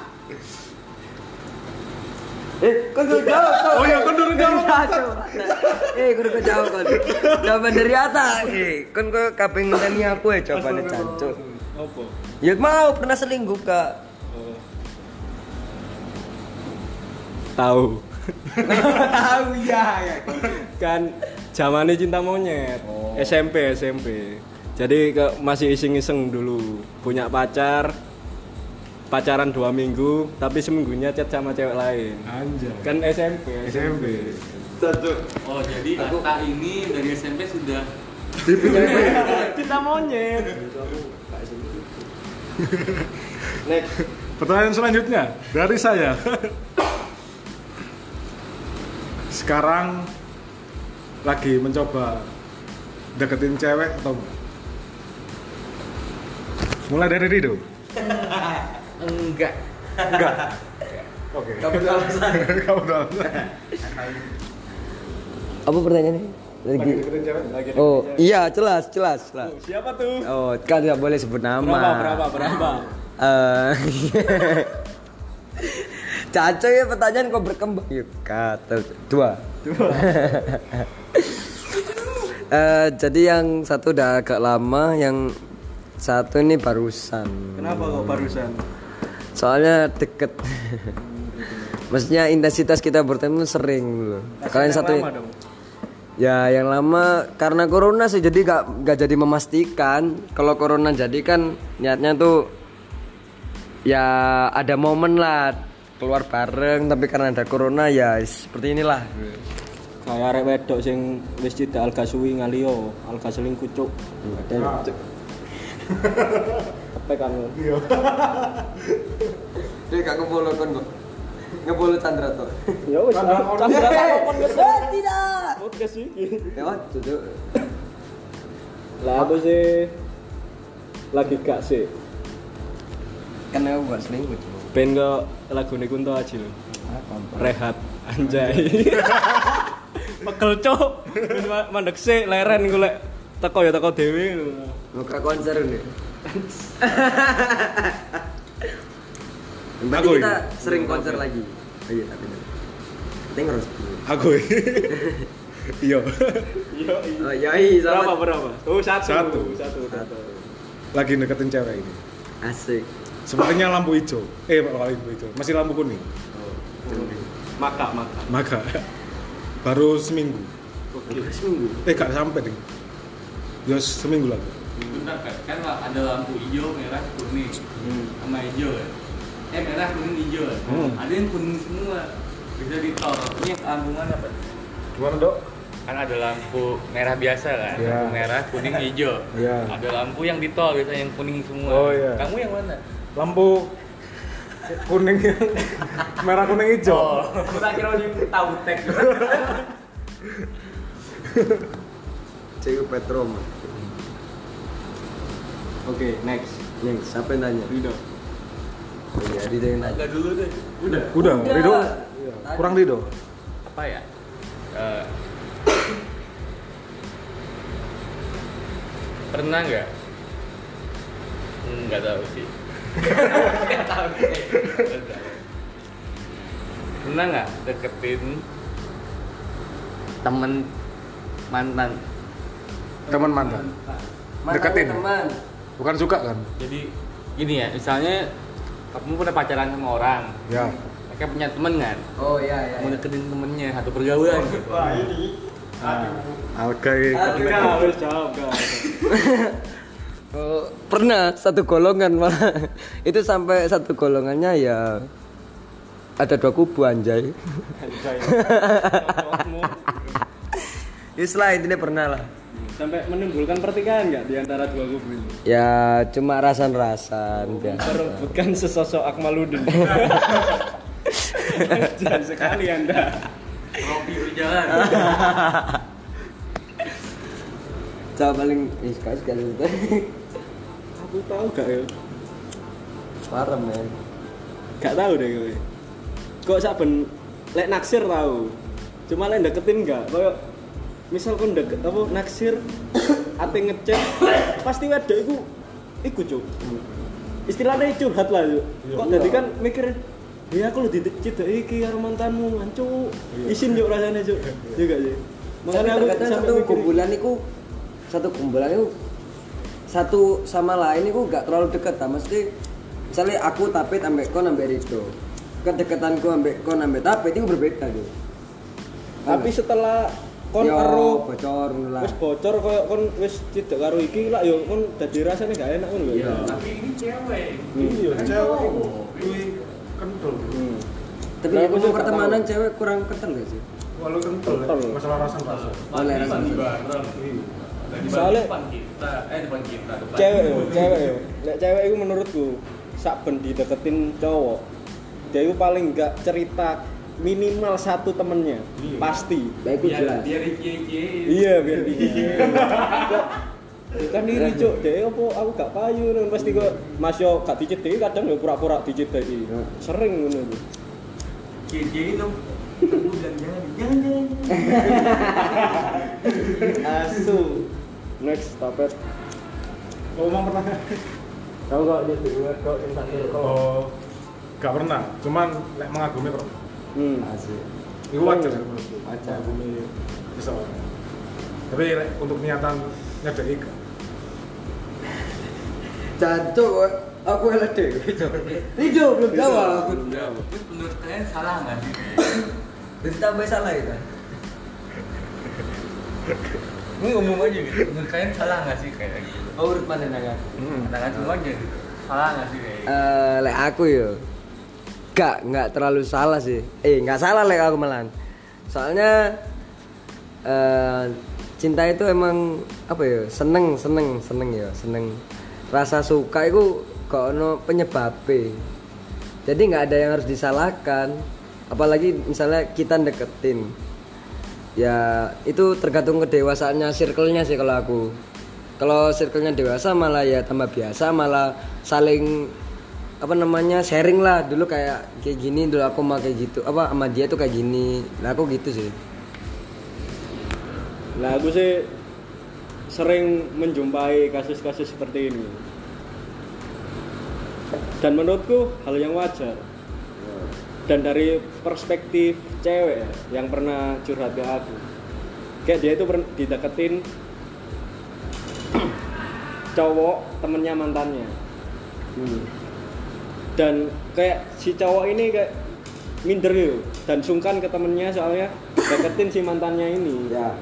Eh, jawab kau. Oh iya, kau udah jawab. Eh, kau udah jawab kau. Jawaban dari atas. Eh, kan kau kaping ngenteni aku ya jawabannya cancuk. Apa? Ya mau pernah selingkuh kak. Tahu. Tahu ya. kan zamannya cinta monyet. SMP, SMP. Jadi ke, masih iseng-iseng dulu punya pacar pacaran dua minggu tapi seminggunya chat sama cewek lain Anjay. kan SMP SMP. Oh, jadi Atta ini dari SMP sudah cinta monyet next Pertanyaan selanjutnya dari saya. Sekarang lagi mencoba deketin cewek atau? Mulai dari Rido. enggak. Oke. Kamu tuh alasan. Kamu udah alasan. Apa pertanyaannya? Lagi Lagi. Oh iya jelas jelas jelas. siapa tuh Oh kan tidak boleh sebut nama. berapa berapa berapa Eh, Caco ya pertanyaan kok berkembang yuk kata dua. Eh, jadi yang satu udah agak lama, yang satu ini barusan. kenapa kok barusan Soalnya deket. Maksudnya intensitas kita bertemu sering loh. Kalian satu lama dong. Ya yang lama karena corona sih jadi gak, gak jadi memastikan. Kalau corona jadi kan niatnya tuh Ya ada momen lah keluar bareng. Tapi karena ada corona ya seperti inilah. Kayak arek wedok sing wis tidak alga suwi ngalio alga selingkuh cuk Apa kan Dia gak ngebolo kan kok Ngebolo Chandra tuh. Ya wis candra takon wis Tidak. Podcast iki Lewat tuh lah aku sih? Lagi gak sih? Kan aku gak selingkuh. Ben kok lagu ini Kunto aja lho. Rehat anjay. Pegel cuk. Ben ma- mandek sik leren golek teko ya teko dhewe. Lho. Muka konser nih. Berarti Aku kita sering konser lagi. Oh iya, tapi kita dulu. Aku. Iya. Iya. Oh iya, iya, Berapa selamat. berapa? Oh satu. Satu. Satu. satu. Lagi deketin cewek ini. Asik. Sepertinya lampu hijau. Eh, lampu hijau. Masih lampu kuning. Maka maka. Maka baru seminggu. Oke. Seminggu. Eh, gak sampai deh. Ya seminggu lagi. Bentar kan, kan ada lampu hijau, merah, kuning sama hijau kan. Eh merah, kuning, hijau kan. Hmm. Ada yang kuning semua. Bisa ditol. Ini lampu mana pak? Gimana, Dok? Kan ada lampu merah biasa kan. Iya. Lampu merah, kuning, hijau. Iya. Ada lampu yang ditol biasanya yang kuning semua. Oh, iya. Kamu yang mana? Lampu kuning yang merah kuning hijau. Kita kira di tahu tek. Cewek Petrom. Oke, next. Nih, siapa yang nanya? Rido. Oh iya, Rido yang nanya. Agak dulu deh. Udah. Udah, Udah. Rido. Kurang Rido. Apa ya? Eh, pernah nggak? Nggak tahu sih. Nggak tahu. Pernah nggak deketin temen mantan? Teman mantan. Mantannya Deketin. teman. Bukan suka kan? Jadi gini ya, misalnya kamu pernah pacaran sama orang, Ya. mereka punya temen kan? Oh iya iya. Kamu deketin temennya satu pergaulan. Wah, ini. Alga Enggak, harus jawab. Oh, pernah satu golongan malah. Itu sampai satu golongannya ya ada dua kubu anjay. Anjay. Islah intinya pernah lah. Sampai menimbulkan pertikaian nggak di antara dua kubu ini? Ya cuma rasan-rasan biasa. Perebutkan sesosok Akmaludin. Jangan sekali Anda. Trofi berjalan. Coba paling eh sekali sekali itu. Aku tahu gak ya? Parah men. Gak tahu deh gue. Kok saben lek naksir tahu. Cuma lek deketin enggak. Kayak misal kon deket apa naksir ate ngecek pasti ada iku iku cuk. Istilahnya curhat lah yuk. Kok tadi kan mikir Ya aku lu dicidek iki karo mantanmu, ancu. Isin yuk rasanya cuk. Juga sih. Makanya aku satu mikir, kumpulan itu satu kumpulan itu satu sama lain itu gak terlalu dekat lah mesti misalnya aku tapet ambek kon ambek Rido kedekatanku ambek kon ambek tapet itu berbeda tuh Tapi setelah kon karo bocor ngono lah wis bocor koyo kon wis cidek karo iki lah yo kon dadi rasane gak enak ngono lho. Iya. Tapi ini cewek. Iya, cewek kuwi kental. Hmm. tapi Nah, ya juga pertemanan cewek kurang kental gak sih Walau kental, ya. Masalah rasan-rasan. oleh rasa bareng. Di Soalnya- depan kita, eh depan kita, depan. Cewek yo, cewek yo. Lek cewek itu menurutku sak ben dideketin cowok. Dia itu paling enggak cerita minimal satu temennya. Pasti. Baik Biar jelas. biar ikie iya biar dia kan diri cuk. Dia apa? Aku gak payu nang pasti kok mas yo gak dicedeki kadang yo pura-pura dicedeki sering ngono tuh Cie itu. Jangan, jangan, jangan. asu. Next tapet. Ngomong pernah? Kau kok jadi kok intakil Oh, gak pernah. Cuman lek mengagumi pernah. Hmm asik Itu wajar sih menurutku. Wajar. Mengagumi seseorang. Tapi untuk niatan nyedeki gak. Jancuk aku deh Rido belum jawab Belum jawab. Terus menurut kalian salah nggak sih? ditambah salah itu Ini umum aja gitu. Menurut kalian salah nggak sih kayak gitu? oh urut mana nangan Katakan semuanya gitu. Salah nggak sih kayak gitu? Eh, lek aku yo gak nggak terlalu salah sih. Eh nggak salah lek aku malan soalnya eh cinta itu emang apa ya seneng seneng seneng ya seneng. Rasa suka itu kok ono penyebabnya jadi nggak ada yang harus disalahkan. Apalagi misalnya kita deketin. Ya itu tergantung kedewasaannya circle-nya sih kalau aku. Kalau circle-nya dewasa malah ya tambah biasa malah saling apa namanya sharing lah dulu kayak kayak gini dulu aku mau kayak gitu apa sama dia tuh kayak gini lah aku gitu sih Lah aku sih sering menjumpai kasus-kasus seperti ini. Dan menurutku hal yang wajar. Dan dari perspektif cewek ya, yang pernah curhat ke aku. Kayak dia itu dideketin cowok temennya mantannya. Dan kayak si cowok ini kayak minder gitu. Dan sungkan ke temennya soalnya deketin si mantannya ini. Ya.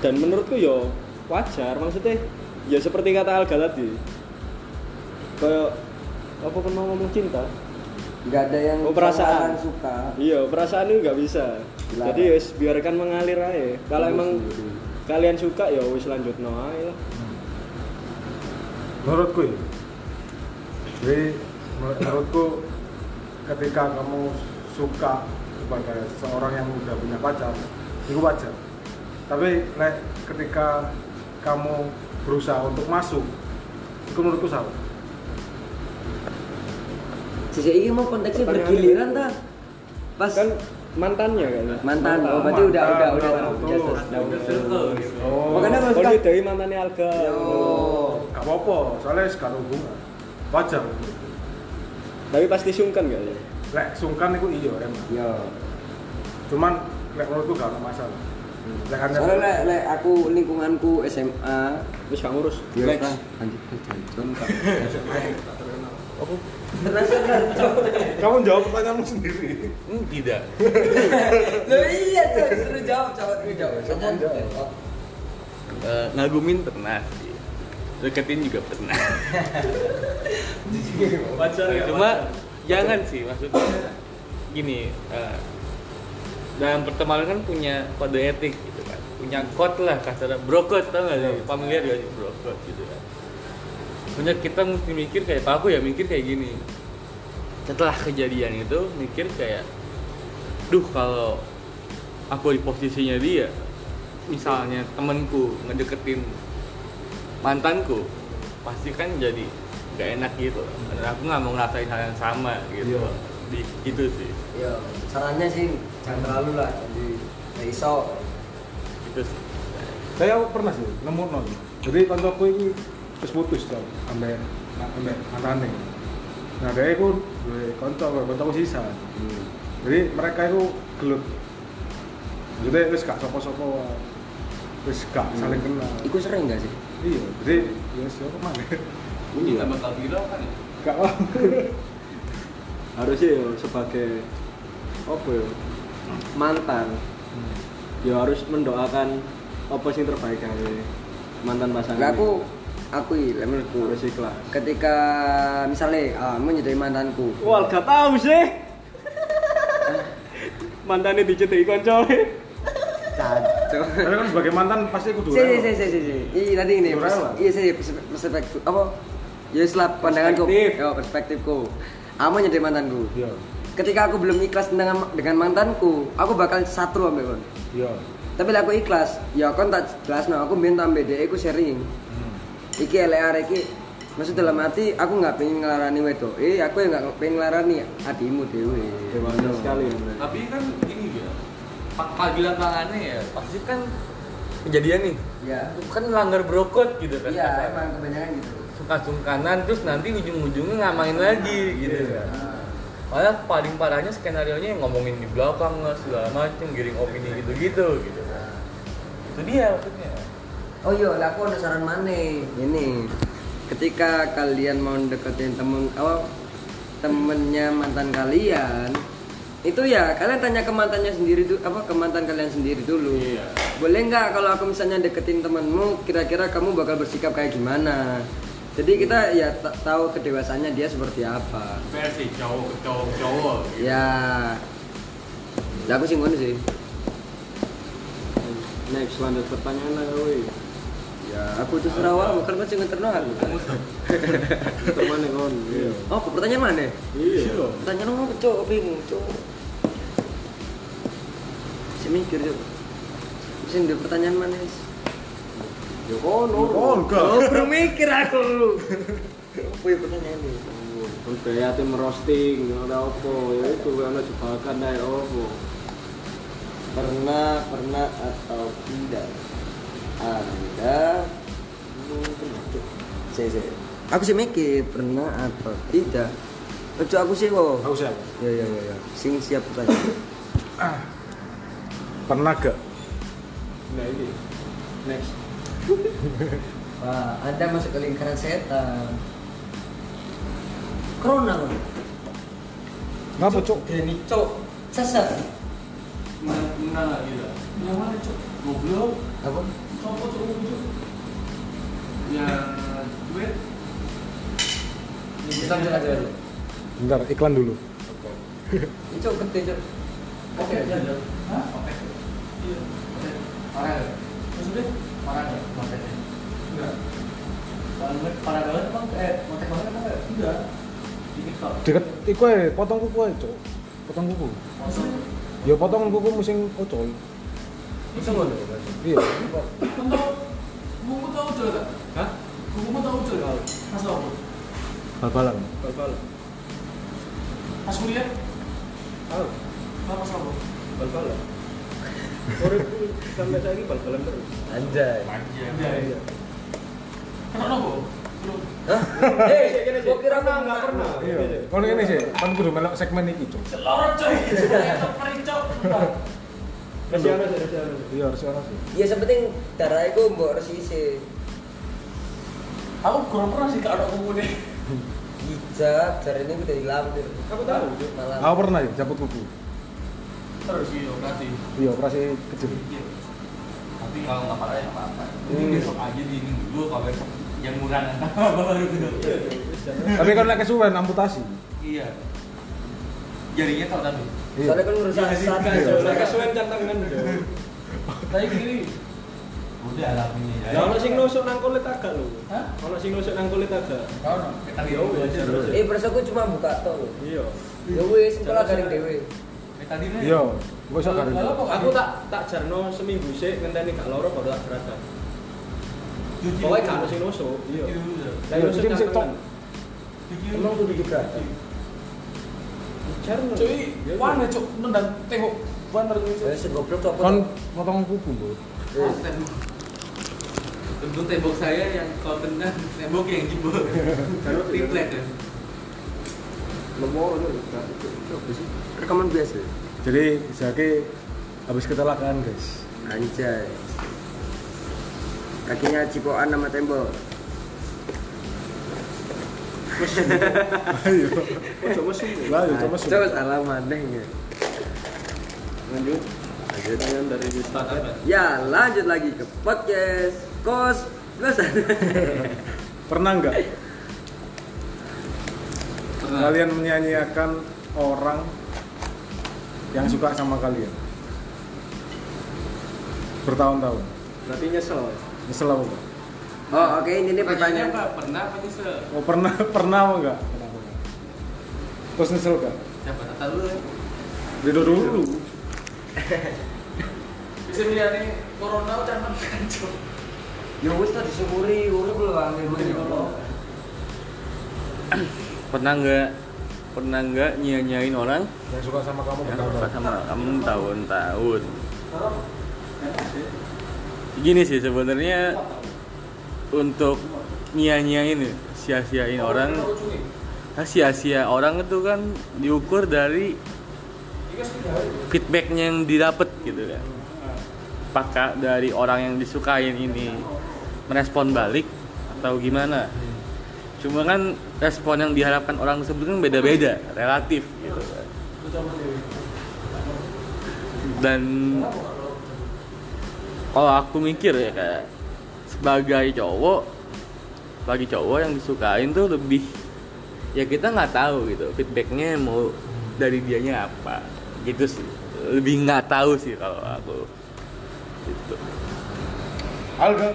Dan menurutku yo wajar maksudnya ya seperti kata Alga tadi kayak apa kan mau ngomong cinta. Nggak ada yang Oh, perasaan. suka. Iya perasaan itu nggak bisa. Dilarang. jadi wis biarkan mengalir aja. Kalau emang kalian suka ya wis lanjut no aja. Lah menurutku ya jadi menur- menurutku ketika kamu suka kepada seorang yang udah punya pacar itu wajar. Tapi like, ketika kamu berusaha untuk masuk itu menurutku salah. Sisi ini mau konteksnya Pertanyaan bergiliran itu. ta pas kan mantannya kan? Mantan. Oh berarti udah udah Mantan, udah udah udah udah Udah gitu. oh. Makanya kalau oh dia dari mantannya Alga. Oh gak apa-apa soalnya sekarang hubungan wajar. Tapi pasti sungkan gak ya? Lek sungkan itu iya emang yo cuman lek menurutku gak ada masalah. Lek hanya soalnya lek lek aku lingkunganku SMA terus gak ngurus. Next. lah lanjut lanjut kamu jawab pertanyaanmu sendiri. Hmm, tidak. Loh iya tuh, suruh jawab, jawab, suruh jawab. Eh, ngagumin pernah sih. Deketin juga pernah. wajar ya Cuma jangan sih maksudnya gini eh, dalam pertemanan kan punya kode etik gitu kan. Punya code lah kasarnya bro code tau gak sih? Familiar gak sih? Bro code gitu kan. Punya kita mesti mikir kayak Pak aku ya mikir kayak gini. Setelah kejadian itu mikir kayak duh kalau aku di posisinya dia misalnya temenku ngedeketin mantanku. Pasti kan jadi gak enak gitu. Dan aku nggak mau ngerasain hal yang sama gitu. Iya. di gitu sih. Yo, sarannya sih jangan terlalu lah, jadi nggak iso. itu sih. Saya pernah sih nemu nol jadi kancaku ini terus putus tau ambek ambek mantane nah dia itu duwe kanca kancaku sisa. Jadi mereka itu gelut. Jadi wis gak sopo-sopo wis gak saling kenal. Iku sering nggak sih? Iya jadi ya siapa mana ini nggak? Bakal viral kan ya? Gak lah harusnya ya sebagai apa ya mantan. Ya harus mendoakan apa sih terbaik kali mantan pasangan Nggak aku, aku iya, menurutku. harus ikhlas. Ketika misalnya, ah, mau jadi mantanku, wah gak tahu sih. Mantannya dicetai koncoe Tapi kan sebagai mantan pasti aku dulu Si, si, si, si, si. Iya tadi ini, iya sih pers- perspektif apa? Ya setelah pandanganku, Perspektif. yo perspektifku. Aku jadi mantanku. iya Ketika aku belum ikhlas dengan dengan mantanku, aku bakal satru ambek kon. iya Tapi aku ikhlas, ya kon tak jelas no, aku minta ambek dia, aku sharing. Iki LR iki Maksud dalam hati aku nggak pengen ngelarani wedo, eh aku yang nggak pengen ngelarani adimu dewe. dewasa sekali tapi kan ini panggilan tangannya ya pasti kan kejadian nih. Ya, kan langgar brokot gitu kan. Iya emang kebanyakan gitu. sungkan-sungkanan terus nanti ujung-ujungnya ngamain lagi gitu Iya. kan. Malah paling parahnya skenario nya ngomongin di belakang lah segala macem giring opini gitu-gitu gitu. Itu dia maksudnya. Oh iya, aku ada saran mana? Ini, ketika kalian mau deketin temen apa temennya mantan kalian, itu ya kalian tanya ke mantannya sendiri tuh apa ke mantan kalian sendiri dulu. Iya. Boleh nggak kalau aku misalnya deketin temenmu, kira-kira kamu bakal bersikap kayak gimana? Jadi kita ya ta- tahu kedewasannya dia seperti apa. versi cowok ke cowok cowok gitu. Ya, aku sih ngono sih. next lanjut pertanyaan lah woi Ya, aku tuh Sarawak, bukan masih ngeterno aku. teman kon iya Oh, pertanyaan mana? iya Pertanyaan apa, Cok? Bingung, Cok. Saya mikir, Cok. Saya ada pertanyaan mana? Is? ya kono oh enggak Oh, belum mikir aku. Apa ya pertanyaan ini? budaya tim roasting ora apa ya itu ana jebakan ae opo Pernah, pernah atau tidak Anda saya, saya. Aku sih mikir pernah atau tidak Ojo aku sih kok Aku siapa? Ya ya ya ya Sing siap tanya Pernah gak? nah ini next Wah, Anda masuk ke lingkaran setan Corona Ngapa cok? Gini cok Sesat Enggak lah gitu. Yang mana cok? Goblok. Apa? Copot cok cok. Ya, duit. Kita lanjut aja dulu Bentar, iklan dulu. Ini cok gede cok Oke Hah? Oke. Iya. Parah ya? Maksudnya? Parah ya? Moteknya? Enggak. Parah banget, parah banget emang eh motek banget emang enggak? Enggak. Dikit kok. Deket iku ae, potong kuku ae cok. Potong kuku. Maksudnya? Ya potong kuku musim ocol. Bisa ngono Iya. Kan tau, kuku tau ucul gak? Hah? Kuku tau ucul gak? Pas apa? Bal-balan. bal-bal Pas kuliah? tahu Pas apa? bal-bal Uripku sampai saiki bal-balan terus Anjay Iya. Kenapa kok? Belum. Hah? Eh, gua kira pernah nggak pernah Iya. Kalau ini sih, kan kudu melok segmen iki cok. Lorot coy. Itu pericok. masih ada sih masih Iya harus ono sih. Ya sepenting darah iku mbok resisi Aku kurang pernah sih kalau kuku nih. hijab jari ini udah dilampir aku tahu Cuk. malam Aku pernah ya cabut kuku. Terus iya operasi. Iya operasi kecil. Iya. Tapi kalau nggak parah ya apa-apa. Ini Hmm. besok aja di ini dulu kalau besok yang murah nanti baru gitu. Tapi kan lek kesuwen amputasi. Iya. Jarinya tahu tapi. Iya. soalnya kan ngurusin Iya, asap iya. Cuk, saya kesuwen cantangan udah Tapi gini. Udah alami ya. ya ono sing nusuk nang kulit agak lho Hah? ono sing nusuk nang kulit agak Kau no. Kita Ya wes, aja. terus. eh persaku cuma buka tol iya ya wis sekolah garing dewe Tadi nih. Iya. Garing. Lalu kok aku tak tak jarno seminggu sih ngenteni gak loro baru tak Cuci pokoknya gak ono sing nusuk iya. Lah Iya, nusuk jadi mesti. Cuci Emang kudu juga? jarno Cuy, Ya, mana cuk nendang tengok ya segoblok copot Kon potong kuku, Bu. Eh, Tentu tembok saya yang kalau kena tembok yang jebol. Triplek kan. Sih rekaman biasa. Jadi Zaki habis kecelakaan, guys. anjay. Kakinya cipokan sama tembok. Ayo. ojo mesum lho. Lah, ya coba coba salah maneh ya. Lanjut. Pertanyaan dari Mustafa ya lanjut lagi ke podcast kos kosan Pernah nggak kalian menyanyiakan orang yang suka sama kalian? Bertahun-tahun. berarti nyesel Nyesel apa, Pak? oh oke ini nih Pertanyaannya pertanyaan apa? Pernah apa nyesel? Oh, pernah pernah apa enggak? Terus nyesel gak? Siapa tata dulu ya? Rido dulu. Bisa melihat nih corona udah cuk. ya wis lah disyukuri urip lho ambil pernah nggak pernah nggak nyanyain orang? Yang suka sama kamu yang suka sama kamu tahun-tahun gini sih sebenarnya untuk nyanyain sia-siain orang nah, sia-sia orang itu kan diukur dari feedbacknya yang didapat gitu kan. Apakah dari orang yang disukain ini merespon balik atau gimana cuma kan respon yang diharapkan orang tersebut kan beda-beda relatif gitu. Kan dan kalau aku mikir ya kayak sebagai cowok bagi cowok yang disukain tuh lebih ya kita nggak tahu gitu feedbacknya mau dari dianya apa. Gitu sih. Lebih nggak tahu sih kalau aku. Gitu. Alga.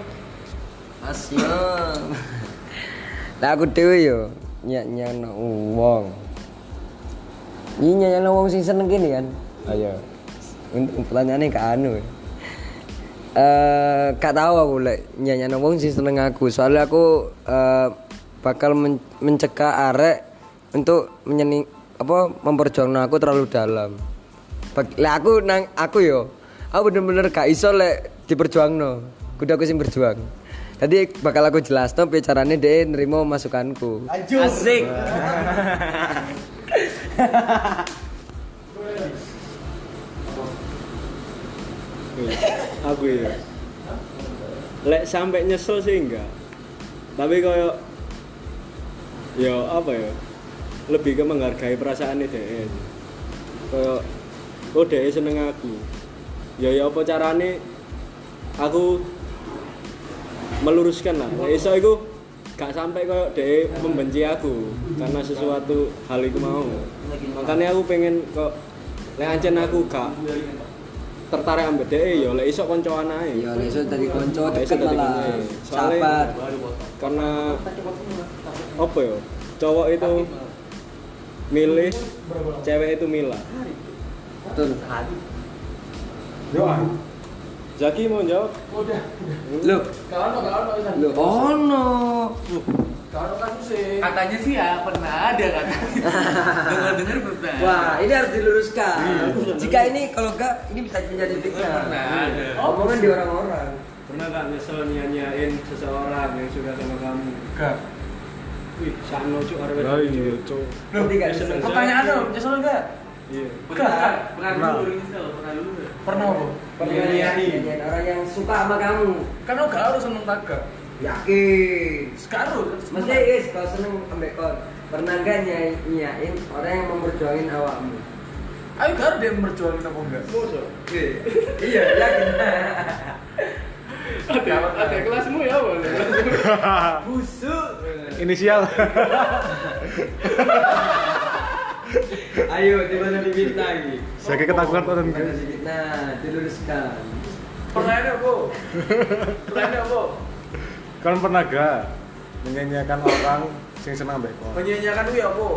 Asyam. Lah aku dhewe yo nyak-nyakno wong. Ini nyak-nyakno wong sing seneng gini kan. Ayo. Untuk pertanyaannya ke anu. ya. Eh, gak tahu aku lek nyak-nyakno wong sing seneng aku. Soalnya aku eh bakal men- mencegah arek untuk menyening apa memperjuangkan aku terlalu dalam. Lah aku nang aku yo, aku bener-bener gak iso lek diperjuangno. Kudu aku sing berjuang. Tadi bakal aku jelas no carane dia nerima masukanku. Asik. aku ya. Lek sampai nyesel sih enggak. Tapi koyo ya apa ya? Lebih ke menghargai perasaan dia. Koyo oh dia seneng aku. Ya ya apa carane aku meluruskan lah. Lek iso iku gak sampai koyo dia membenci aku karena sesuatu hal itu mau. Makanya aku pengen kok lek ancen aku gak tertarik ambek dhek ya lek iso koncoan ae. Ya lek iso dadi kanca deket malah. Sahabat. Karena apa ya? Cowok itu milih, cewek itu milah. Betul. Yo, ah. Zaki mau jawab? Loh, loh ono. Katanya sih ya pernah ada kan. Dengar-dengar pernah. Wah, ini harus diluruskan. Jika ini kalau enggak ini bisa menjadi fitnah. Pernah ada. Omongan di orang-orang. Pernah gak nyesel nyanyain seseorang yang suka sama kamu? Gak. Wih, sakno cuk arep Lah iya, Cuk. Nanti gak Seneng nyesel. Pertanyaan dong, nyesel enggak? Iya. Pernah. Pernah Pernah. dulu nyesel, pernah dulu. Pernah apa? Pernah Nyanyi. nyanyiin orang yang suka sama kamu. Kan lo gak harus seneng taga. Yakin. Sekarang Maksudnya guys, kalau seneng ambek kon, pernah gak nyanyiin orang yang memperjuangin awakmu? Ayo gak harus dia berjuang apa enggak? iya, yakin. Ada, ada kelasmu ya apa? Busuk. Inisial. Ayo, di mana lagi? Saya kayak ketakutan tuh. Di mana difitnah, diluruskan. Pertanyaannya apa? Pertanyaannya apa? Kan pernah gak menyanyiakan orang sing seneng ambek kon? Menyanyiakan itu ya apa?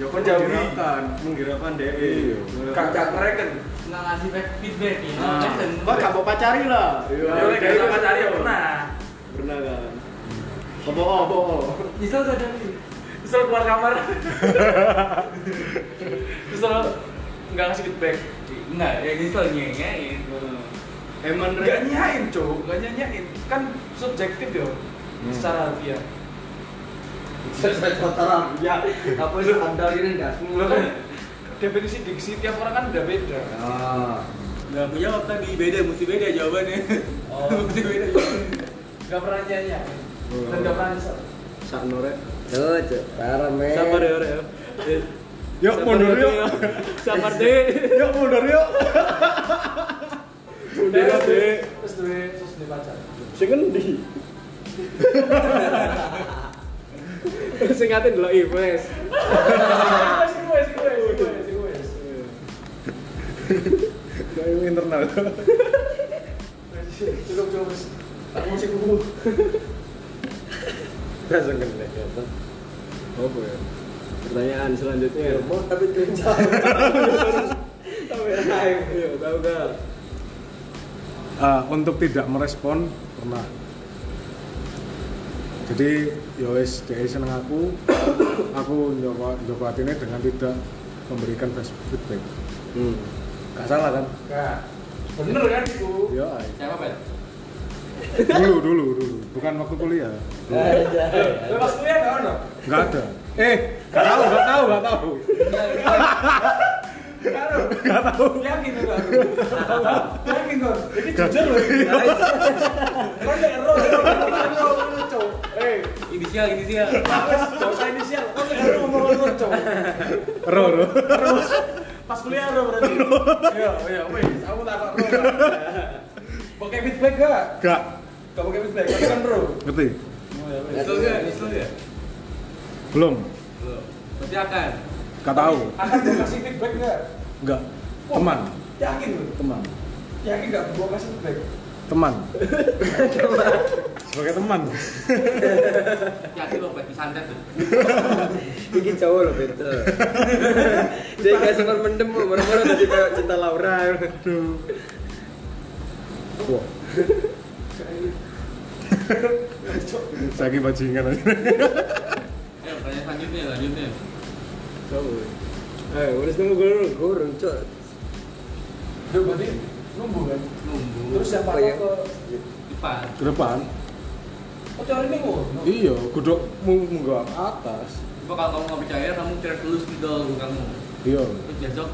Ya kan menggirakan, menggirakan DE. Iya. Gak mereka Nggak ngasih feedback ya. Nah. Kok gak mau pacari lah? Ya udah gak sama cari ya pernah. Pernah kan? Apa apa? Ada Misal keluar kamar. Misal nggak ngasih feedback. Enggak, ya nyesel nyenyain. Emang Gak nyain cowok, gak nyanyain. Kan subjektif ya. Secara harfiah. Kotoran. Ya, Apa itu andal ini enggak? Lo kan definisi diksi tiap orang kan udah beda. Enggak aku jawab tadi, beda, mesti beda jawabannya. Oh. Mesti beda jawabannya. Gak pernah nyanyain. Dan gak pernah nyesel. sakno rek. Tuh, parah men. Sabar ya. Yuk mundur yuk. Sabar deh. Yuk mundur yuk. Mundur ya, deh. Terus duwe terus pacar. Sing endi? Sing ngatin delok Ives. Kayak internal. Cukup cukup. Wis. Tak musik dulu. Langsung kena. Apa ya? Pertanyaan selanjutnya. Mau tapi kencang. Iya, tahu gak? Ah, untuk tidak merespon pernah. Jadi ya wis dia seneng aku, aku nyoba nyoba hatinya dengan tidak memberikan feedback. Hmm. Gak salah kan? Gak. Bener kan itu? Ya, ay. Siapa, Bet? Dulu dulu dulu, bukan waktu kuliah. Lo pas kuliah gak ada? Nggak ada. Eh, gak tahu, gak tahu, gak tahu. Gak tahu. Yakin gak Yakin kok. Ini jujur loh. Kau lucu. Eh, Inisial, inisial. gak usah inisial. Gak ero ngomong lucu. Ro, ro. Pas kuliah ero berarti. Iya, iya, wes. Aku tak. Pakai feedback gak? Gak, Gak pakai feedback, tapi kan ero. ngerti? Nyesel gak? Nyesel gak? Belum, Belum. Berarti akan. gak tahu. Akan gua kasih feedback gak? Enggak. Teman, Yakin lu? teman, Yakin gak gua kasih feedback? teman. Sebagai teman. Yakin lo, Bet, disantet tuh. Iki cowok loh betul. Dia gak sempat mendem, murmur tadi kayak cinta Laura. Aduh. Wah. Saiki bajingan aja. Eh, pertanyaan selanjutnya, selanjutnya. Eh, udah tunggu dulu. Gurung, cok. Duh, berarti kan? Nunggu. Terus yang patah iya. ke Depan. Ke depan. Oh, teori ini ngono. Iya, kudu munggah ke atas. Coba kalau kamu nggak percaya, kamu cek dulu spidol kamu. Iya. Besok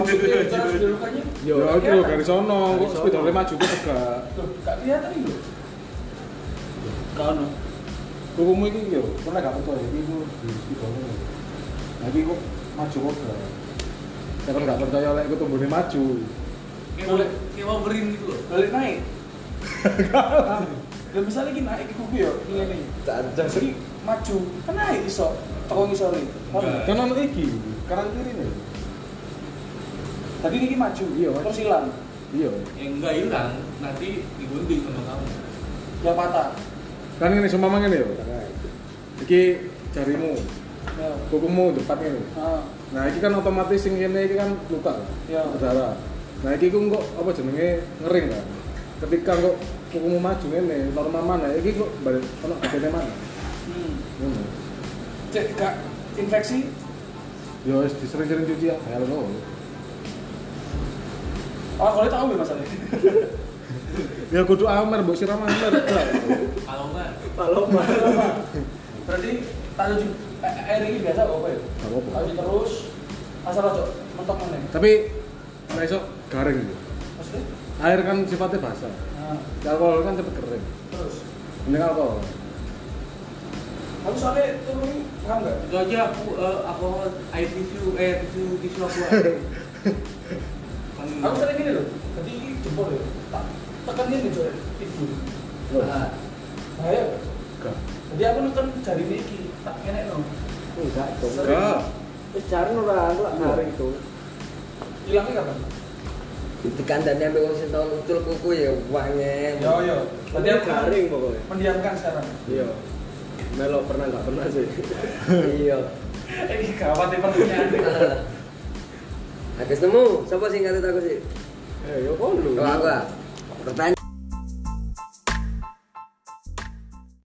Maksudnya cara sedelokanya? Ya itu lho dari sono, kok sepedole maju kok tegak. Loh, gak kelihatan ini loh. Kau Kukumu iki yo, pernah gak percaya iki ku di sepedole. Nah iki kok maju kok tegak. Saya kan gak percaya lek iku tumbune maju. kayak boleh kayak Wolverine gitu loh. balik naik. Dan misalnya ini naik ya, ini nih. Cancang. Jadi maju, kan naik iso. Toko ngisore. Enggak. Kan ono iki, kanan kiri nih. Tadi ini maju, Iya, maju. terus hilang. Iya. Yang enggak hilang, nanti digunting sama kamu. Yang patah. Kan ini semua ngene yo. Iki jarimu, Ya. kukumu depan ini. Ah, Nah, iki kan otomatis sing kene iki kan luka. Ya. Berdarah. Nah, iki ku kok apa jenenge ngering kan. Ketika kok kukumu maju ngene, normal mana? Iki kok balik ono mana? hmm. Ngono. Cek gak infeksi, Wis disering-sering cuci ya, hal ngono. oh kalau tahu ya masalahnya. Ya kudu amer, mbok siram amer. Bro. Kalau enggak, Kalau Apa? Berarti tak cuci eh, air ini biasa apa ya? Gak apa-apa. Cuci terus, asal aja mentok mana? Tapi iso garing gitu. Maksudnya? Air kan sifatnya basah. Nah, Alkohol kan cepet kering. terus. Mending alkohol. Aku soalnya turun, paham nggak? itu aja aku eh, aku air tisu eh tisu tisu aku. kan Aku sering gini loh, jadi ini jempol ya, tak tekan ini coy, tidur. Nah, bahaya nggak? Enggak. Jadi aku neken jari ini tak enek no. enggak dong. Enggak. Cari ora aku garing tuh. Hilangnya kapan? Itu kandane ambek wong sing tau ucul kuku ya wangen. Yo yo. Tadi aku garing pokoknya. mendiamkan sekarang. Iya. Melo pernah enggak pernah sih. Iya. Ini gawat nih pertanyaan. Agus temu, sapa sing ngarit aku sih? Eh, yo kono. Kalau aku. Pertanyaan